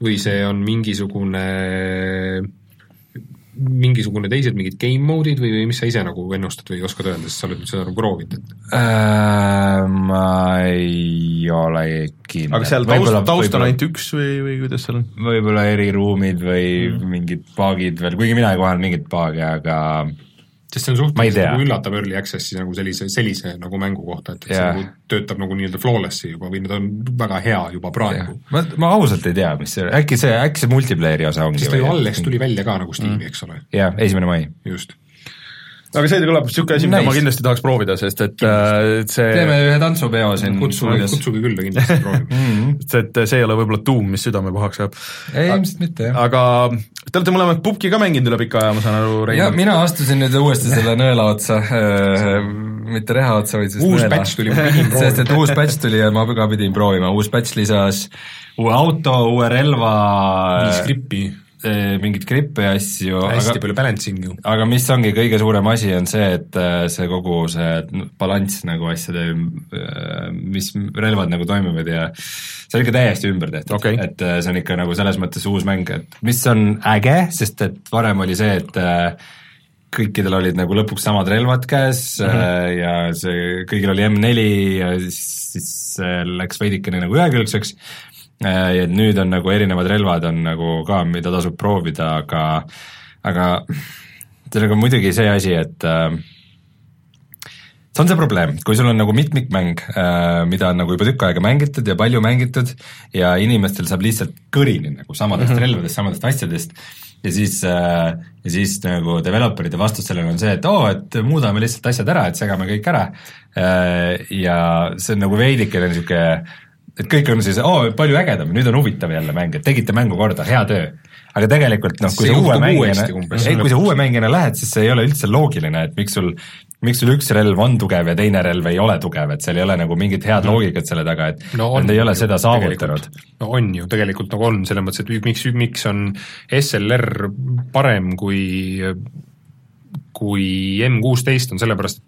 või see on mingisugune mingisugune teised mingid game mode'id või, või mis sa ise nagu ennustad või oskad öelda, sest sa oled seda nagu proovinud äh,? Ma ei ole kindel. aga seal taust, taust on ainult üks või, või kuidas seal on? võib-olla eriruumid või mm. mingid paagid veel, kuigi mina ei kohanud mingeid paage, aga sest see on suhteliselt nagu üllatav early access'i nagu sellise, sellise nagu mängu kohta, et, et yeah. see nagu töötab nagu nii-öelda flawless'i juba või ta on väga hea juba praegu. ma, ma ausalt ei tea, mis see, äkki see, äkki see multiplayer'i osa ongi sest ta ju alles tuli välja ka nagu Steam'i mm., eks ole. jah, esimene mai. just aga see kõlab niisugune asi, mida ma kindlasti tahaks proovida, sest et äh, see teeme ühe tantsupeo siin. kutsuge, kutsuge külla kindlasti proovima mhm. sest et see ei ole võib-olla tuum, mis südame pahaks ajab. ei, ilmselt mitte, jah. aga te olete mõlemad pubki ka mänginud üle pika aja, ma saan aru, Rein? jah, mina astusin nüüd uuesti selle nõela otsa äh, mitte reha otsa, vaid siis uus patch tuli, ma pidin proovima. sest et uus patch tuli ja ma ka pidin proovima, uus patch lisas uue auto, uue relva viis grippi mingeid grippe ja asju. hästi aga, palju balancing ju. aga mis ongi kõige suurem asi, on see, et eh, see kogu see balanss nagu asjade, eh, mis relvad nagu toimivad ja see on ikka täiesti ümber tehtud okay., et see on ikka nagu selles mõttes uus mäng, et mis on äge, sest et varem oli see, et kõikidel olid nagu lõpuks samad relvad käes mm -hmm. ja see, kõigil oli M4 ja siis, siis läks veidikene nagu ühekülgseks Äh, et nüüd on nagu erinevad relvad on nagu ka, mida tasub proovida, aga aga sellega on muidugi see asi, et äh, see on see probleem, kui sul on nagu mitmikmäng äh,, mida on nagu juba tükk aega mängitud ja palju mängitud ja inimestel saab lihtsalt kõrini nagu samadest mm -hmm. relvadest, samadest asjadest, ja siis ja siis nagu developerite vastus sellele on see, et oo oh,, et muudame lihtsalt asjad ära, et segame kõik ära ja see on nagu veidikene niisugune et kõik on siis, oo, palju ägedam, nüüd on huvitav jälle mäng, et tegite mängu korda, hea töö. aga tegelikult noh, kui sa uue mängijana, ei, kui sa uue mängijana lähed, siis see ei ole üldse loogiline, et miks sul miks sul üks relv on tugev ja teine relv ei ole tugev, et seal ei ole nagu mingit head mm. loogikat selle taga, et no on, nad ei ole seda saavutanud. no on ju, tegelikult nagu on, selles mõttes, et miks, miks on SLR parem kui kui M kuusteist, on sellepärast,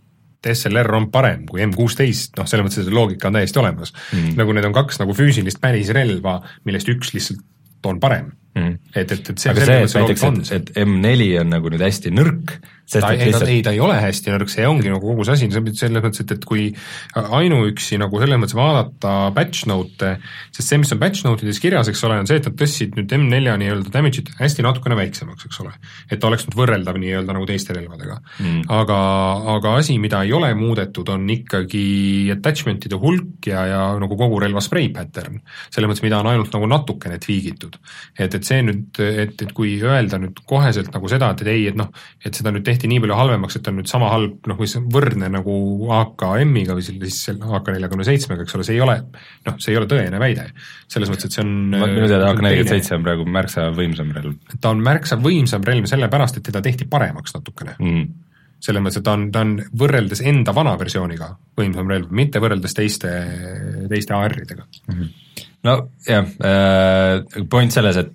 SLR on parem kui M16, noh, selles mõttes, et loogika on täiesti olemas. Mm.. nagu need on kaks nagu füüsilist pärisrelva, millest üks lihtsalt on parem. Mm.. et, et, et see aga see, et näiteks, et, et M4 on nagu nüüd hästi nõrk, sest ta, ei, lihtsalt... ei, ta ei ole hästi nõrk, see ongi nagu kogu see asi, selles mõttes, et, et kui ainuüksi nagu selles mõttes vaadata batch note'e, sest see, mis on batch note ides kirjas, eks ole, on see, et nad tõstsid nüüd M4 nii-öelda damage'it hästi natukene väiksemaks, eks ole. et ta oleks nüüd võrreldav nii-öelda nagu teiste relvadega mm.. aga, aga asi, mida ei ole muudetud, on ikkagi attachment'ide hulk ja, ja nagu kogu relva spray pattern. selles mõttes, mida on ainult nagu natukene tweagitud. et, et see nüüd, et, et kui öelda nüüd koheselt nagu seda, et, et ei, et noh, et seda nüüd tehti nii palju halvemaks, et on nüüd sama halb, noh, see võrdne nagu AKM-iga või siis selle AK neljakümne seitsmega, eks ole, see ei ole noh, see ei ole tõene väide. selles mõttes, et see on minu teada AK nelikümmend seitse on praegu märksa võimsam relv. ta on märksa võimsam relv sellepärast, et teda tehti paremaks natukene mm selles mõttes, et ta on, ta on võrreldes enda vana versiooniga võimsam relv, mitte võrreldes teiste, teiste AR-idega mm. -hmm. no jah äh,, point selles, et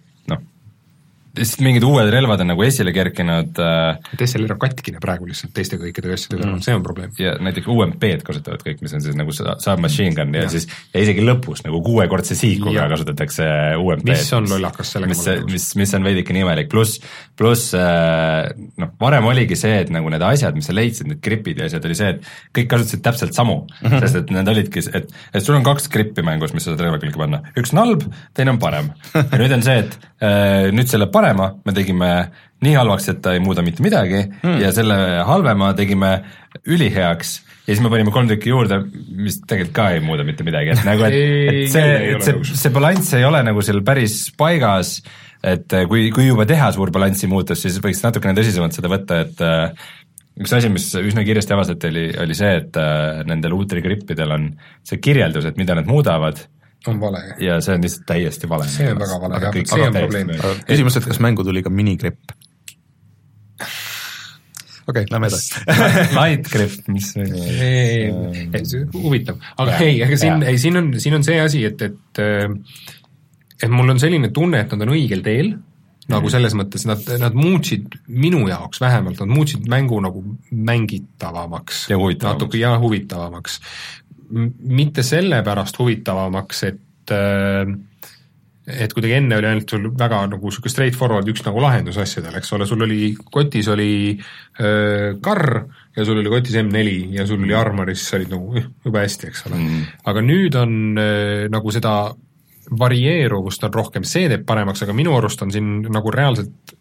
lihtsalt mingid uued relvad on nagu esile kerkinud äh,. et SLR on katkine praegu lihtsalt teiste kõikide asjade kõrval mm., see on probleem. ja näiteks UMP-d kasutavad kõik, mis on siis nagu submachine gun ja, ja siis ja isegi lõpus nagu kuuekordse siikuga kasutatakse UMP-d. mis on lollakas sellega mis, mis, mis on veidikene imelik, pluss, pluss äh, noh, varem oligi see, et nagu need asjad, mis sa leidsid, need gripid ja asjad, oli see, et kõik kasutasid täpselt samu mm, -hmm. sest et need olidki, et, et sul on kaks grippi mängus, mis sa saad relva külge panna, üks on halb, teine on parem. ja nüüd on see, et äh, nüüd selle parema me tegime nii halvaks, et ta ei muuda mitte midagi. Hmm. ja selle halvema tegime üliheaks. Ja siis me panime kolm tükki juurde, mis tegelikult ka ei muuda mitte midagi, et nagu, et, et see, et see, see balanss ei ole nagu seal päris paigas, et kui, kui juba teha suur balansi muutus, siis võiks natukene tõsisemalt seda võtta, et äh, üks asi, mis üsna kiiresti avastati, oli, oli see, et äh, nendel uutel grippidel on see kirjeldus, et mida nad muudavad on vale. ja see on lihtsalt täiesti vale. see on väga vale, jah, see on probleem. küsimus, et kas mängu tuli ka minigripp? okei okay,, lähme edasi. Light grip, mis see huvitav, aga ei, aga siin, ei siin on, siin on see asi, et, et et mul on selline tunne, et nad on õigel teel, nagu selles mõttes nad, nad muutsid minu jaoks vähemalt, nad muutsid mängu nagu mängitavamaks. natuke ja huvitavamaks mitte sellepärast huvitavamaks, et äh, et kuidagi enne oli ainult sul väga nagu niisugune straightforward üks nagu lahendus asjadele, eks ole, sul oli, kotis oli äh, karr ja sul oli kotis M4 ja sul oli armoris, sa olid nagu jube hästi, eks ole. Mm.. aga nüüd on äh, nagu seda varieeruvust on rohkem, see teeb paremaks, aga minu arust on siin nagu reaalselt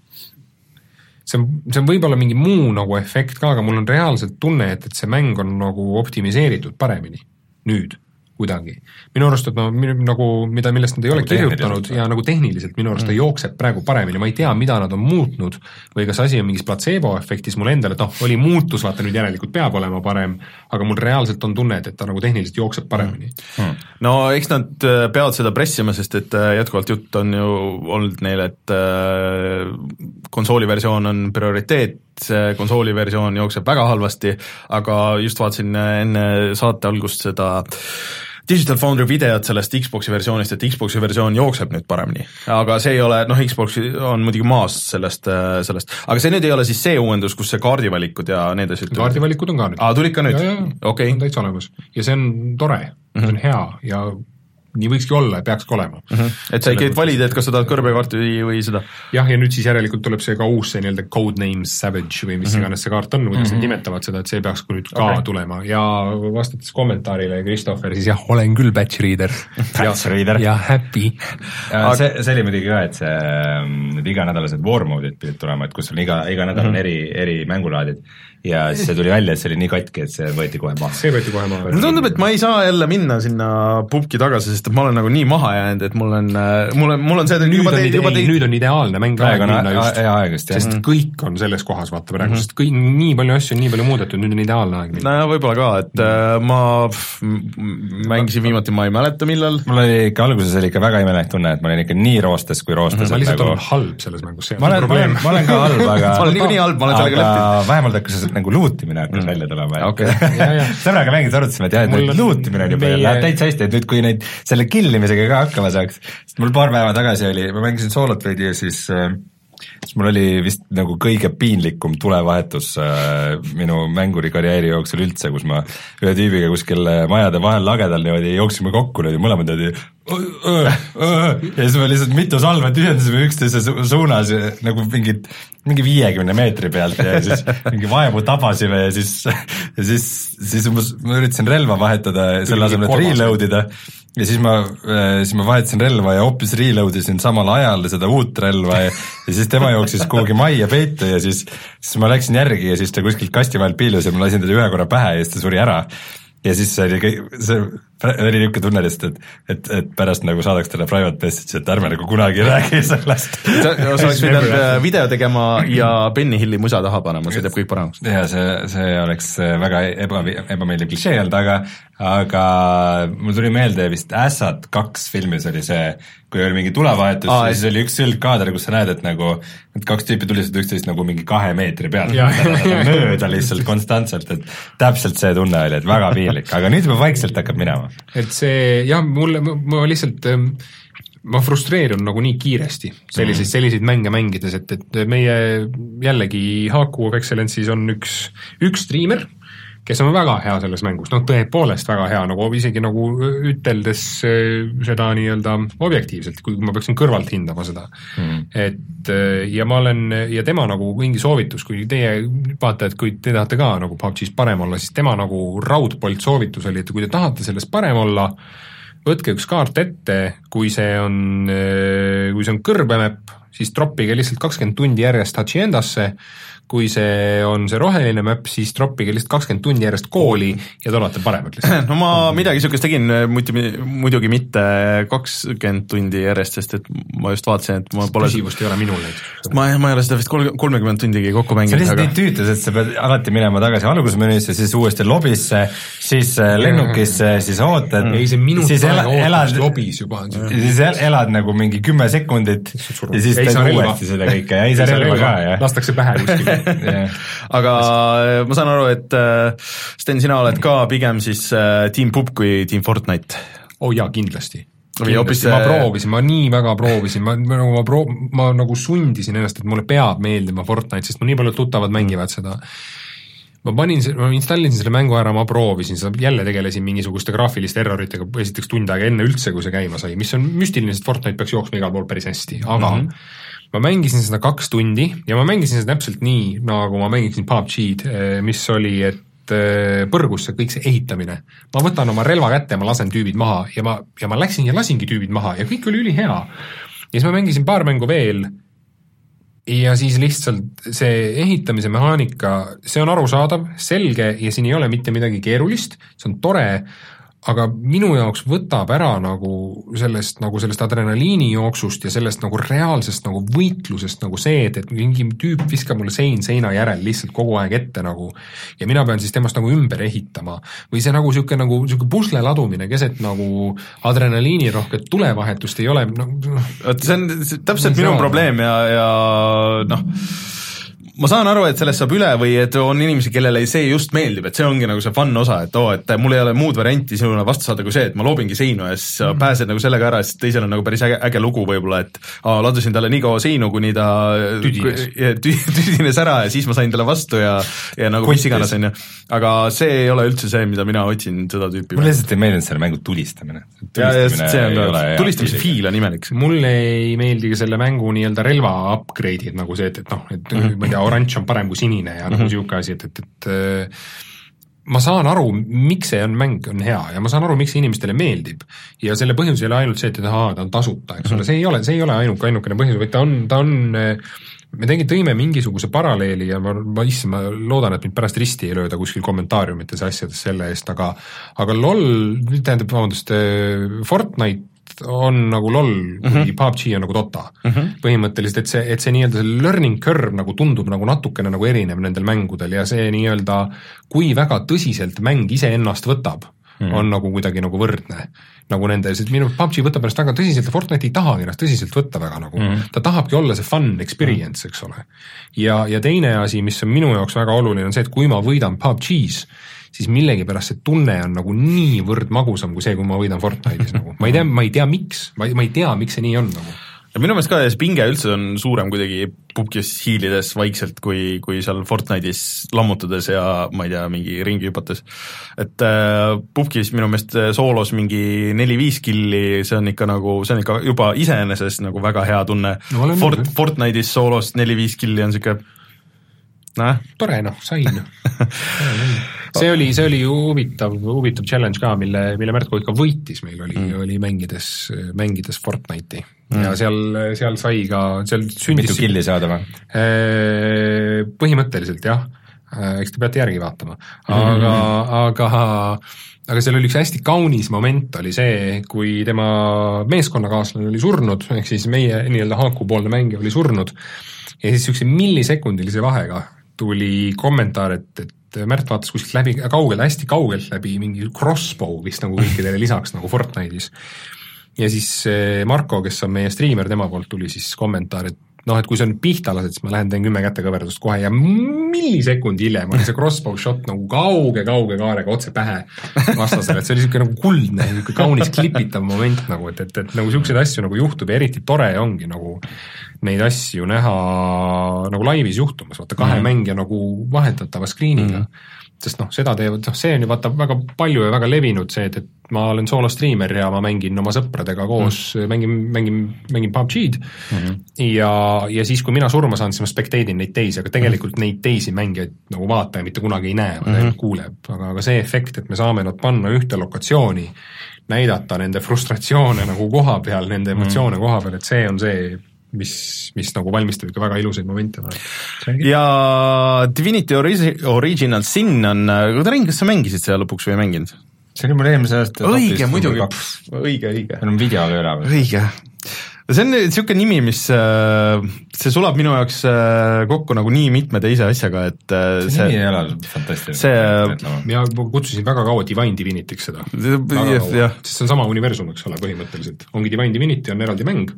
see on, see on võib-olla mingi muu nagu efekt ka, aga mul on reaalselt tunne, et, et see mäng on nagu optimiseeritud paremini nüüd kuidagi. minu arust, et no nagu, mida, millest nad ei nagu ole kirjutanud ja nagu tehniliselt minu arust mm. ta jookseb praegu paremini, ma ei tea, mida nad on muutnud või kas asi on mingis platseeboefektis mul endal, et noh, oli muutus, vaata nüüd järelikult peab olema parem, aga mul reaalselt on tunne, et, et ta nagu tehniliselt jookseb paremini mm.. Mm. no eks nad äh, peavad seda pressima, sest et äh, jätkuvalt jutt on ju olnud neil, et äh, konsooli versioon on prioriteet, see konsooli versioon jookseb väga halvasti, aga just vaatasin enne saate algust seda Digital Foundry videot sellest Xbox'i versioonist, et Xbox'i versioon jookseb nüüd paremini, aga see ei ole, noh, Xbox on muidugi maas sellest, sellest, aga see nüüd ei ole siis see uuendus, kus see kaardivalikud ja need asjad kaardivalikud on ka nüüd. aa, tulid ka nüüd? okei. Okay.. on täitsa olemas. Ja see on tore. Mm, -hmm. see on hea ja nii võikski olla ja peakski olema mm. -hmm. et sa ikkagi valid, et kas sa tahad kõrbekaarti või, või seda? jah, ja nüüd siis järelikult tuleb see ka uus, see nii-öelda codenames savage või mis mm -hmm. iganes see kaart on, kuidas mm -hmm. nad nimetavad seda, et see peaks ka nüüd ka okay. tulema ja vastates kommentaarile, Christopher, siis jah, olen küll batch reader batch reader. ja happy Aga... see, see oli muidugi ka, et see, need iganädalased war mode'id pidid tulema, et kus on iga, iga nädal on mm -hmm. eri, eri mängulaadid ja siis see tuli välja, et see oli nii katki, et see võeti kohe maha. see võeti kohe maha. mulle tundub, et ma ei saa jälle minna sinna pubki tagasi, sest et ma olen nagu nii maha jäänud, et mul on, mul on, mul on see nüüd juba on, juba ei, nüüd on ideaalne mäng praegu minna just, hea aeg just, jah. sest kõik on selles kohas, vaata praegu mm, -hmm. sest kõik, nii palju asju on nii palju muudetud, nüüd on ideaalne aeg minna. no võib-olla ka, et äh, ma pff, mängisin viimati, ma ei mäleta, millal. mul oli ikka alguses oli ikka väga imelik tunne, et ma olin ikka nii roostes kui roostes mm. -hmm. ma lihtsalt nagu... olen halb selles mängus, see on probleem. ma olen ka halb, aga ma olen niikuinii halb, ma olen sellega leppinud. vähemalt hakkas nagu luutimine hakkas mm. välja tulema, okay. sõbraga mängis, arutasime, et jah, et nüüd luutimine on juba, läheb täitsa hästi, et nüüd kui neid selle killimisega ka hakkama saaks, sest mul paar päeva tagasi oli, ma mängisin soolot veidi ja siis äh, siis mul oli vist nagu kõige piinlikum tulevahetus äh, minu mängurikarjääri jooksul üldse, kus ma ühe tüübiga kuskil majade vahel lagedal niimoodi jooksime kokku niimoodi mõlemad niimoodi ja siis me lihtsalt mitu salve tühjendasime üksteise su suunas nagu mingid, mingi viiekümne meetri pealt ja siis mingi vaevu tabasime ja siis, ja siis, siis umbes ma üritasin relva vahetada selle asemel, et reload ida ja siis ma, äh, siis ma vahetasin relva ja hoopis reload isin samal ajal seda uut relva ja, ja siis tema jooksis kuhugi majja peitu ja siis, siis ma läksin järgi ja siis ta kuskilt kasti vahelt piilus ja ma lasin teda ühe korra pähe ja siis ta suri ära. ja siis see oli kõik, see oli niisugune tunne lihtsalt, et, et, et pärast nagu saadaks talle private message'i, et ärme nagu kunagi räägi sellest. Sa, sa oleks pidanud äh, video tegema ja Benny Hilli musa taha panema, see teeb kõik paremaks. jaa, see, see oleks äh, väga eba, ebameeldiv klišee olnud, aga aga mul tuli meelde vist Ässad kaks filmis oli see, kui oli mingi tulevahetus Aa, ja siis oli üks sildkaader, kus sa näed, et nagu need kaks tüüpi tulistasid üksteist nagu mingi kahe meetri pealt. Mööda lihtsalt konstantselt, et täpselt see tunne oli, et väga piinlik, aga nüüd juba vaikselt hakkab minema. Et see jah, mulle, ma lihtsalt ma frustreerun nagu nii kiiresti selliseid mm., selliseid mänge mängides, et, et meie jällegi Haku of Excellence'is on üks, üks striimer, kes on väga hea selles mängus, noh tõepoolest väga hea, nagu isegi nagu üteldes äh, seda nii-öelda objektiivselt, kui ma peaksin kõrvalt hindama seda. Mm.. et äh, ja ma olen, ja tema nagu mingi soovitus, kui teie vaatajad, kui te tahate ka nagu PUBG-s parem olla, siis tema nagu raudpolt soovitus oli, et kui te tahate selles parem olla, võtke üks kaart ette, kui see on, äh, kui see on kõrbemäpp, siis troppige lihtsalt kakskümmend tundi järjest Haciendasse kui see on see roheline mäpp, siis troppige lihtsalt kakskümmend tundi järjest kooli ja te olete paremad lihtsalt. no ma midagi niisugust tegin muidugi, muidugi mitte kakskümmend tundi järjest, sest et ma just vaatasin, et ma pole küsivust ei ole minul näiteks. ma, ma ei ole seda vist kolm, kolmekümmend tundigi kokku mänginud. see on lihtsalt aga... nii tüütus, et sa pead alati minema tagasi algusmenüüsse, siis uuesti lobisse, siis äh, lennukisse, siis ootad. ei, see minut aega ootust lobis juba. siis elad nagu mingi kümme sekundit ja siis teed uuesti seda kõike ja ei saa relva ka, jah. lastakse pähe kuskil aga äh, ma saan aru, et äh, Sten, sina oled ka pigem siis äh, Team Pup kui Team Fortnite? oo oh jaa, kindlasti. Või hoopis ma proovisin, ma nii väga proovisin, ma, ma nagu ma proo-, ma nagu sundisin ennast, et mulle peab meeldima Fortnite, sest mul nii paljud tuttavad mängivad seda. ma panin, ma installisin selle mängu ära, ma proovisin seda, jälle tegelesin mingisuguste graafiliste erroritega esiteks tund aega enne üldse, kui see käima sai, mis on müstiline, sest Fortnite peaks jooksma igal pool päris hästi, aga mm -hmm ma mängisin seda kaks tundi ja ma mängisin seda täpselt nii, nagu ma mängisin PUBG-d, eh, mis oli, et eh, põrgus see kõik see ehitamine. ma võtan oma relva kätte ma lasen tüübid maha ja ma, ja ma läksin ja lasingi tüübid maha ja kõik oli ülihea. ja siis ma mängisin paar mängu veel ja siis lihtsalt see ehitamise mehaanika, see on arusaadav, selge ja siin ei ole mitte midagi keerulist, see on tore, aga minu jaoks võtab ära nagu sellest, nagu sellest adrenaliinijooksust ja sellest nagu reaalsest nagu võitlusest nagu see, et, et mingi tüüp viskab mulle sein seina järel lihtsalt kogu aeg ette nagu ja mina pean siis temast nagu ümber ehitama. või see nagu niisugune nagu niisugune pusle ladumine keset nagu adrenaliinirohket tulevahetust ei ole, noh vot see on täpselt minu probleem ja, ja noh, ma saan aru, et sellest saab üle või et on inimesi, kellele see just meeldib, et see ongi nagu see fun osa, et oo oh,, et mul ei ole muud varianti sinule vastu saada kui see, et ma loobingi seinu ja siis sa mm. pääsed nagu sellega ära, siis teisel on nagu päris äge, äge lugu võib-olla, et aa, ladusin talle nii kaua seinu, kuni ta tüdines, tüdines ära ja siis ma sain talle vastu ja ja nagu mis iganes, on ju. aga see ei ole üldse see, mida mina otsin, seda tüüpi. mulle lihtsalt ei meeldinud selle mängu tulistamine. tulistamise fiil on imelik. mulle ei meeldi ka selle mängu nii-öelda relva upgrade'id nagu see, et, et noh, et -hmm. ma ei tea, oranž on parem kui sinine ja nagu mm -hmm. niisugune asi, et, et, et ma saan aru, miks see on mäng, on hea ja ma saan aru, miks see inimestele meeldib. ja selle põhjus ei ole ainult see, et, ahaa, ta on tasuta, eks ole mm -hmm., see ei ole, see ei ole ainuke, ainukene põhjus, vaid ta on, ta on me tegime, tõime mingisuguse paralleeli ja ma, ma issand, ma loodan, et mind pärast risti ei lööda kuskil kommentaariumites ja asjades selle eest, aga aga LOL, tähendab, vabandust, äh, Fortnite on nagu LOL mm, -hmm. kui PUBG on nagu Dota mm. -hmm. põhimõtteliselt, et see, et see nii-öelda see learning curve nagu tundub nagu natukene nagu erinev nendel mängudel ja see nii-öelda, kui väga tõsiselt mäng iseennast võtab mm, -hmm. on nagu kuidagi nagu võrdne. nagu nende, sest minu PUBG võtab ennast väga tõsiselt ja Fortnite ei tahagi ennast tõsiselt võtta väga nagu mm, -hmm. ta tahabki olla see fun experience, eks ole. ja, ja teine asi, mis on minu jaoks väga oluline, on see, et kui ma võidan PUBG-s, siis millegipärast see tunne on nagu niivõrd magusam kui see, kui ma võidan Fortnite'is nagu, ma ei tea, ma ei tea, miks, ma ei, ma ei tea, miks see nii on nagu ja minu meelest ka see pinge üldse on suurem kuidagi pubgis hiilides vaikselt, kui, kui seal Fortnite'is lammutades ja ma ei tea, mingi ringi hüpates. et äh, pubgis minu meelest äh, soolos mingi neli-viis killi, see on ikka nagu, see on ikka juba iseenesest nagu väga hea tunne no,. Fort-, Fortnite'is soolos neli-viis killi on niisugune noh. tore noh, sain see oli, see oli huvitav, huvitav challenge ka, mille, mille Märtko ikka võitis, meil oli mm., oli mängides, mängides Fortnite'i mm. ja seal, seal sai ka, seal sündis mitu killi saada või? Äh, põhimõtteliselt jah, eks te peate järgi vaatama, aga mm, aga aga seal oli üks hästi kaunis moment, oli see, kui tema meeskonnakaaslane oli surnud, ehk siis meie nii-öelda haakupoolne mängija oli surnud, ja siis niisuguse millisekundilise vahega tuli kommentaar, et, et Märt vaatas kuskilt läbi, kaugelt, hästi kaugelt läbi mingi crossbow vist nagu kõikidele lisaks nagu Fortnite'is. ja siis eh, Marko, kes on meie striimer, tema poolt tuli siis kommentaar, et noh, et kui see on pihta lased, siis ma lähen teen kümme kätekõverdust kohe ja millisekundi hiljem oli see crossbow shot nagu kauge-kauge kaarega otse pähe vastasele, et see oli niisugune nagu kuldne, niisugune kaunis klipitav moment nagu, et, et, et nagu niisuguseid asju nagu juhtub ja eriti tore ongi nagu neid asju näha nagu laivis juhtumas, vaata kahe mm. mängija nagu vahetatava screen'iga. Mm sest noh, seda teevad, noh see on ju vaata väga palju ja väga levinud see, et, et ma olen soolostriimer ja ma mängin oma sõpradega koos mm., mängin, mängin, mängin PUBG-d mm -hmm. ja, ja siis, kui mina surma saan, siis ma spectate in neid teisi, aga tegelikult mm -hmm. neid teisi mängijaid nagu vaataja mitte kunagi ei näe, vaid ainult mm -hmm. kuuleb, aga, aga see efekt, et me saame nad panna ühte lokatsiooni, näidata nende frustratsioone nagu koha peal, nende emotsioone mm -hmm. koha peal, et see on see mis, mis nagu valmistab ikka väga ilusaid momente. ja Divinity Origi-, Original Sin on, Rein, kas sa mängisid seda lõpuks või ei mänginud? see oli mul eelmise aasta õige, muidugi, õige, õige. meil on video veel üleval. õige. see on niisugune nimi, mis, äh, see sulab minu jaoks äh, kokku nagu nii mitme teise asjaga, et äh, see, see nimi ei ole fantastiline. see mina kutsusin väga kaua Divine Divinity'ks seda. sest see on sama universum, eks ole, põhimõtteliselt. ongi Divine Divinity on eraldi mäng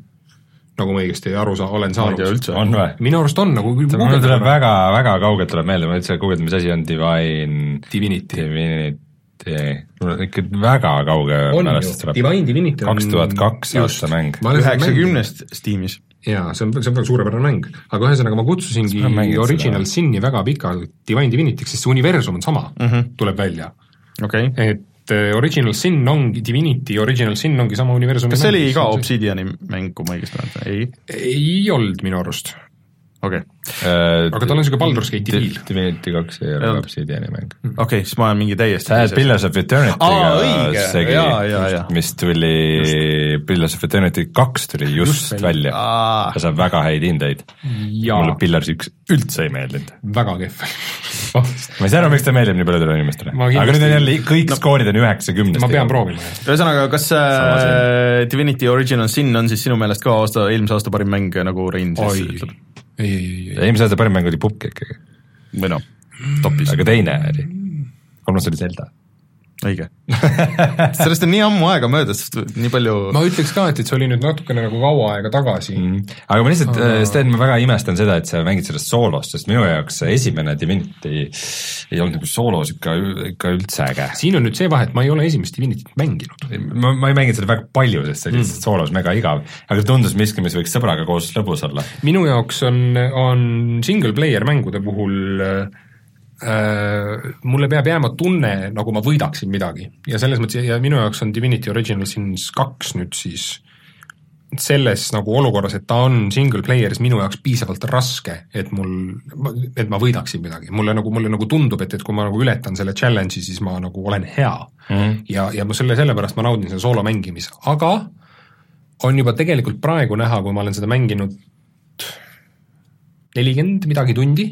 nagu ma õigesti aru saa-, olen saanud. on või? minu arust on nagu mul tuleb väga, väga kaugelt tuleb meelde, ma üldse guugeldan, mis asi on Divine Divinity. Divinity, mul on ikka väga kauge mälestus tuleb. Divine Divinity on kaks tuhat kaks aasta mäng. üheksakümnest Steamis. jaa, see on, see on väga suurepärane mäng, aga ühesõnaga ma kutsusingi Original Sin'i väga pikalt Divine Divinity'ks, sest see universum on sama mm, -hmm. tuleb välja okay.. et et äh, Original Sin ongi, Divinity Original Sin ongi sama universumi kas see oli ka Obsidiani mäng, kui ma õigesti mäletan, ei? ei olnud minu arust. Okei okay. uh,. aga tal on niisugune Baldur's Gate'i feel. Divinity kaks ei ole Obsidiani mäng. okei okay,, siis ma olen mingi täiesti sa oled Pillars of Eternity'ga segi, mis tuli, Pillars of Eternity kaks tuli just, just välja ja saab väga häid hindeid. mulle Pillars üks üldse ei meeldinud. väga kehv ma ei saa aru, miks ta meeldib nii paljudele inimestele. aga nüüd on jälle, kõik no, skoorid on üheksakümnest. ma pean proovima. ühesõnaga, kas äh, Divinity Original Sin on siis sinu meelest ka aasta, eelmise aasta parim mäng, nagu Rein siis ütleb? Ei, ei, ei, ei. eelmise aasta parim mäng oli Pupk ikkagi. või noh, topis. aga teine oli, kolmas oli Zelda õige sellest on nii ammu aega möödas, nii palju ma ütleks ka, et, et see oli nüüd natukene nagu kaua aega tagasi mm.. aga ma lihtsalt aga..., Sten, ma väga imestan seda, et sa mängid sellest soolost, sest minu jaoks esimene Divinity ei olnud nagu soolos ikka, ikka üldse äge. siin on nüüd see vahe, et ma ei ole esimest Divinityt mänginud. ma, ma ei mänginud seda väga palju, sest see oli lihtsalt mm. soolos mega igav, aga tundus miski, mis võiks sõbraga koos lõbus olla. minu jaoks on, on single player mängude puhul Äh, mulle peab jääma tunne, nagu ma võidaksin midagi ja selles mõttes ja minu jaoks on Divinity Original Sins kaks nüüd siis selles nagu olukorras, et ta on single player'is minu jaoks piisavalt raske, et mul, et ma võidaksin midagi, mulle nagu, mulle nagu tundub, et, et kui ma nagu ületan selle challenge'i, siis ma nagu olen hea mm. -hmm. ja, ja ma selle, sellepärast ma naudin selle soolo mängimist, aga on juba tegelikult praegu näha, kui ma olen seda mänginud nelikümmend midagi tundi,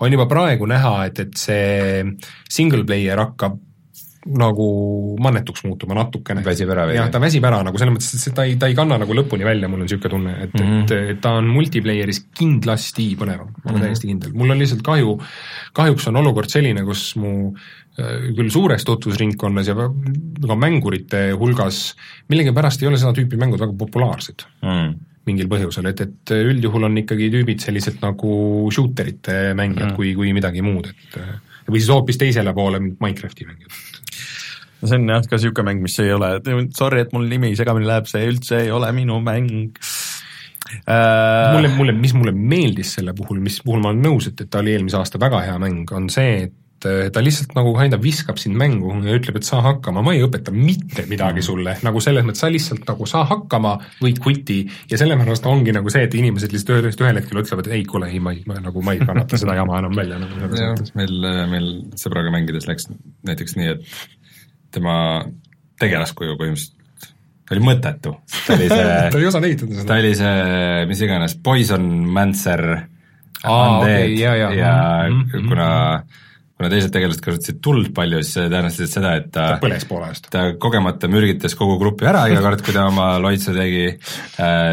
on juba praegu näha, et, et see single player hakkab nagu mannetuks muutuma natukene. väsib ära või? jah, ta väsib ära nagu selles mõttes, et ta ei, ta ei kanna nagu lõpuni välja, mul on niisugune tunne, et mm, -hmm. et, et ta on multiplayer'is kindlasti põnevam, ma olen mm -hmm. täiesti kindel. mul on lihtsalt kahju, kahjuks on olukord selline, kus mu äh, küll suures tutvusringkonnas ja ka mängurite hulgas millegipärast ei ole seda tüüpi mängud väga populaarsed mm. -hmm mingil põhjusel, et, et üldjuhul on ikkagi tüübid sellised nagu shooterite mängijad mm. kui, kui midagi muud, et või siis hoopis teisele poole Minecrafti mängijad. no see on jah, ka niisugune mäng, mis ei ole, sorry, et mul nimi segamini läheb, see üldse ei ole minu mäng äh.... mulle, mulle, mis mulle meeldis selle puhul, mis puhul ma olen nõus, et, et ta oli eelmise aasta väga hea mäng, on see, et ta lihtsalt nagu kind of viskab sind mängu ja ütleb, et saa hakkama, ma ei õpeta mitte midagi sulle, nagu selles mõttes sa lihtsalt nagu saa hakkama või quit'i ja sellepärast ongi nagu see, et inimesed lihtsalt ühest ühel hetkel ütlevad, et ei, kuule, ei, ma ei, ma nagu ma ei kannata seda jama enam välja nagu selles mõttes. meil, meil sõbraga mängides läks näiteks nii, et tema tegelaskuju põhimõtteliselt oli mõttetu, ta oli see ta ei osanud ehitada seda. ta oli see, mis iganes, Poison Mancer Undead okei, jaa, jaa. ja Mhm, kuna kuna teised tegelased kasutasid tuld palju, siis see tähendas seda, et ta, ta põles poole eest. ta kogemata mürgitas kogu grupi ära iga kord, kui ta oma loitsu tegi,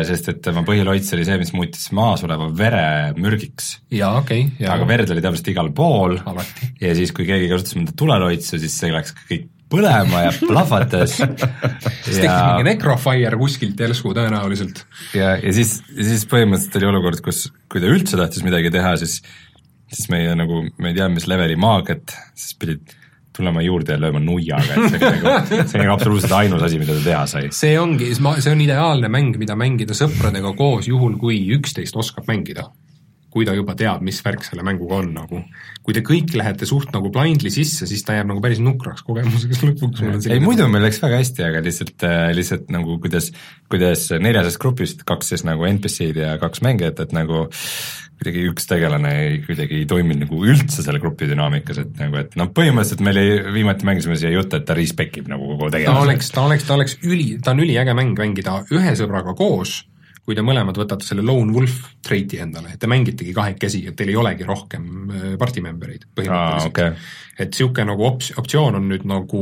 sest et tema põhiloits oli see, mis muutis maas oleva vere mürgiks. jaa, okei okay,, aga verd oli täpselt igal pool Alati. ja siis, kui keegi kasutas mõnda tuleloitsu, siis see läks kõik põlema ja plahvatas siis tekkis mingi necrofire kuskilt järsku tõenäoliselt. ja, ja siis, ja siis põhimõtteliselt oli olukord, kus kui ta üldse tahtis midagi teha, siis siis meie nagu, me ei tea, mis leveli maagiat, siis pidid tulema juurde ja lööma nuiaga, et see oli nagu, see oli absoluutselt ainus asi, mida ta teha sai. see ongi, see on ideaalne mäng, mida mängida sõpradega koos, juhul kui üksteist oskab mängida. kui ta juba teab, mis värk selle mänguga on nagu. kui te kõik lähete suht nagu blindly sisse, siis ta jääb nagu päris nukraks kogemuseks lõpuks. ei muidu meil läks väga hästi, aga lihtsalt, lihtsalt nagu kuidas, kuidas neljasest grupist kaks siis nagu NPC-d ja kaks mängijat, et nagu kuidagi üks tegelane ei, kuidagi ei toiminud nagu üldse selle grupi dünaamikas, et nagu, et noh, põhimõtteliselt meil ei, viimati mängisime siia juttu, et ta respec ib nagu kogu ta tegelase. oleks, ta oleks, ta oleks üli, ta on üliäge mäng mängida ühe sõbraga koos, kui te mõlemad võtate selle lone wolf traiti endale, et te mängitegi kahekesi, et teil ei olegi rohkem party member eid põhimõtteliselt okay. et niisugune nagu ops-, optsioon on nüüd nagu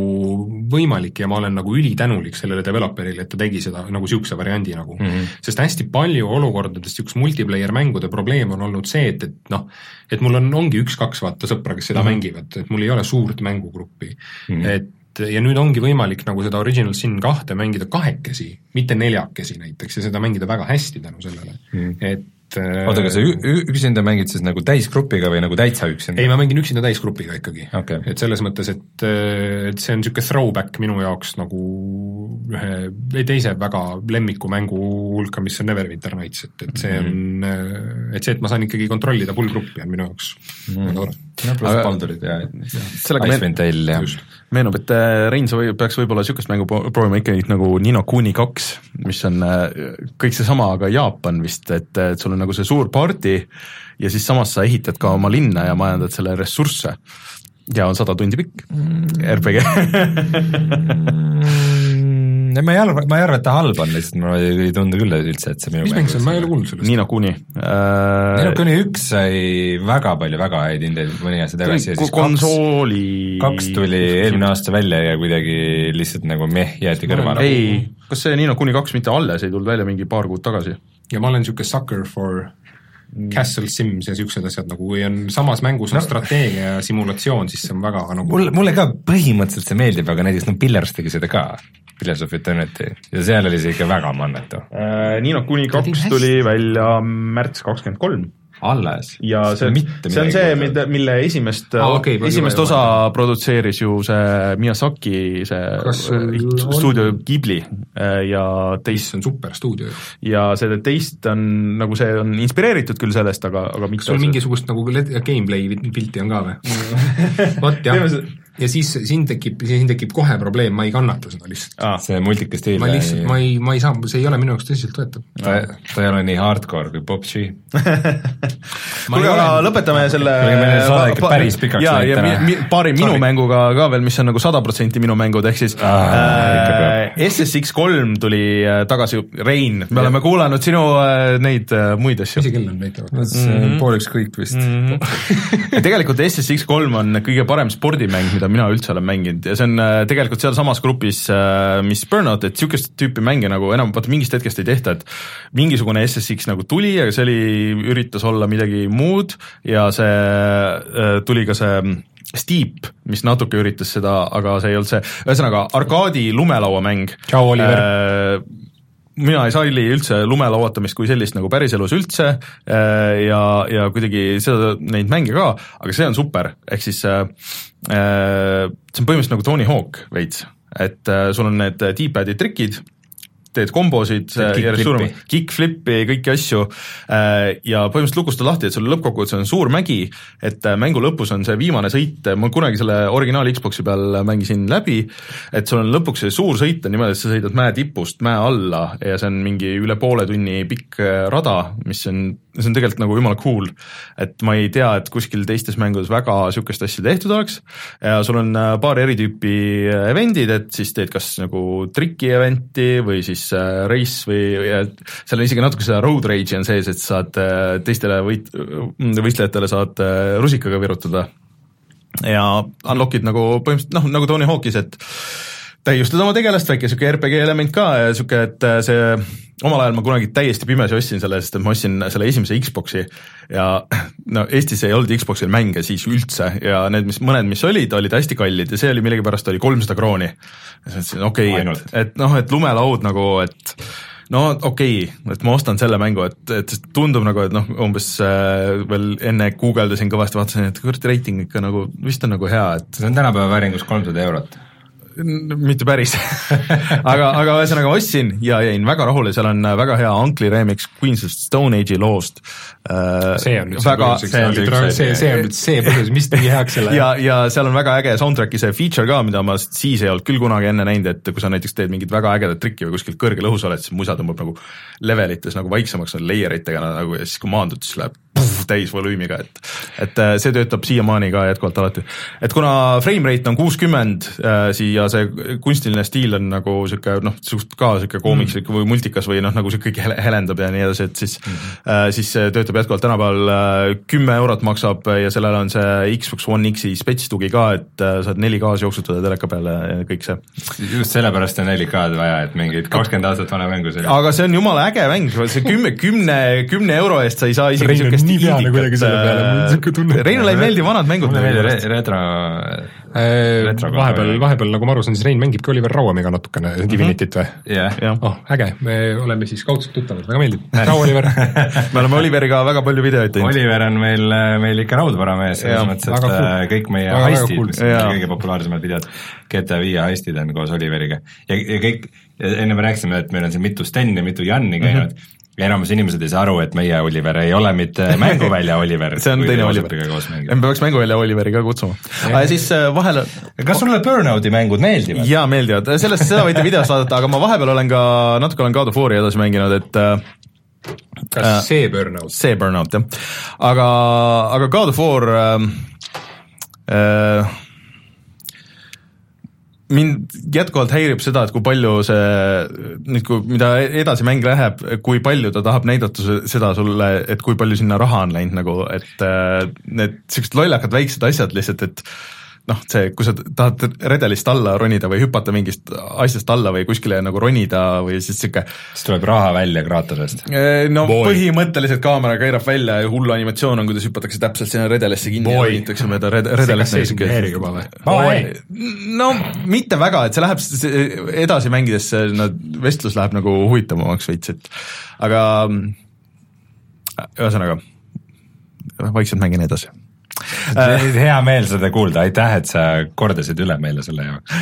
võimalik ja ma olen nagu ülitänulik sellele developer'ile, et ta tegi seda nagu niisuguse variandi nagu mm. -hmm. sest hästi palju olukordades niisuguse multiplayer mängude probleem on olnud see, et, et noh, et mul on, ongi üks-kaks vaata sõpra, kes seda mm -hmm. mängivad, et mul ei ole suurt mängugruppi mm, -hmm. et ja nüüd ongi võimalik nagu seda Original Sin kahte mängida kahekesi, mitte neljakesi näiteks ja seda mängida väga hästi tänu sellele mm., et oota, kas sa üksinda mängid siis nagu täisgrupiga või nagu täitsa üksinda? ei, ma mängin üksinda täisgrupiga ikkagi okay.. et selles mõttes, et, et see on niisugune throwback minu jaoks nagu ühe teise väga lemmiku mängu hulka, mis on Neverwinter Nights, et, et see on mm, -hmm. et see, et ma saan ikkagi kontrollida full gruppi, on minu jaoks mm -hmm. väga tore. Baldurid ja, ja Icewind Dale ja meenub, et Rein, sa või, peaks võib-olla niisugust mängu proovima ikkagi nagu Nino Kuni kaks, mis on kõik seesama, aga Jaapan vist, et, et sul on nagu see suur party ja siis samas sa ehitad ka oma linna ja majandad selle ressursse. ja on sada tundi pikk mm. RPG ma ei arva, ma ei arva, et ta halb on, lihtsalt mulle ei tundu küll üldse, et see minu mis mäng see on, ma ei ole kuulnud sellest. Nino Kuni äh.... Nino Kuni üks sai väga palju väga häid hindeid mõni aasta tagasi ja siis konsooli kaks tuli eelmine aasta välja ja kuidagi lihtsalt nagu meh, jäeti kõrvale. ei, kas see Nino Kuni kaks mitte alles ei tulnud välja mingi paar kuud tagasi? ja ma olen niisugune sucker for Castle Sims ja niisugused asjad nagu, kui on samas mängus on no. strateegia ja simulatsioon, siis see on väga nagu mulle, mulle ka põhimõtteliselt see meeldib, aga näiteks no Pillars tegi seda ka, Pillars of Eternity, ja seal oli see ikka väga mannetu äh,. Nino kuni kaks tuli välja märts kakskümmend kolm alles. ja see, see on see, mida, mille esimest ah,, okay, esimest osa või. produtseeris ju see Miyazaki, see stuudio Ghibli ja teist. see on super stuudio ju. ja see teist on, nagu see on inspireeritud küll sellest, aga, aga kas sul mingisugust nagu gameplay pilti on ka või? vot jah ja siis siin tekib, siin tekib kohe probleem, ma ei kannata seda lihtsalt ah,. see multika stiil. ma lihtsalt, ma ei, ma ei saa, see ei ole minu jaoks tõsiseltvõetav. ta, ta ei ole nii hardcore kui PUBG kuule, aga lõpetame selle saade ikka päris pikaks ja, ja mi, mi, paari minu Sorry. mänguga ka veel, mis on nagu sada protsenti minu mängud, ehk siis ah, äh, SSX kolm tuli äh, tagasi, Rein, me ja. oleme kuulanud sinu äh, neid äh, muid asju. mis see kell on näitavad? see on mhm. pool ükskõik vist mm. -hmm. tegelikult SSX kolm on kõige parem spordimäng, mida mida mina üldse olen mänginud. Ja see on äh, tegelikult sealsamas grupis, äh, mis Burnout, et niisugust tüüpi mänge nagu enam, vaata mingist hetkest ei tehta, et mingisugune SSX nagu tuli, aga see oli, üritas olla midagi muud ja see äh, tuli ka see mm, Steep, mis natuke üritas seda, aga see ei olnud see, ühesõnaga arkaadi lumelauamäng. tšau, Oliver mina ei salli üldse lumelauatamist kui sellist nagu päriselus üldse ja, ja kuidagi seda, neid mänge ka, aga see on super, ehk siis äh, see on põhimõtteliselt nagu Tony Hawk veits, et äh, sul on need D-pad'i trikid, teed kombosid järjest suurema, kick-flip'i, kõiki asju. Ja põhimõtteliselt lukustad lahti, et sul lõppkokkuvõttes on suur mägi, et äh, mängu lõpus on see viimane sõit, ma kunagi selle originaal Xbox'i peal mängisin läbi, et sul on lõpuks see suur sõit on niimoodi, et sa sõidad mäe tipust mäe alla ja see on mingi üle poole tunni pikk rada, mis on see on tegelikult nagu jumala cool, et ma ei tea, et kuskil teistes mängudes väga niisugust asja tehtud oleks. Ja sul on äh, paar eri tüüpi äh, event'id, et siis teed kas nagu triki event'i või siis siis äh, race või seal on isegi natuke seda road rage'i on sees, et saad äh, teistele võit-, võistlejatele saad äh, rusikaga virutada. ja unlock'id nagu põhimõtteliselt noh, nagu Tony Hawk'is, et täiustad oma tegelast, väike sihuke RPG element ka ja sihuke, et äh, see omal ajal ma kunagi täiesti pimesi ostsin selle, sest et ma ostsin selle esimese Xbox'i ja no Eestis ei olnud Xbox'il mänge siis üldse ja need, mis mõned, mis olid, olid hästi kallid ja see oli millegipärast oli kolmsada krooni. ja siis mõtlesin, okei okay,, et, et noh, et lumelaud nagu, et no okei okay,, et ma ostan selle mängu, et, et tundub nagu, et noh, umbes äh, veel enne guugeldasin kõvasti, vaatasin, et kurat, reiting ikka nagu vist on nagu hea, et see on tänapäeva vääringus kolmsada eurot mitte päris aga, aga ühesõnaga ostsin ja jäin väga rahule, seal on väga hea Uncle'i remix Queens of Stone Age'i loost. Äh, see on nüüd väga, see, see, see on nüüd see põhjus, mis tegi heaks selle. ja, ja seal on väga äge soundtrack'i see feature ka, mida ma siis ei olnud küll kunagi enne näinud, et kui sa näiteks teed mingit väga ägedat trikki või kuskil kõrgel õhus oled, siis musa tõmbab nagu levelites nagu vaiksemaks, layer itega nagu ja siis kui maandud, siis läheb puh, täisvolüümiga, et et äh, see töötab siiamaani ka jätkuvalt alati. et kuna frame rate on kuuskümmend äh, siia ja see kunstiline stiil on nagu sihuke noh, suht ka sihuke koomikslik mm. või multikas või noh, nagu see kõik helendab ja nii edasi, et siis mm, -hmm. äh, siis see töötab jätkuvalt tänapäeval äh, kümme eurot maksab ja sellel on see Xbox One X-i spets tugi ka, et äh, saad 4K-s jooksutada teleka peale ja kõik see. just sellepärast on 4K-d vaja, et mingit kakskümmend aastat vana mängu see aga see on jumala äge mäng, see kümme, kümne, kümne euro eest sa ei saa isegi niisugust. Äh, Reinule ei meeldi vanad mängud. mulle meeldib retro vahepeal, vahepeal, nagu ma aru saan, siis Rein mängibki Oliver Rauamiga natukene mm -hmm. Divinitit või yeah.? Oh, äge, me oleme siis kaudselt tuttavad, väga meeldib. tšau, Oliver me oleme Oliveriga väga palju videoid teinud. Oliver on meil, meil ikka raudvaramees, selles mõttes, et cool. Äh, kõik meie väga, heistid, mis on kõige populaarsemad videod, GTA viie heistid on koos Oliveriga. ja, ja kõik, enne me rääkisime, et meil on siin mitu Steni ja mitu Janni käinud mm, -hmm ja enamus inimesed ei saa aru, et meie Oliver ei ole mitte mänguvälja Oliver see on teine Oliver. me peaks mänguvälja Oliveri ka kutsuma. aga siis äh, vahel kas sulle Burnouti mängud meeldivad? jaa, meeldivad, sellest, seda võite videost vaadata, aga ma vahepeal olen ka, natuke olen God of War'i edasi mänginud, et äh, kas äh, see Burnout? see Burnout, jah. aga, aga God of War äh, äh, mind jätkuvalt häirib seda, et kui palju see, nüüd kui, mida edasi mäng läheb, kui palju ta tahab näidata seda sulle, et kui palju sinna raha on läinud nagu, et äh, need siuksed lollakad väiksed asjad lihtsalt, et noh, see, kui sa tahad redelist alla ronida või hüpata mingist asjast alla või kuskile nagu ronida või siis sihuke siis tuleb raha välja kraaterist? no Boy. põhimõtteliselt kaamera keerab välja ja hull animatsioon on, kuidas hüpatakse täpselt sinna redelisse kinni Boy. ja ronitakse mööda red-, redelist. see signeerib juba või? no mitte väga, et see läheb edasi mängides, no, vestlus läheb nagu huvitavamaks veits, et aga ühesõnaga, vaikselt mängin edasi hea meel seda kuulda, aitäh, et sa kordasid üle meile selle jaoks.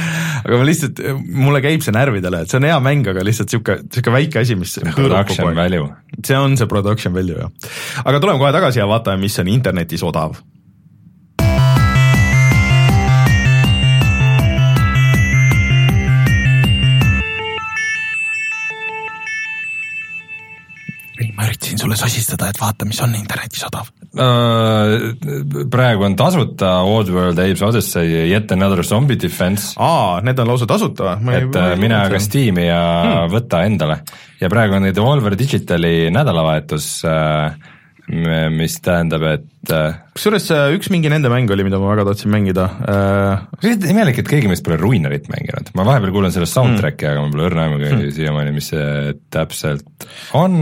aga ma lihtsalt, mulle käib see närvidele, et see on hea mäng, aga lihtsalt sihuke, sihuke väike asi, mis production value. see on see production value, jah. aga tuleme kohe tagasi ja vaatame, mis on internetis odav ma üritasin sulle sosistada, et vaata, mis on internetis odav. Praegu on tasuta Oddworld Apes Odyssey Yet Another Zombie Defense. aa, need on lausa tasuta? et äh, mine aga Steam'i ja hmm. võta endale. ja praegu on Devolver Digitali nädalavahetus uh, mis tähendab, et äh, kusjuures üks mingi nende mäng oli, mida ma väga tahtsin mängida äh.... imelik, et keegi meist pole Ruinerit mänginud, ma vahepeal kuulen sellest soundtrack'i mm., aga mul pole õrna aimugi mm. siiamaani, mis see täpselt on.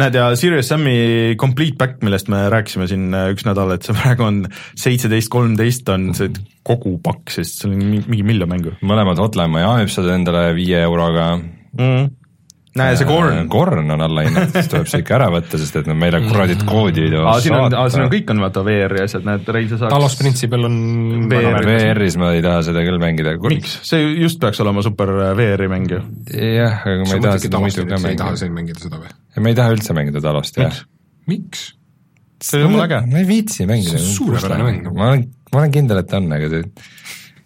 näed, ja Serious Sam'i Complete Back, millest me rääkisime siin äh, üks nädal, et see praegu on seitseteist, kolmteist on see kogu pakk, sest seal on mingi miljon mängu. mõlemad Hotline Miami'd saad endale viie euroga mm näe, see Korn. Korn on allahinnatud, siis tuleb see ikka ära võtta, sest et no meile kuradid koodi ei too. siin on, siin on kõik on vaata VR-i asjad, näed, Rein, sa saaks. Talos Principle on VR. VR-is ma ei taha seda küll mängida. miks, see just peaks olema super äh, VR-i mäng ju. jah, aga ma ei taha seda muidu ka mängida. ei taha siin mängida seda või? ma ei taha üldse mängida Talost, jah. miks? see on jumala äge. ma ei viitsi mängida. see on suurepärane mäng. ma olen, ma olen kindel, et on, aga see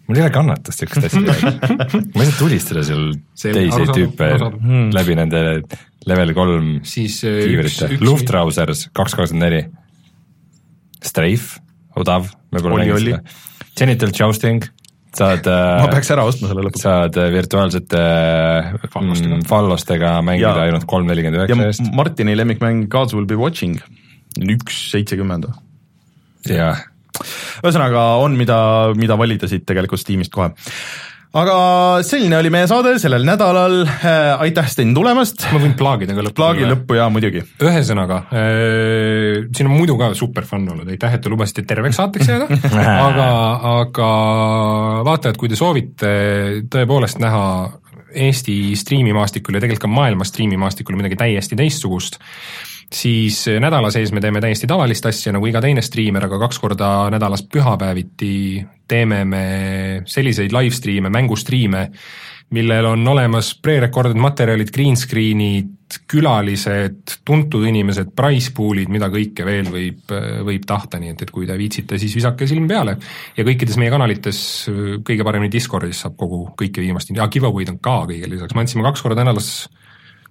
mul ei ole kannatust siukest asja ma saa tulistada seal teisi tüüpe hmm. läbi nende level kolm siis äh, kiivrite, Luftrausers kaks kakskümmend neli, Strafe, odav, me pole mänginud seda, Genital Jousting, saad ma peaks ära ostma selle lõpuks. saad virtuaalsete fallostega, mm, fallostega. mängida ja, ainult kolm nelikümmend üheksa eest. Martini lemmikmäng Gods will be watching, üks seitsekümmend. jah. Ühesõnaga on, mida, mida valida siit tegelikult Steamist kohe aga selline oli meie saade sellel nädalal, äh, aitäh Sten tulemast. ma võin plaagida ka lõppu. plaagi lõppu jaa, muidugi. ühesõnaga äh,, siin on muidu ka super fun olnud, aitäh, et te lubasite terveks saateks jääda aga, aga vaatajad, kui te soovite tõepoolest näha Eesti striimimaastikul ja tegelikult ka maailma striimimaastikul midagi täiesti teistsugust, siis nädala sees me teeme täiesti tavalist asja, nagu iga teine striimer, aga kaks korda nädalas pühapäeviti teeme me selliseid live stream'e, mängustriime, millel on olemas pre-recorded materjalid, green screen'id, külalised, tuntud inimesed, price pool'id, mida kõike veel võib, võib tahta, nii et, et kui te viitsite, siis visake silm peale. ja kõikides meie kanalites, kõige paremini Discordis saab kogu, kõike viimast, ja giveaway'd on ka kõigele lisaks, me andsime kaks korda nädalas,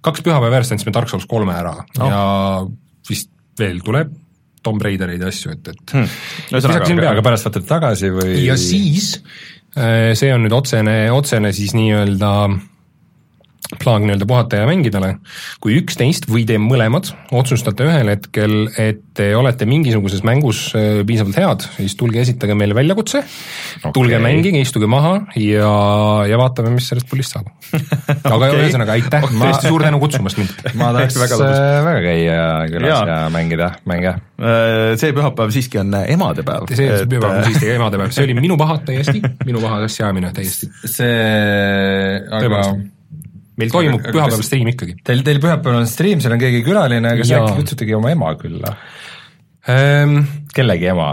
kaks pühapäeva järjest andsime Dark Souls kolme ära no. ja vist veel tuleb Tomb Raidereid ja asju, et, et hmm. ühesõnaga, aga pärast võtate tagasi või? ja siis, äh, see on nüüd otsene, otsene siis nii-öelda plaan nii-öelda puhata ja mängidele, kui üks teist või te mõlemad otsustate ühel hetkel, et te olete mingisuguses mängus äh, piisavalt head, siis tulge esitage meile väljakutse okay., tulge mängige, istuge maha ja, ja vaatame, mis sellest pullist saab aga okay. ühesõnaga aitäh okay., tõesti suur tänu kutsumast mind. ma tahaks väga, äh, väga käia külas ja. ja mängida mänge. Äh, see pühapäev siiski on emadepäev. see et... pühapäev on siiski emadepäev, see oli minu paha täiesti, minu paha asjaajamine täiesti. see, aga meil toimub pühapäeval stream ikkagi. Teil, teil pühapäeval on stream, seal on keegi külaline, kas äkki kutsutegi oma ema külla ähm,? kellegi ema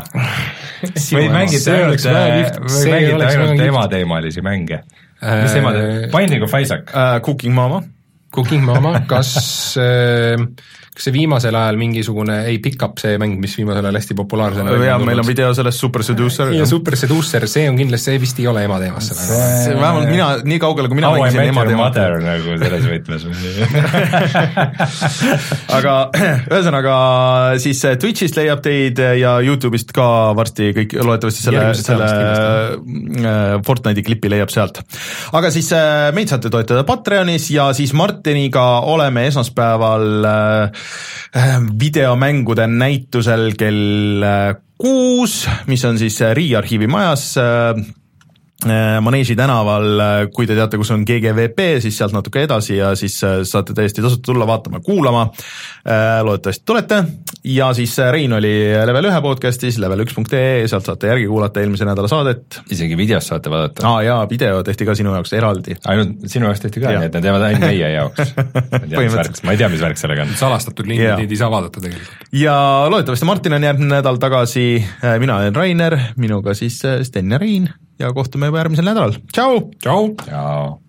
või mängite ainult, või mängite ainult emateemalisi mänge? mis ema teeb, Binding of Isaac uh,? Cooking Mama. Cooking Mama, kas äh, kas see viimasel ajal mingisugune, ei Pick Up, see mäng, mis viimasel ajal hästi populaarsena jaa, meil on video sellest Super Seducer. ja Super Seducer, see on kindlasti, see vist ei ole ema teemas see, see vähemalt mina, nii kaugele kui mina How mängisin ema teemat. nagu selles võtmes aga ühesõnaga siis äh, Twitch'ist leiab teid ja Youtube'ist ka varsti kõik, loodetavasti selle, selle äh, Fortnite'i klipi leiab sealt. aga siis äh, meid saate toetada Patreonis ja siis Martiniga oleme esmaspäeval äh, Äh, videomängude näitusel kell äh, kuus, mis on siis äh, Riiarhiivi majas Äh, Maneesi tänaval, äh, kui te teate, kus on GGVP, siis sealt natuke edasi ja siis äh, saate täiesti tasuta tulla vaatama-kuulama. loodetavasti tulete ja siis Rein oli level ühe podcast'is, level1.ee, sealt saate järgi kuulata eelmise nädala saadet. isegi videos saate vaadata. aa jaa, video tehti ka sinu jaoks eraldi. ainult sinu jaoks tehti ka, nii et need jäävad ainult meie jaoks. ma ei tea, mis värk sellega on. salastatud lindid, neid ei saa vaadata tegelikult. ja loodetavasti Martin on järgmine nädal tagasi, mina olen Rainer, minuga siis Sten ja Rein ja kohtume juba järgmisel nädalal, tšau! tšau! tšau!